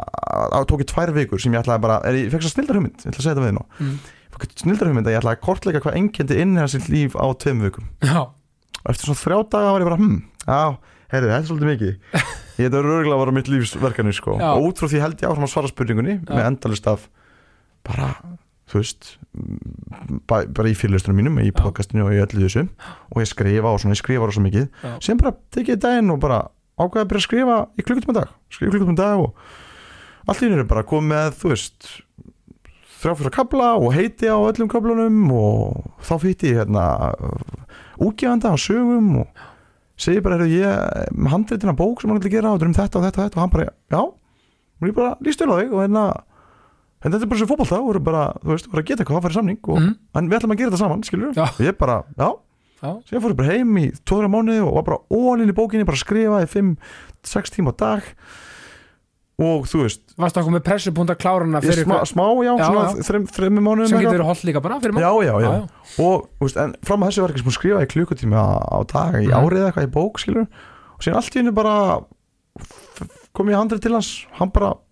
að tók ég tvær vikur sem ég ætlaði bara er, ég fekk svo snildar hugmynd, ég ætla að segja þetta við nú. Mm, ég fekk snildar hugmynd að ég ætlaði að kortleika hvað enkendi innihaldsríkt líf á tveim vikum. Já, og eftir svona þrjá daga var ég bara hm, já, heyrðu, þetta er svolítið mikið. Ég þetta er örgulega að vera mitt lífsverkefni sko. Já. og út frá því held ég áfram að svara spurningunni Já. með endalist af bara, þú veist m, ba bara í fyrirlustunum mínum í podcastinu og í öllu þessu. Og ég skrifa og svona, ég skrifa ákveða að byrja að skrifa í klukkutum dag. Skrifa í klukkutum dag og allt í er bara komið með, þú veist þrjá fyrir að kabla og heiti á öllum kablunum og þá fýtti ég hérna útgefanda á sögum og segi bara, heyrðu, ég með handreitina bók sem hann að gera og er um þetta og þetta og þetta. Og hann bara, já, og ég bara líst vel á þig og hérna en þetta er bara svo voru bara, þú veist, voru að geta eitthvað að fara í samning og Mhm. en við ætlum að gera þetta saman, skilur Já. og ég bara, já, já, síðan fór ég bara heim í tóðra mánuði og var bara ólinn í bókinni, bara að skrifa í 5-6 tíma á dag. Og þú veist, varstu okkur með pressupunta klárana ég fyrir smá, smá já, Já, svona þreim, þreim mánuðum sem getur verið holdt líka bara fyrir mann. já, já, já, já, og veist, en fram að þessu var ekki sem skrifa í klukkutíma á, dag í Mhm. árið eitthvað í bók skilur og síðan allt í hennu bara kom ég handrið til hans. Hann bara, "Heyrðu,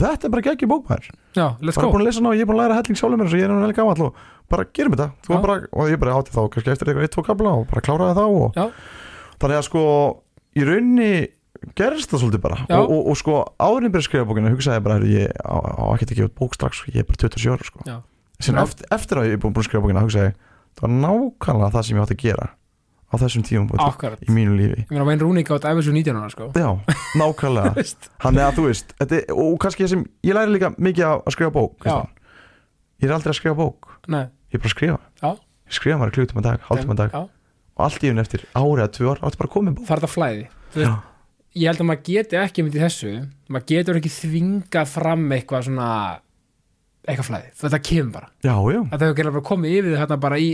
þetta er bara geggjum bókmæður já, let's bara go. búin að lesa og ég er búin að læra helling sjálfur mér og ég er vel gamall og bara gerum þetta. Þú er bara, og ég bara átti þá kannski eftir eitthvað eitt, tvo kabla og bara kláraði þá og Já. þannig að sko í raunni gerist það svolítið bara. Og, og, og sko áðurinn byrja að skrifa bókina hugsaði ég bara, "Heyrðu, ég á, á ekki að gefa út bók strax ég er bara 27 ára sko. Eftir, eftir að ég er búin að skrifa bókina hugsaði það var nákvæmlega það sem ég átti að gera á þessum tíum akkurat í mínu lífi. Ég meina Wayne Rooney gátt æfis úr 19 ára sko. Já, nákvæmlega? Hann er að þú veist er- Og kannski það sem, ég læri líka mikið að, að skrifa bók. Ég er aldrei að skrifa bók. Nei, Ég er bara að skrifa. Já. Ég skrifa maður klukkutum að dag, hálftum að dag. já, Og allt í hún eftir ári að tvö ár Áttu bara að koma það er þetta flæði. Veist, ég held að maður geti ekki myndi þessu. Maður getur ekki þvingað fram eitthvað svona eitthvað flæði, þetta kemur bara. Já, já. Þetta hefur gerðlega bara komið yfir þetta bara í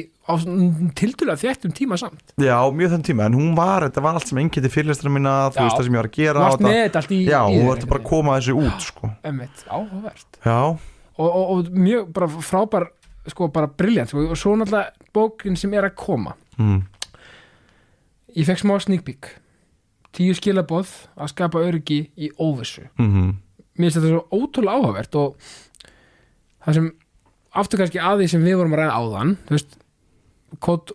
tildulega þéttum tíma samt. Já, mjög þann tíma En hún var, þetta var allt sem engjandi fyrirlestra mína Þú Já. veist það sem ég var að gera þetta allt í Já, hún var bara að koma þessu út sko. emmitt, áhugavert. Og, og, og mjög bara frábær sko bara briljant sko. og svo náttúrulega bókin sem er að koma. Mm. ég fekk smá sneak peek. Tíu skilaboð að skapa öryggi í óvissu. Mm mér finnst þetta svo ótrúlega áhugavert og það sem aftur kannski að því sem við vorum að ræða áðan þú veist, kótt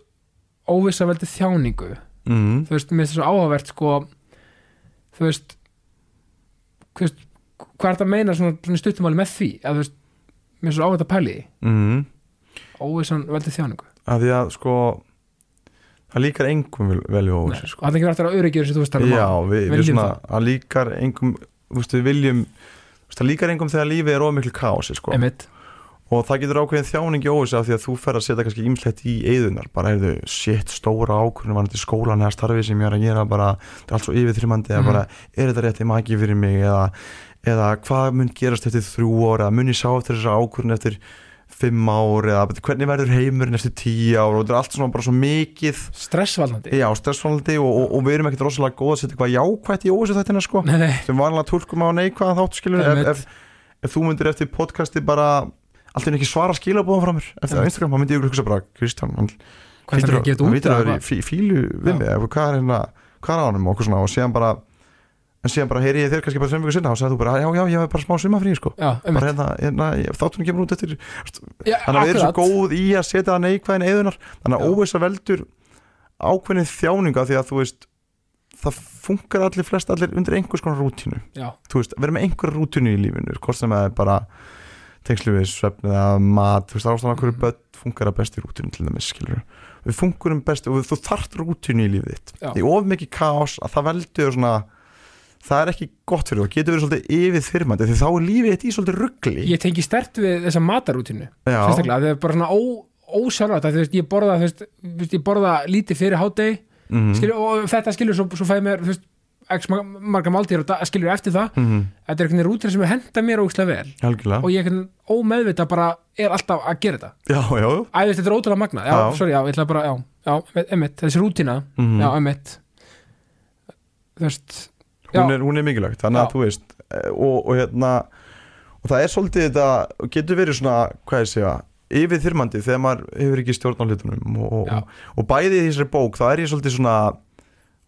óvissa veldi þjáningu Mm. þú veist, mér finnst þetta svo áhugavert sko þú veist hvað er þetta að meina svona, stuttumáli með því að þú veist, mér finnst svo áhugavert að pæli Mm. óvissan veldi þjáningu Að því að sko Það líkar engum vel, vel í Nei, óvissu sko. það er ekki verið að öryggjur sem þú veist að Já, við, við svona að líkar engum þú veist, við viljum það líkar engum þegar lífið er ómiklu kási sko. emitt, og það getur ákveðin þjáning í óvissu af því að þú fer að setja kannski ímslegt í eyðunar bara er þau, shit, stóra ákvörðin var þetta skólan eða starfið sem ég er að gera bara, það er allt svo yfirþrimandi eða Mhm. bara, er þetta rétt í maki fyrir mig eða, eða hvað mun gerast eftir þrjú eða mun ég sjá eftir þessa ákvörðin eftir fimm ár eða hvernig verður heimurinn eftir tíu ár? Og þetta er allt svona bara svo mikið stressvaldandi? Já, stressfólandi og, og, og við erum ekkert rosalega góð að setja eitthvað jákvætt í óvissu þetta sko. Nei, nei, sem vanlega túlkum á neikvæðan þátt skilur ef, ef, ef þú myndir eftir podcasti bara allt er ekki svara skilabóðan frá mér. Eftir Einmitt. Instagram, þá myndi ég hugsa bara Kristján, hann það vitur að vera í fílu við mig. Eða hvað er hérna, hvað er á honum? Og okkur svona og síðan bara en síðan bara heyri ég þér kannski bara þreim vikur sinna og sagði þú bara, já, já, ég hef bara smá sumafrí sko. Já, bara hérna, hérna þáttunum kemur út eftir Já, þannig að við erum svo góð í að setja það neikvæðin eðunar þannig að Já. óvissa veldur ákveðin þjáninga því að þú veist það funkar allir flest allir undir einhvers konar rútínu. Já, þú veist, vera með einhverja rútínu í lífinu hvort sem það er bara tengslu við svefn eða mat, þú veist, ástæðan okkur Mhm. börn funkar að best í rútínu til dæmis, skilur við funkurum best og þú þarft rútínu í lífið þitt. Já. í of mikið kaos að það veldur svona það er ekki gott fyrir þú, það getur verið svolítið yfir þyrmandi því þá er lífið þitt í svolítið ruggli ég tengi stert við þessa matarútinu sérstaklega, það er bara svona ó, ósjálfrætt að þú veist, ég borða, þú veist, ég borða lítið fyrir hádegi, mhm, skilur, og þetta skilur svo, svo fæði mér, þú veist, x mar- marga máltíðir og da- skilur eftir það, mhm, þetta er einhvern veginn rútina sem er henda mér ógislega vel. Algjörlega. Og ég veginn ómeðvita bara er alltaf að gera þetta. Já, já, Æ, þetta er ótrúlega magna, já, sorry, já, ég ætla bara, já, já, emitt, þessi rútina, mhm. já, emitt, þú veist, hún, er, hún er mikilvægt þannig að þú veist eh, og, og hérna og það er svolítið þetta getur verið svona, hvað ég segja yfir þyrmandi þegar maður hefur ekki stjórn á hlutunum og, og, og bæði í þessari bók þá er ég svolítið svona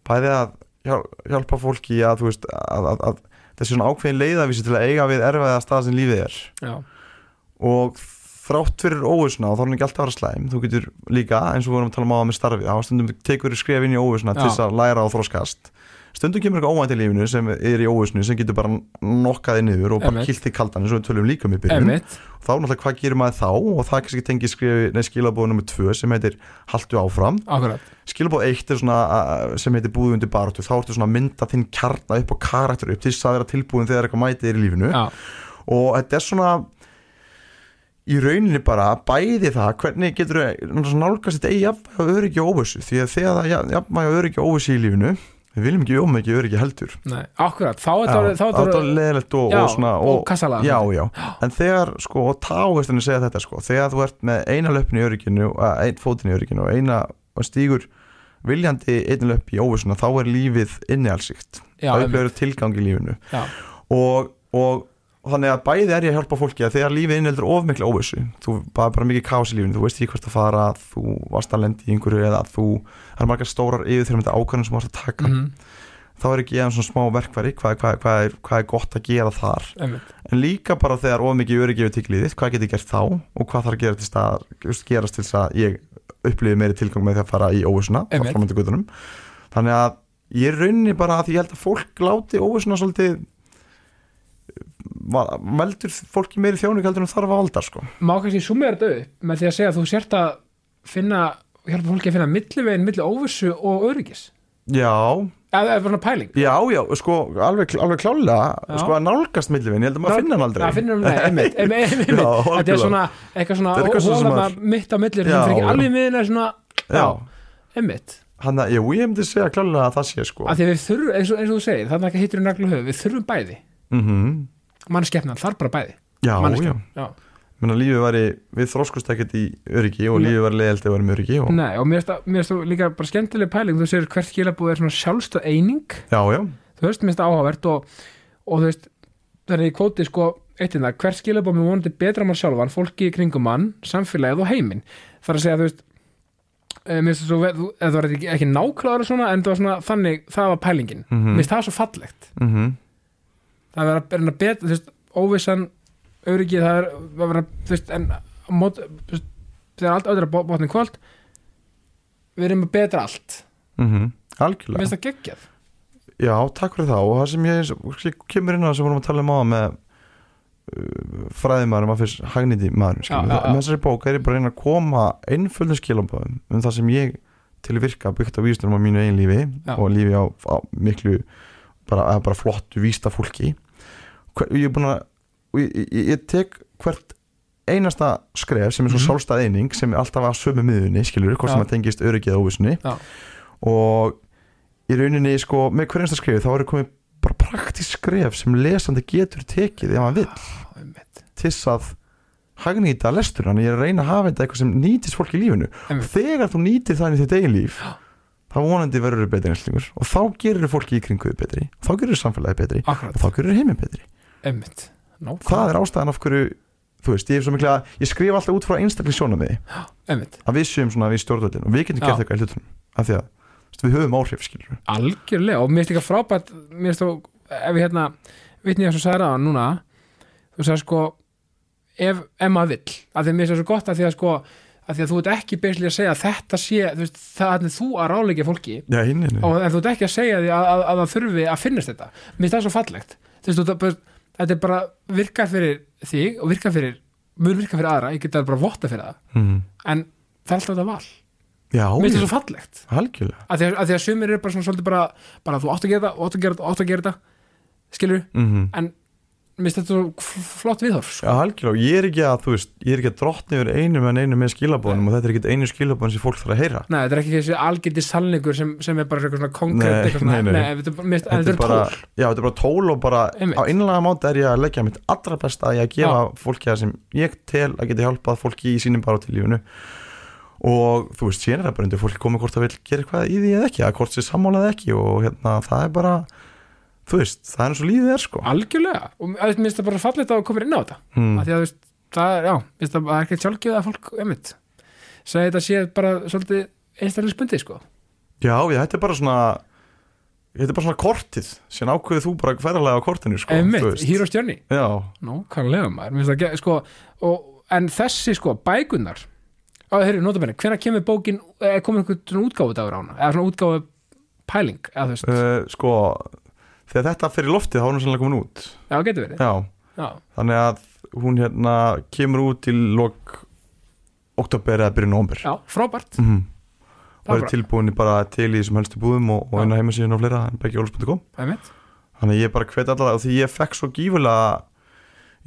bæði að hjálpa fólki að þú veist að, að, að þessi svona ákveðin leiðavísi til að eiga við erfiða stað sem lífið er. Já, og þrátt fyrir óvissuna og þá er hún ekki alltaf að vera slæm. Þú getur líka, eins og við vorum að tala um á með starfið þá stundum tekur við skref inn í óvissuna til þess að læra og þróskast stundum kemur eitthvað óvænt í lífinu sem er í óvissinu sem getur bara nokkaði niður og bara kilt í kaldan eins og við tölum líka um í byrjun. Emitt, þá náttúrulega hvað gerir maður þá? Og það er kannski nei skilabóð nummer 2 sem heitir Haltu áfram. Skilabóð 1 er svona sem heitir Búðu undir baróttu, þá ertu svona að mynda þinn kjarna upp og karakter upp til þess að vera tilbúin þegar eitthvað mætið er í lífinu. Já, og þetta er svona í rauninni bara bæði það hvernig getur þú nálgast þetta eigi og öryggi og óvissu? Því að þegar það er og öryggi og óvissu í lífinu við viljum ekki ómikið öryggi heldur. Nei, akkurat, þá er þetta, þá er það er leðilegt og, og svona og kassalega. já, já, en þegar sko, og távistinni segja þetta sko, þegar þú ert með eina löppin í örygginu, einn fótin í örygginu og eina og stígur viljandi einn löpp í óvissuna, þá er lífið innihalsíkt, það emitt, upplifir tilgang í lífinu. Já, og, og, og þannig að bæði er ég að hjálpa fólki að þegar lífið inneldur of mikla óvissu þú bara, bara mikið kaos í lífinu, þú veist ekki hvert að fara þú varst að lendi í einhverju eða þú er margar stórar yfir þegar þetta ákvæðin sem þú varst að taka. Mhm, þá er ekki ég svona smá verkværi hvað, hvað, hvað, er, hvað er gott að gera þar. Emitt, en líka bara þegar of mikið öryggi við tigliðið, hvað get ég gert þá og hvað þarf að gera til stað, gerast til þess að ég upplifi meiri tilgang með því að fara í veldur fólki meiri þjóning heldur en þarf að valda sko. má kannski sumera þetta upp með því að segja að þú sért að finna, hjálpa fólki að finna millivegin, milli óvissu og öryggis. Já, það er bara pæling. Já, já, sko alveg, alveg klálega, Já. sko að nálgast millivinn, ég held að maður finna hann aldrei. Það finnur hann, einmitt, einmitt, einmitt. Já, þetta er svona eitthvað svona svona hólana maður- mitt á millir Já, fyrir ekki já. alveg miðin er svona, já, já, einmitt. Hann að, jú, ég myndi segja klálega að það sé sko. Að því að við þurfum, eins og, eins og þú segir þannig að hittur í naglu höfu, við þurfum bæði. Mm mannskeppnan þarf bara bæði. Já, já. Menna, lífið væri, við þróskust ekkert í öryggi og Nei. lífið væri leiðilt að vera með öryggi og, Nei, og mér finnst mér það líka bara skemmtileg pæling. Þú segir hvert skilabúð er svona sjálfstöð eining. Já, já, þú veist, mér finnst það áhugavert og, og þú veist, það er í kvóti sko eitt en það, hvert skilabúð með vonandi betra mann sjálfan, fólki í kringum mann, samfélagið og heiminn. Það er að segja, þú veist eh, mér finnst það svo, þú- það var ekki, ekki nákvæður svona, en það var svona þannig, það var pælingin. Mhm. mér finnst það svo fallegt. Mm það er að vera betra, þú veist, óvissan öryggið, það er að þú veist, en mót, veist, þegar allt öðru botnin kvöld við erum að betra allt. -hmm. mér algjörlega. finnst það geggjað. Já, takk fyrir það. Og það sem ég, ég kemur inn á sem vorum að tala um á með uh, fræðimæður maður fyrst hagniti maður Já, já, já. með þessari bók er ég bara að reyna að koma einföldum skilabóðum um það sem ég til að virka byggt á vísnum á mínu eigin lífi og lífi á, á miklu bara, bara flottu vísta fólki ég er búin að og ég, ég, tek hvert einasta skref sem er svo Mhm. sjálfstæð eining sem er alltaf að sömu miðunni skilur, hvort sem að tengist öryggið og óvissunni. Og í rauninni sko, með hver einasta skrifi þá eru komið bara praktísk skref sem lesandi getur tekið ef hann vill. Einmitt, til að hagnýta lestur ég er að reyna að hafa þetta eitthvað sem nýtist fólk í lífinu. Og einmitt. þegar þú nýtir það í þitt eigin líf þá vonandi verður þau betri einslingur og þá gerir fólki í kringu þau betri. Þá gerir samfélagi betri. Og akkurat, þá gerir heiminn betri einmitt. Það er ástæðan af hverju þú veist, ég mikla ég skrif alltaf út frá einstaklega sjónum við að við séum svona við stjórnvöldin og við getum gert eitthvað í hlutunum af því að veist, við höfum áhrif skilur algjörlega og mér finnst líka frábært mér finnst þú, ef við hérna vitni að svo sagði það núna þú sagði sko ef, ef maður vill, af því að mér finnst það svo gott af því að sko, af því að þú ert ekki beislega að segja að þetta sé, þú veist, það er þú að ráleika fólki. Já, hinn er og þú ert ekki að segja því að, að, að það þurfi að finnast þetta. Mér finnst það svo fallegt. Þú veist, þú, þetta er bara virkað fyrir þig og virkað fyrir, mun virkað fyrir aðra ég get það bara votta fyrir það. Mm. en það er alltaf þetta val, mér finnst já, svo fallegt. Að því að, að, því að sumir eru bara svona svolítið bara, bara þú átt að gera þetta, átt að gera þetta, átt að gera þetta skilur, mm en mér finnst þetta flott viðhorf sko. Já, algjörlega, ég er ekki að, þú veist, ég er ekki að drottni yfir einu en einu með skilabóðunum og þetta er ekki einu skilabóðun sem fólk þarf að heyra. Nei, þetta er ekki þessi algildi salningur sem, sem er bara svona konkrétt Nei, eitthvað svona, nei, nei. þetta er bara, mér finnst- Þetta þetta er bara, tól. Já, þetta er bara tól og bara Einmitt. á innlega máta er ég að leggja mitt allra besta að ég að gefa fólki það sem ég tel að geta hjálpað fólki í sínum bara til lífinu. Og þú veist, síðan er það bara undir fólki komið hvort það vil gera eitthvað í því eða ekki, að hvort sér sammálað ekki og hérna, það er bara þú veist, það er eins og lífið er sko. Algjörlega, og mér finnst það bara fallegt að koma inn á þetta. Mm. að því að þú veist, það er, já, mér finnst það er ekki sjálfgjöð að fólk, einmitt segi þetta sé bara svolítið einstaklega sko. Já, já, þetta er bara svona þetta er bara svona kortið sem ákveðið þú bara ferðarlega á kortinu sko, þú einmitt, veist. Heroes Journey. Já, Nákvæmlega maður, mér finnst það, sko og, en þessi sko, bækunar á, heyrðu, notabenni, hvenær kemur bókin eða komið einhvern svona útgáfu dagur á hana? Eða svona útgáfu pæling, eða þú veist? Uh, sko þegar þetta í loftið þá er hún sannlega komin út. Já, getur verið, Já, já, þannig að hún hérna kemur út í lok oktober eða byrjun nómber já, frábært. Mm. og Það er bara- tilbúin bara til í þessum helstu búðum og, og á heimasíðun og fleira beggióls.com einmitt, þannig að ég bara hvet allavega og því ég fekk svo gífulega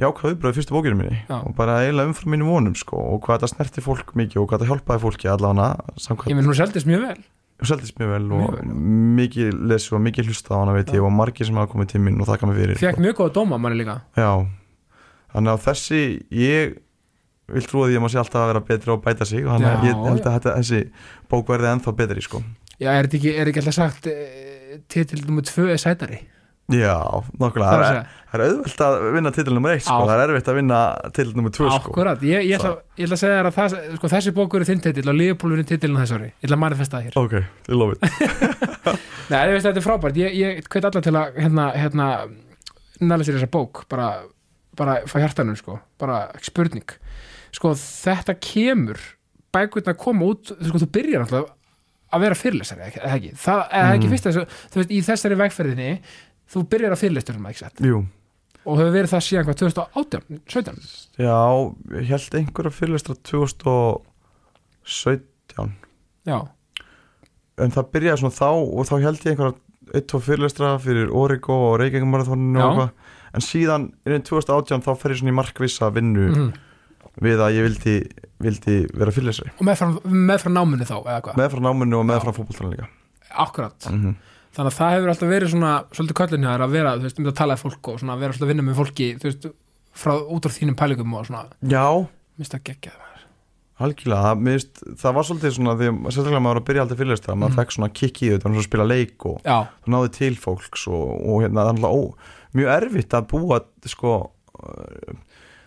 jákvæð viðbröð fyrstu bókinu minni. Já. og bara eiginlega umfram mínum vonum sko, og hvað þetta snerti fólk mikið og hvað þetta hjálpaði fólki allavega ég samkvæmt minn hún seldist mjög vel. og seldist mjög vel Mjög og já. mikið lesu og mikið hlusta á hana veit ég og margir sem hafa komið til mín og þakka mig fyrir. Fekk mjög góða dóma manni líka. Já, þannig að þessi ég vil trúa því að maður sé alltaf að vera betri og bæta sig og þannig að ég held að þetta, þessi bók verði ennþá betri sko. Já, er þetta ekki, ekki alltaf sagt e, titil nummer tvö er sætari Já, nokkulega, það er að er, auðvelt að vinna titil nummer eitt sko, Já. það er erfitt að vinna titil nummer tvö sko. Akkurat, ég, ég, ætla, ég ætla að segja þér að það, sko, þessi bókur er þinn titil og Leopold er titilin þess ári, ég ætla að manifesta það hér. Ok, ég lofi. Nei, ég veist þetta er frábært, ég, ég hveit alla til að hérna, hérna næla sér þessa bók, bara, bara fá hjartanum, sko, bara spurning. Sko, þetta kemur bækurna koma út, sko, þú byrjar alltaf að vera fyrirlesari, eða ekki? Það er ekki Mm. fyrst þessu, þú veist, í þessari vegferðinni þú byrjar að fyrirlesturum, ekki sett Jú, og hefur verið það síðan hvað 2018, 17 já, ég held einhverja fyrirlestra 2017 já, en það byrjaði svona þá og þá held ég einhverja eitt og fyrirlestra fyrir Origo og Reykjavík-marathoninu Já. og eitthvað. En síðan inn í 2018 þá fer ég svona í markvissa vinnu mm við að ég vildi, vildi vera fyrirlesari. Og meðfram, meðfram náminu þá, eða hvað? Meðfram náminu og meðfram fótboltanum líka. Akkurat, mm -hmm. Þannig að það hefur alltaf verið svona svolítið köllin hjá þér að vera, þú veist, um að tala við fólk og svona vera svolítið að vinna með fólki, þú veist frá, út á þínum pælingum og svona Já, minnst það geggjað maður. algjörlega það, finnst- það var svolítið svona því að sérstaklega maður var að byrja alltaf fyrirlestra maður Mhm. fekk svona kikk í þetta, að spila leik og já, þú náði til fólks og, og hérna, það er alltaf ó, mjög erfitt að búa sko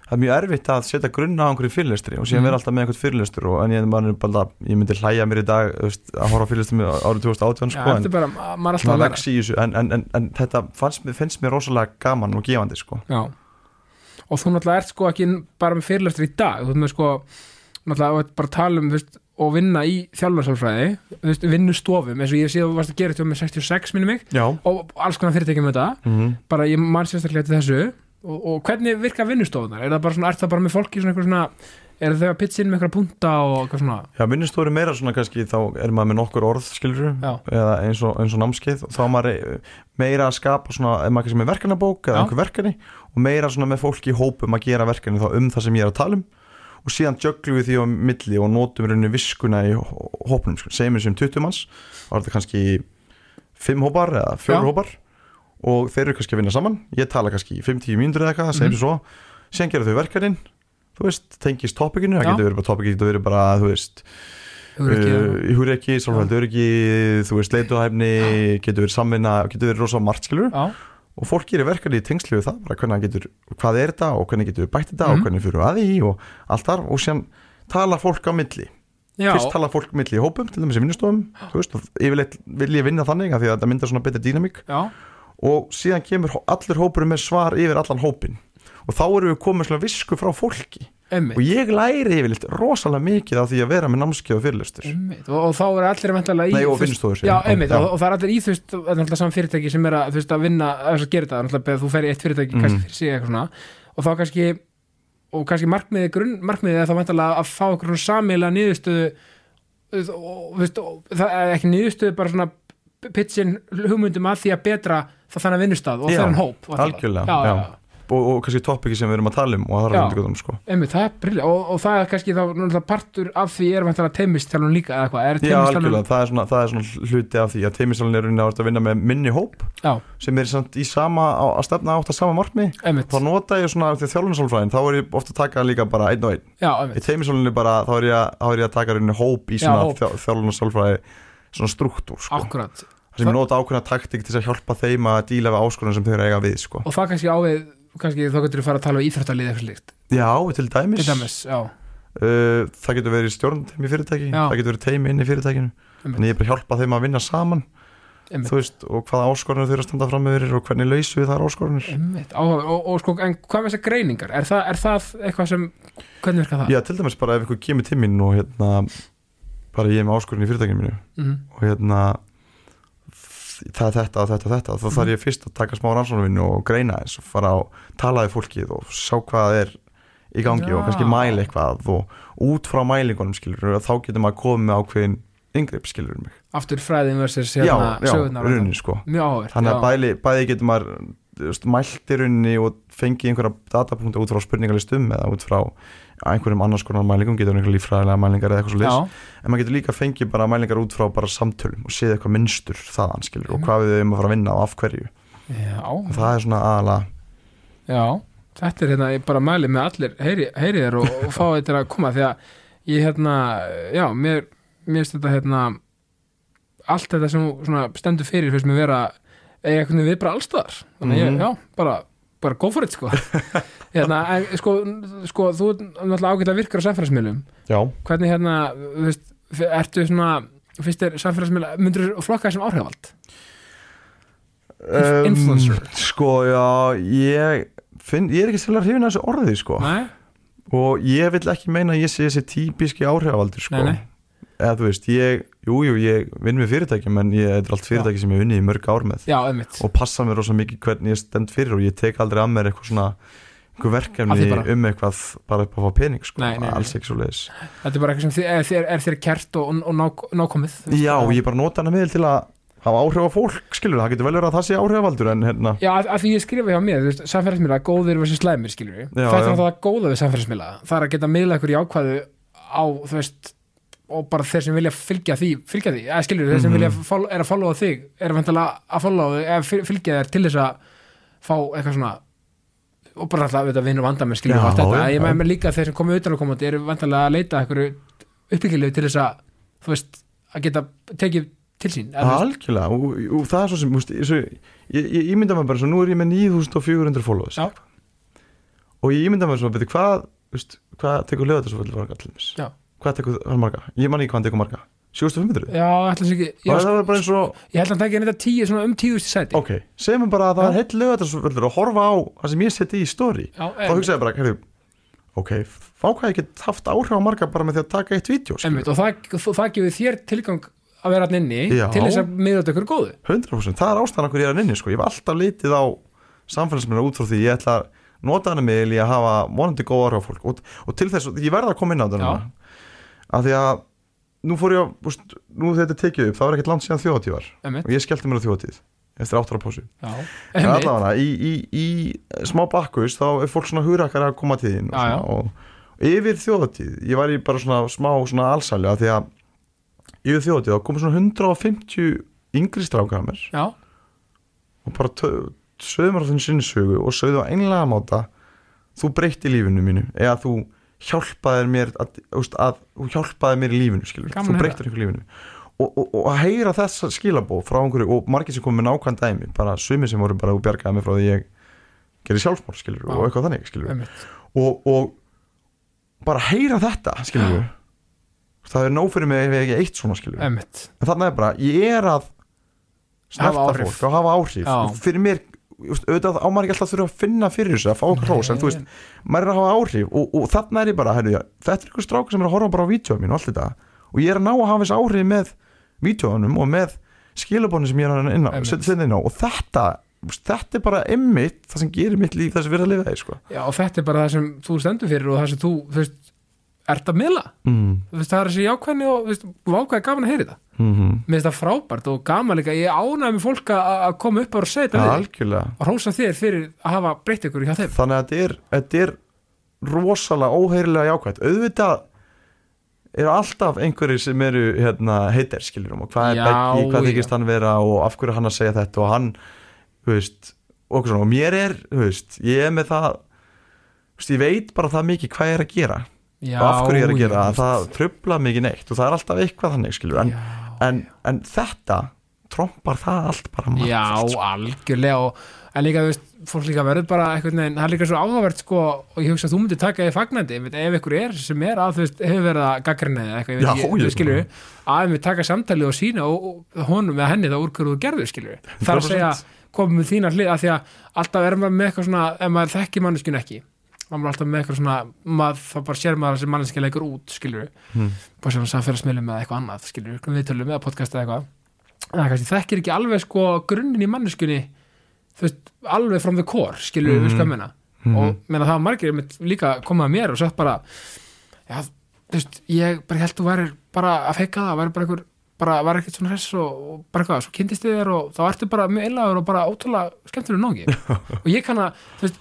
það er mjög erfitt að setja grunna á einhverju fyrirlestri og síðan Mhm. vera alltaf með einhvern fyrirlestur og en ég, bara, ég myndi hlæja mér í dag veist, að horfa fyrirlestur með árið 2018 já sko, en bara, maður þessu en, en, en, en þetta fannst, finnst mér rosalega gaman og gefandi sko. Og þú náttúrulega ert sko ekki bara með fyrirlestur í dag þú með sko, náttúrulega bara tala um veist, og vinna í þjálfarsálfræði þú veist, vinnustofum, eins og ég sé að þú varst að gera þetta með 66 minni mig, Já. og alls konar fyrirtækjum þetta, mm bara ég man sérstaklega til þessu og, og hvernig virka vinnustofunar er það bara svona, er það bara með fólki svona eitthvað svona er það að pitcha inn með eitthvað punta og eitthvað svona Já, minnistóri meira svona kannski þá er maður með nokkur orð skilur eða eins og, eins og námskeið þá er maður eh, meira að skapa svona, ef maður kannski með verkanabók eða Já. einhver verkani og meira svona með fólki í hópum að gera verkani þá um það sem ég er að tala um og síðan jöglum við því á milli og notum í rauninni viskuna í hó- hópnum sko. segjum við sem 20 manns er þetta kannski 5 hópar eða 4 Já. hópar og þeir eru kannski að vinna saman. Ég tala kannski í 5-10 mínútur eða eitthvað Mhm. segjum við svo, síðan gera þau verkaninn þú veist, tengist topikinu það getur verið bara topikinu, getur verið bara, þú veist húreki, sálfæld öryggi þú veist, leituhæfni, getur verið samvinna getur verið rosa margt skilur já, og fólk gerir verkefni í tengslu við það bara hvernig getur, hvað er þetta og hvernig getur við bætt þetta Mhm. og hvernig fyrir við að því og allt þar. Og síðan tala fólk á milli. Já, fyrst tala fólk milli í hópum, til dæmis í vinnustofum þú veist, yfirleitt vil ég vinna þannig því að þetta myndar svona betri dýnamík og síðan kemur hó- allur hópurinn með svar yfir allan hópin og þá erum við komið svona visku frá fólki. Emmitt og ég læri yfirleitt rosalega mikið á því að vera með fyrirlestur. Einmitt, og, og þá er allir í Nei, og vinnustofur, já, einmitt. Og, og það er allir í þú veist, það náttúrulega saman fyrirtæki sem er að, veist, að vinna að gera þetta, náttúrulega þú fer í eitt fyrirtæki Mhm. kannski fyrir sig eitthvað svona. Og þá kannski, og kannski markmiðið grunn, markmiðið er þá væntanlega að fá svona samíla og það er ekki niðurstöðu bara svona pitchin hugmyndum að því að betra það þannig vinnustað og Já, þennan hóp algjörlega, já, já, já. og, og kannski topiki sem við erum að tala um og það er Já. að undirgöðum sko. Og, og það er kannski þá partur af því er væntanlega teimistjálun líka eða hvað, er algjörlega, það er svona, það er svona hluti af því að teimisálinn er að vinna með minni hóp já, sem er samt í sama, á, að stefna átt að sama einmitt, þá nota ég svona því þjálfinsálfræðin þá er ég ofta að taka líka bara einn og einn. Já, í er bara, þá er ég, að- er að taka hóp í svona þjálfinsálfræði svona struktúr sko. akkurat, sem ég nota ákveðna taktik til að hjálpa þeim að díla við áskorun sem þau eru að eiga við sko. og það kannski ávið kannski þá getur þú fara að tala um íþróttalið eitthvað slíkt. Já, til dæmis, til dæmis, já, Uh, það getur verið stjórnteimi í fyrirtæki Já. það getur verið teimi inn í fyrirtækinu. En ég er bara að hjálpa þeim að vinna saman veist, og hvaða áskorunir þau eru að standa fram með og hvernig lausu við þar áskorunir og, og sko, en hvað með þessar greiningar? Er það, er það eitthvað sem, hvernig virka það? Já, til dæmis bara ef einhver kemur mín og hérna bara ég er með áskorun í fyrirtækinu mínu Mhm. og hérna það þetta og þetta og þetta. Þá þarf ég fyrst að taka smá rannsóknarvinnu og greina þess og fara og tala við fólkið og sjá hvað er í gangi Já. og kannski mæla eitthvað. Og út frá mælingunum skilur þá getur maður komið með ákveðin yngreip skilur mig. Aftur fræðin versus Já, hérna já, sögurnar rauninni sko. Mjög áhverð Þannig að bæði, bæði getur maður þú veist, mælt í rauninni og fengið einhverja datapunkta út frá spurningalistum eða út frá einhverjum annars konar mælingum, getur einhverja líffræðilega mælingar eða eitthvað svo já, en maður getur líka fengið bara mælingar út frá bara samtölum og séð eitthvað minnstur þaðan skilur og Mhm. hvað við erum að fara að vinna og af hverju já, og það er svona aðalega já þetta er hérna, ég bara mæli með allir heyri, heyri þér og, og fá þetta að koma því að ég hérna, já, mér mér þetta hérna allt þetta sem stendur fyrir finnst mér vera einhvern veginn við bara allstaðar þannig að Mhm. ég, já, bara bara go for it sko hérna, en, sko, sko, þú ert náttúrulega ágætlega virkar á samfélagsmiðlum já, hvernig hérna, þú veist, ertu svona finnst þér samfélagsmiðla, myndur þú flokka þessum áhrifald? Inf- influencer. sko já, ég finn, ég er ekki sérlega hrifin að þessu orði sko Nei, og ég vil ekki meina að ég sé þessi típiski áhrifavaldur sko Nei, nei. Eða þú veist, ég, jú, jú, ég vinn með fyrirtækjum en ég er allt fyrirtæki sem ég unnið í mörg ár með. Já, og passa mér rosa mikið hvernig ég stend fyrir og ég tek aldrei að mér eitthvað svona einhver Af verkefni um eitthvað bara upp að fá pening sko, Nei, nei, alls ekki svo leiðis Þetta er bara eitthvað sem þið, er, þér, er þér kert og, og ná, nákomið veist, Já, ég bara nota hana miðl til að hafa áhrif á fólk, skilur það, getur vel verið að það sé áhrifavaldur en hérna, Já, að, að því ég skrifa hjá mér, þú veist, samfélagsmiðla góðir versus slæmir, skilur Já, Þetta er það góða við samfélagsmiðla. Það er að geta miðla ykkur í ákvæðu á, þú veist og bara þeir sem vilja fylgja því fylgja því, eða skilur þeir sem Mhm. vilja follow, er að followa þig, er vantilega að followa þig eða fyl- fylgja þér til þess að fá eitthvað svona og bara alltaf við vinna vanda með skilur Já, við allt þetta, já, ég já. með mér líka þeir sem komið utan á komandi eru vantilega að leita eitthvað uppbyggilegu til þess að þú veist, að geta tekið til sín eða, þú veist, algjörlega og, og það er svo sem, veist, svo, ég, ég ímynda mér bara svo, nú er ég með 9400 followers Já. og ég ímynda mér svo, betur, hvað, veist, hvað tekur lögða þessu fyrir marga allir Já. Hvað tekur það marga, ég man ekki hvað hann tekur marga. 7500 Já, ætla sér ekki já, og það er bara eins og, Ég held að hann tækja þetta tíu, svona um tíðust sæti. Ok, segjum bara að það er þessu fyrir að horfa á það sem ég seti í Já, þá hugsa ég bara, hefur ok, fá hvað ég get haft áhrif á marga bara með því að taka eitt vídeo. Einmitt, og það, og það gefur þér tilgang að vera hann inni Já. til þess að þetta ykkur góðu. 100% það er ástæðan okkur ég er að inni sko. ég hef alltaf litið á samfélagsmiðla út frá því ég ætla að nota hana miðl í að hafa vonandi góð áhrif á fólk. Og, og til þess, ég verða að koma inn á þetta núna. Af því að nú fór ég að, úst, nú þetta tekið upp það var ekkert langt síðan þjóðatíð var. Einmitt, og ég skellti mér á þjóðatíð eftir áttur á pásu. En allavega í, í, í smá bakkus þá er fólk svona hurakkar að koma til þín og, Já, já. og yfir þjóðatíð, ég var í bara svona smá svona allsæli að því að yfir þjóðatíð þá komum svona 150 yngri strákar að mér. Já, og bara sögum á þinn sinni sögu og sögðu á einlega máta þú breytti lífinu mínu eða þú hjálpaðir mér að, að, hjálpaðir mér í lífinu skilur, Gaman þú breyttir ykkur lífinu. Og, og, og að heyra þessa skilabó frá einhverju og margir sem komið með nákvæm dæmi bara sumir sem voru bara og bjargaði mig frá því ég gerði sjálfsmór skilur Já. og eitthvað þannig skilur og, og bara heyra þetta skilur það er nóg fyrir mig ef ég ekki eitt svona skilur einmitt, en þannig er bara, ég er að snerta fólk og hafa áhrif Já. fyrir mér, auðvitað á maður ekki alltaf þurfa að finna fyrir þessu, að fá okkur hrós en þú veist, maður er að hafa áhrif og, og þannig er ég bara, herru, þetta er ykkur strákur sem er að horfa bara á vídjóum mín og allt þetta. Og ég er að ná að hafa þessu áhrif með vídjóunum og með skilabónu sem ég er að inn á, setja inn á. Og þetta, þetta er bara emmitt það sem gerir mitt líf þess að vera að lifa þeir sko. já, og þetta er bara það sem þú stendur fyrir og það sem þú, þú veist, ert að miðla. Mm. það er þessi jákvæðni og þú veist, vákvæði gaman að heyri það Mm -hmm. mér finnst það frábært og gaman líka. Ég ánægði með fólk að koma upp og þetta við þig. og hrósa þér fyrir að hafa breytt ykkur hjá þeim. Þannig að þetta er, þetta er rosalega óheirilega jákvæmt auðvitað eru alltaf einhverjir sem eru hérna, heitir skilurum og hvað er Beggi, hvað þykist hann vera og af hverju er hann að segja þetta og hann þú veist, og, og mér er þú veist, ég er með það veist, ég veit bara það mikið hvað ég er að gera. Já, og af hverju ég er að gera já, það, trubla mikið neitt og það er alltaf eitthvað þannig skilur en, já, en, en þetta trompar það allt bara margt, já, sko. algjörlega og, en líka, þú veist, fólk líka verður bara einhvern veginn, það er líka svo áhugavert sko og ég hugsa að þú myndir taka því fagnandi ef ef ykkur er sem er að þú veist, hefur verið að gaggrina eða eitthvað, ég veit þú skilur að við taka samtalið og sína og, og honum eða henni það úr hverju þú gerður skilur það er að 100%. segja, komum við þína hlið að því að alltaf er maður með eitthvað svona ef maður þekki manneskjun ekki maður alltaf með eitthvað svona maður, þá bara sér maður þessi manneskja leikur út skilur Hmm. bara sem það fyrir að smilja með eitthvað annað skilur, við tölum með podcast eða eitthvað það kannski þekkir ekki alveg sko grunninn í manneskjunni þú veist, alveg from the core skilur Mhm. við að menna Mhm. og menna það var margir líka komað að mér og sagt bara já, þú veist, ég bara held þú værir bara að feika það, væri bara einhver bara var ekkert svona hress og, og bara hvað svo kynntist þið þér og þá ertu bara mjög einlagur og bara ótrúlega skemmtilega nági og ég kann að, þú veist,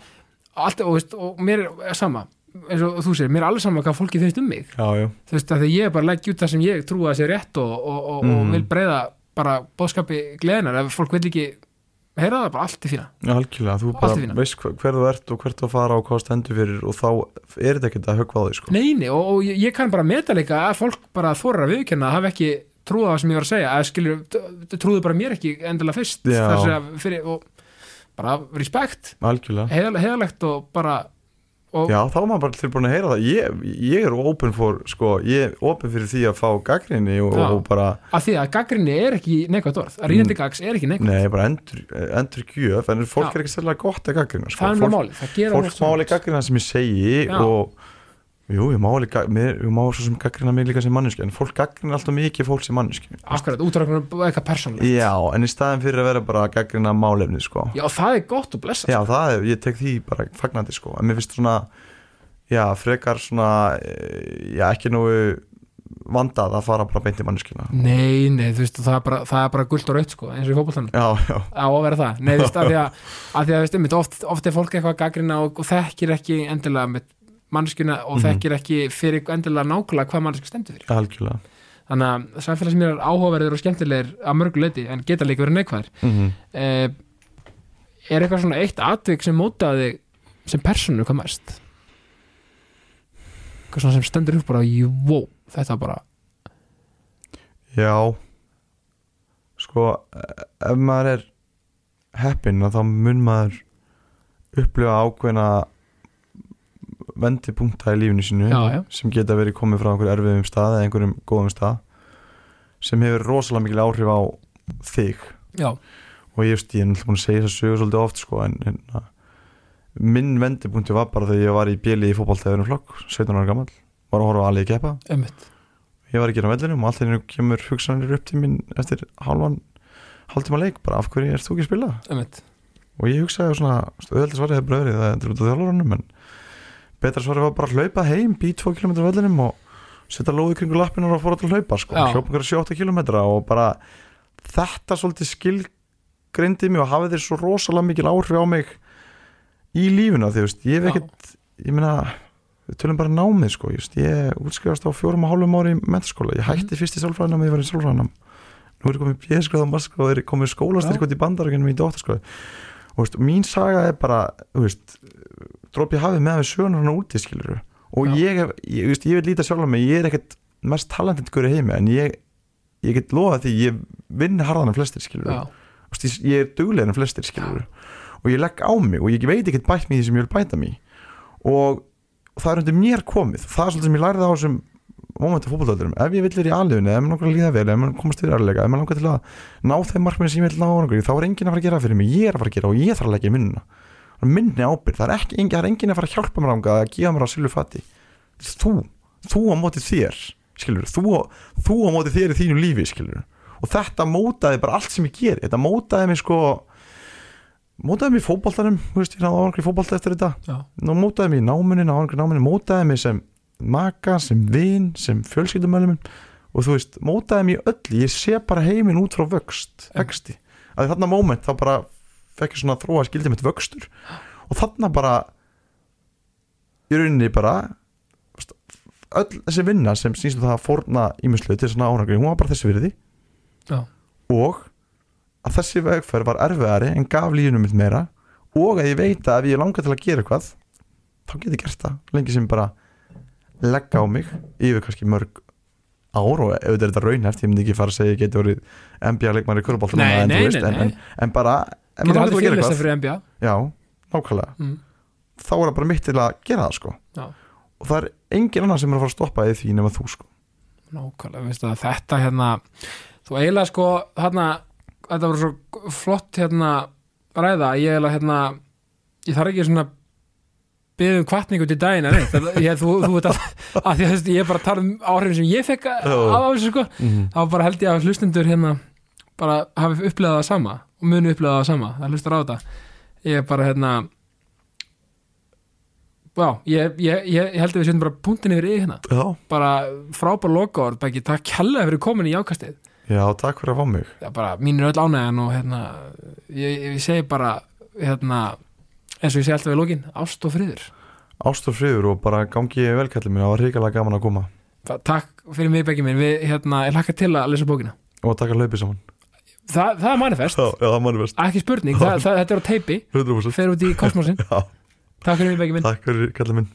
allt, og, veist, og mér er sama eins og þú segir, mér er alveg sama hvað fólki finnst um mig. Já, já, þú veist, að því ég bara legg út það sem ég trúi að sé rétt og, og, og, og Mm. vil breyða bara bóðskapi gleðinar ef fólk vil ekki heyra það bara allt í fína. Já, algjörlega, þú bara veist hver, hver þú ert og hvert þú að fara og hvað stendur fyrir og þá er þetta ekkert að höggva á því sko. Neini, og, og ég, ég kann bara meta líka að fólk bara þorir að viðkenna að hafa ekki trúið á það sem ég var að segja. Að skilur, trúðu bara mér ekki endilega fyrst að fyrir, og bara respekt, heiðalegt og bara og, Já, þá er maður bara tilbúin að heyra það. Ég, ég er open for, sko, ég er open fyrir því að fá gaggrinni og, og bara að því að gaggrinni er ekki neikvægt orð. Að rínandi gags er ekki neikvægt nei, bara endur, endur gjöf en fólk Já. er ekki sérlega gott að gaggrina sko. það fólk, máli, fólk má alveg gaggrina sem ég segi Já. og jú, ég má mér, ég má svo sem gaggrina mig líka sem manneski en fólk gaggrina alltaf mikið fólk sem manneski akkurat, útráknum eitthvað persónulegt. Já, en í staðin fyrir að vera bara gaggrina málefni, sko. Já, það er gott og blessa Já, það er, ég tek því bara fagnandi sko, en mér finnst svona já, frekar svona eh, já, ekki nógu vandað að fara bara beint í manneskina Nei, nei, þú veist, það er bara, það er bara guld og raut sko, eins og í fótboltanum. Já, já, á að vera það, nei, þú veist, að því að, að því að, veist, einmitt, oft, oft er fólk eitthvað gaggrina og, og þekkir ekki endilega með mannskjuna og Mhm. þekkir ekki fyrir endilega nákvæmlega hvað mannskja stendur fyrir. Algjörlega. Þannig að samfélag sem er áhugaverðir og skemmtilegir að mörgu leiti en geta líka verið neikvæðir. Mm eh, er eitthvað svona eitt atvik sem mótaði sem persónu hvað mest? Eitthvað svona sem stendur upp bara, jú, þetta bara Já. Sko, ef maður er heppinn að þá mun maður upplifa ákveðna vendipunkta í lífinu sínu Já, já. sem geta verið komið frá einhverjum erfiðum stað eða einhverjum góðum stað sem hefur rosalega mikil áhrif á þig. Já, og ég, veist, ég er náttúrulega búin að segja þess að sögu svolítið oft sko, en hérna, minn vendipunkti var bara þegar ég var í bíli í fótballtæðunum flokk 17 ára gammal, var að horfa á alveg kepa einmitt. Ég var ekki á vellinum og allt henni kemur hugsanir upp til mín eftir halvan hálftíma leik, bara af hverju ert þú ekki að spila? Einmitt, og ég hugsaði svona, auðvitað svarið hefur bröðrið það er út á þjálfurunum en betra svarið var bara að hlaupa heim bí 2 km á vellinum og setja lóði kringu lappinar og fóra til að hlaupa sko, hljópa einhverja 7-8 km og bara þetta svolítið skilgrindi mig og hafið þér svo rosalega mikil áhrif á mig í lífuna því veist, ég hef ekkert ég meina, við tölum bara námið sko, just, ég útskrifast á fjórum og hálfum ári í mentaskóla, ég hætti fyrst í sálfræðinam ég var í sálfræðinam nú er ég komið bjöðskráð og masterskráð og er komið skólastyrkot í bandarækjunum í dóttarskráð og veist, mín saga er bara veist, dróp ég hafið með við sögunar hann úti skilur og Já. ég, ég, veist, ég vil líta sjálf mig, ég er ekkert mest talentið í heimi en ég, ég get lofað því ég vinn harðan en flestir skilur já, Þú veist, ég, ég er duglegin en flestir skilur og ég legg á mig og ég veit ekkert bætt í því sem ég vil bæta í. og, og það er undir mér komið. Það er svolítið sem ég lærið á þessum momentu fótbolltöðurum, ef ég vill vera í aðliðinu ef maður langar að líða vel, ef maður komast til aðlega ef maður langar til að ná þeim markmið sem ég vil ná þá er enginn að fara að gera fyrir mig, ég er að fara að gera og ég þarf að leggja í er minni ábyrgð, það er, ekki, engin, það er enginn að fara að hjálpa mér ánga að gefa mér á silfu fati. Þú, þú á móti þér skilur, þú, þú á móti þér í þínu lífi skilur og þetta mótaði bara allt sem ég ger þetta mótaði mig sko mótaði mig í fótboltanum þú veist, ég náði árangur í fótbolta eftir þetta. Nú mótaði mig í náminu, árangur í náminu mótaði mig sem maka, sem vin sem fjölskyldumöllum og þú veist, mótaði mig í öllu. Ég sé bara heiminn út frá vöxt vexti, að þarna móment þá bara fekk ég svona að þróa skildið mitt vöxtur. Og þarna bara í rauninni bara öll þessi vinna sem snýst um það að forna ímislu til svona árangur, hún var bara þessi virði. Já, og að þessi vegferð var erfiðari en gaf lífinu mitt meira. Og að ég veit að ef ég langar til að gera eitthvað þá get ég gert það. Lengi sem bara leggja á mig yfir kannski mörg ár og þetta er þetta raunhæft, ég myndi ekki fara að segja ég geti verið NBA leikmar í kurubólta Nei, en, en, en, bara getur aldrei eitthvað. fyrir NBA já, nákvæmlega. Mm. þá er það bara mitt til að gera það sko. Já. og það er engin annar sem er að fara að stoppa í því nema þú sko. Nákvæmlega, veistu að þetta hérna þú eiginlega sko hérna, þetta voru svo flott hérna ræða, ég eiginlega hérna ég þarf ekki svona byggðum kvartningu til daginn en neitt, það- ég, þú, þú veit að, að því að veist, ég bara tala um áhrifin sem ég fekk af þessu sko, mm. þá bara held ég að hlustendur hérna bara hafi upplegað það sama og muni upplegað það sama, það hlustar á þetta. Ég er bara hérna já, ég, ég, ég, held að við setjum bara punktin yfir í hérna. Já, bara frábær lokaord Beggi, takk kærlega fyrir komin í jákastið. Já, takk fyrir að fá mig. Er bara, mín er öll ánægjan og hérna, ég, ég segi bara hérna, eins og ég segi alltaf við lókin, ást og friður. Ást og friður og bara gangi ég velkallið mér, það var ríkilega gaman að koma. Takk fyrir mig Beggi minn, við, hérna, ég hlakka til að lesa bókina. Og taka hlaupið saman Þa, það er manifest, já, já, það er best ekki spurning það, það, þetta er á teipi, 100% fer út í kosmosin já, takk fyrir mig Beggi minn. Takk fyrir kallið minn